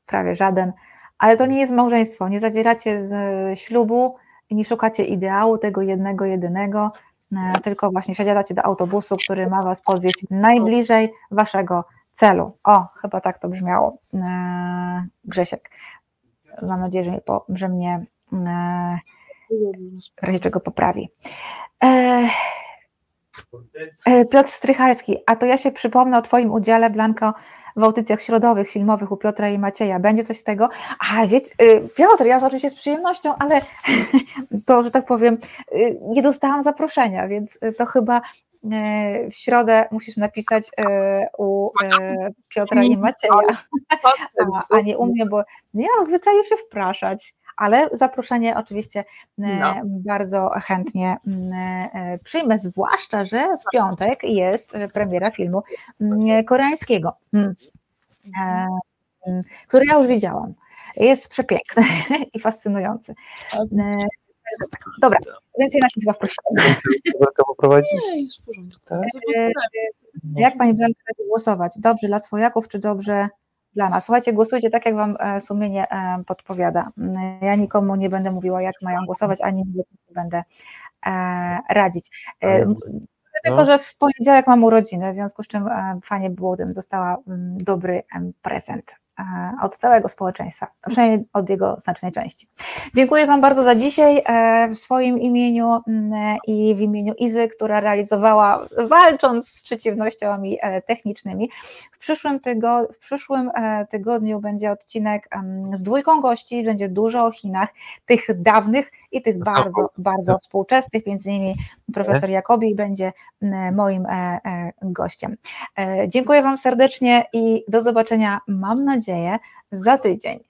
Speaker 1: prawie żaden, ale to nie jest małżeństwo, nie zawieracie z ślubu nie szukacie ideału tego jednego, jedynego, e, tylko właśnie wsiadacie do autobusu, który ma Was podwieźć najbliżej Waszego celu. O, chyba tak to brzmiało, e, Grzesiek. Mam nadzieję, że mnie, że mnie w razie czego poprawi. E, Piotr Strychalski, a to ja się przypomnę o Twoim udziale, Blanko, w audycjach środowych, filmowych u Piotra i Macieja. Będzie coś z tego? A wiecie, Piotr, ja oczywiście z przyjemnością, ale to, że tak powiem, y, nie dostałam zaproszenia, więc to chyba e, w środę musisz napisać e, u Piotra i Macieja, a, a nie u mnie, bo nie mam zwyczaju się wpraszać ale zaproszenie oczywiście e, no. bardzo chętnie e, przyjmę, zwłaszcza, że w piątek jest premiera filmu koreańskiego, e, który ja już widziałam. Jest przepiękny i fascynujący. Dobra, więcej na chyba proszę.
Speaker 4: Nie, jest w porządku. Tak?
Speaker 1: Jak Pani Blanka głosować? Dobrze dla swojaków, czy dobrze dla nas. Słuchajcie, głosujcie tak, jak Wam e, sumienie e, podpowiada. Ja nikomu nie będę mówiła, jak mają głosować, ani nie będę e, radzić. Dlatego, no. że w poniedziałek mam urodziny, w związku z czym fajnie było, gdybym dostała mm, dobry prezent od całego społeczeństwa, przynajmniej od jego znacznej części. Dziękuję Wam bardzo za dzisiaj w swoim imieniu mm, i w imieniu Izy, która realizowała, walcząc z przeciwnościami technicznymi, w przyszłym, tygo, w przyszłym e, tygodniu będzie odcinek z dwójką gości, będzie dużo o Chinach, tych dawnych i tych bardzo, bardzo współczesnych, między innymi profesor Jakobi będzie moim e, e, gościem. Dziękuję Wam serdecznie i do zobaczenia, mam nadzieję, za tydzień.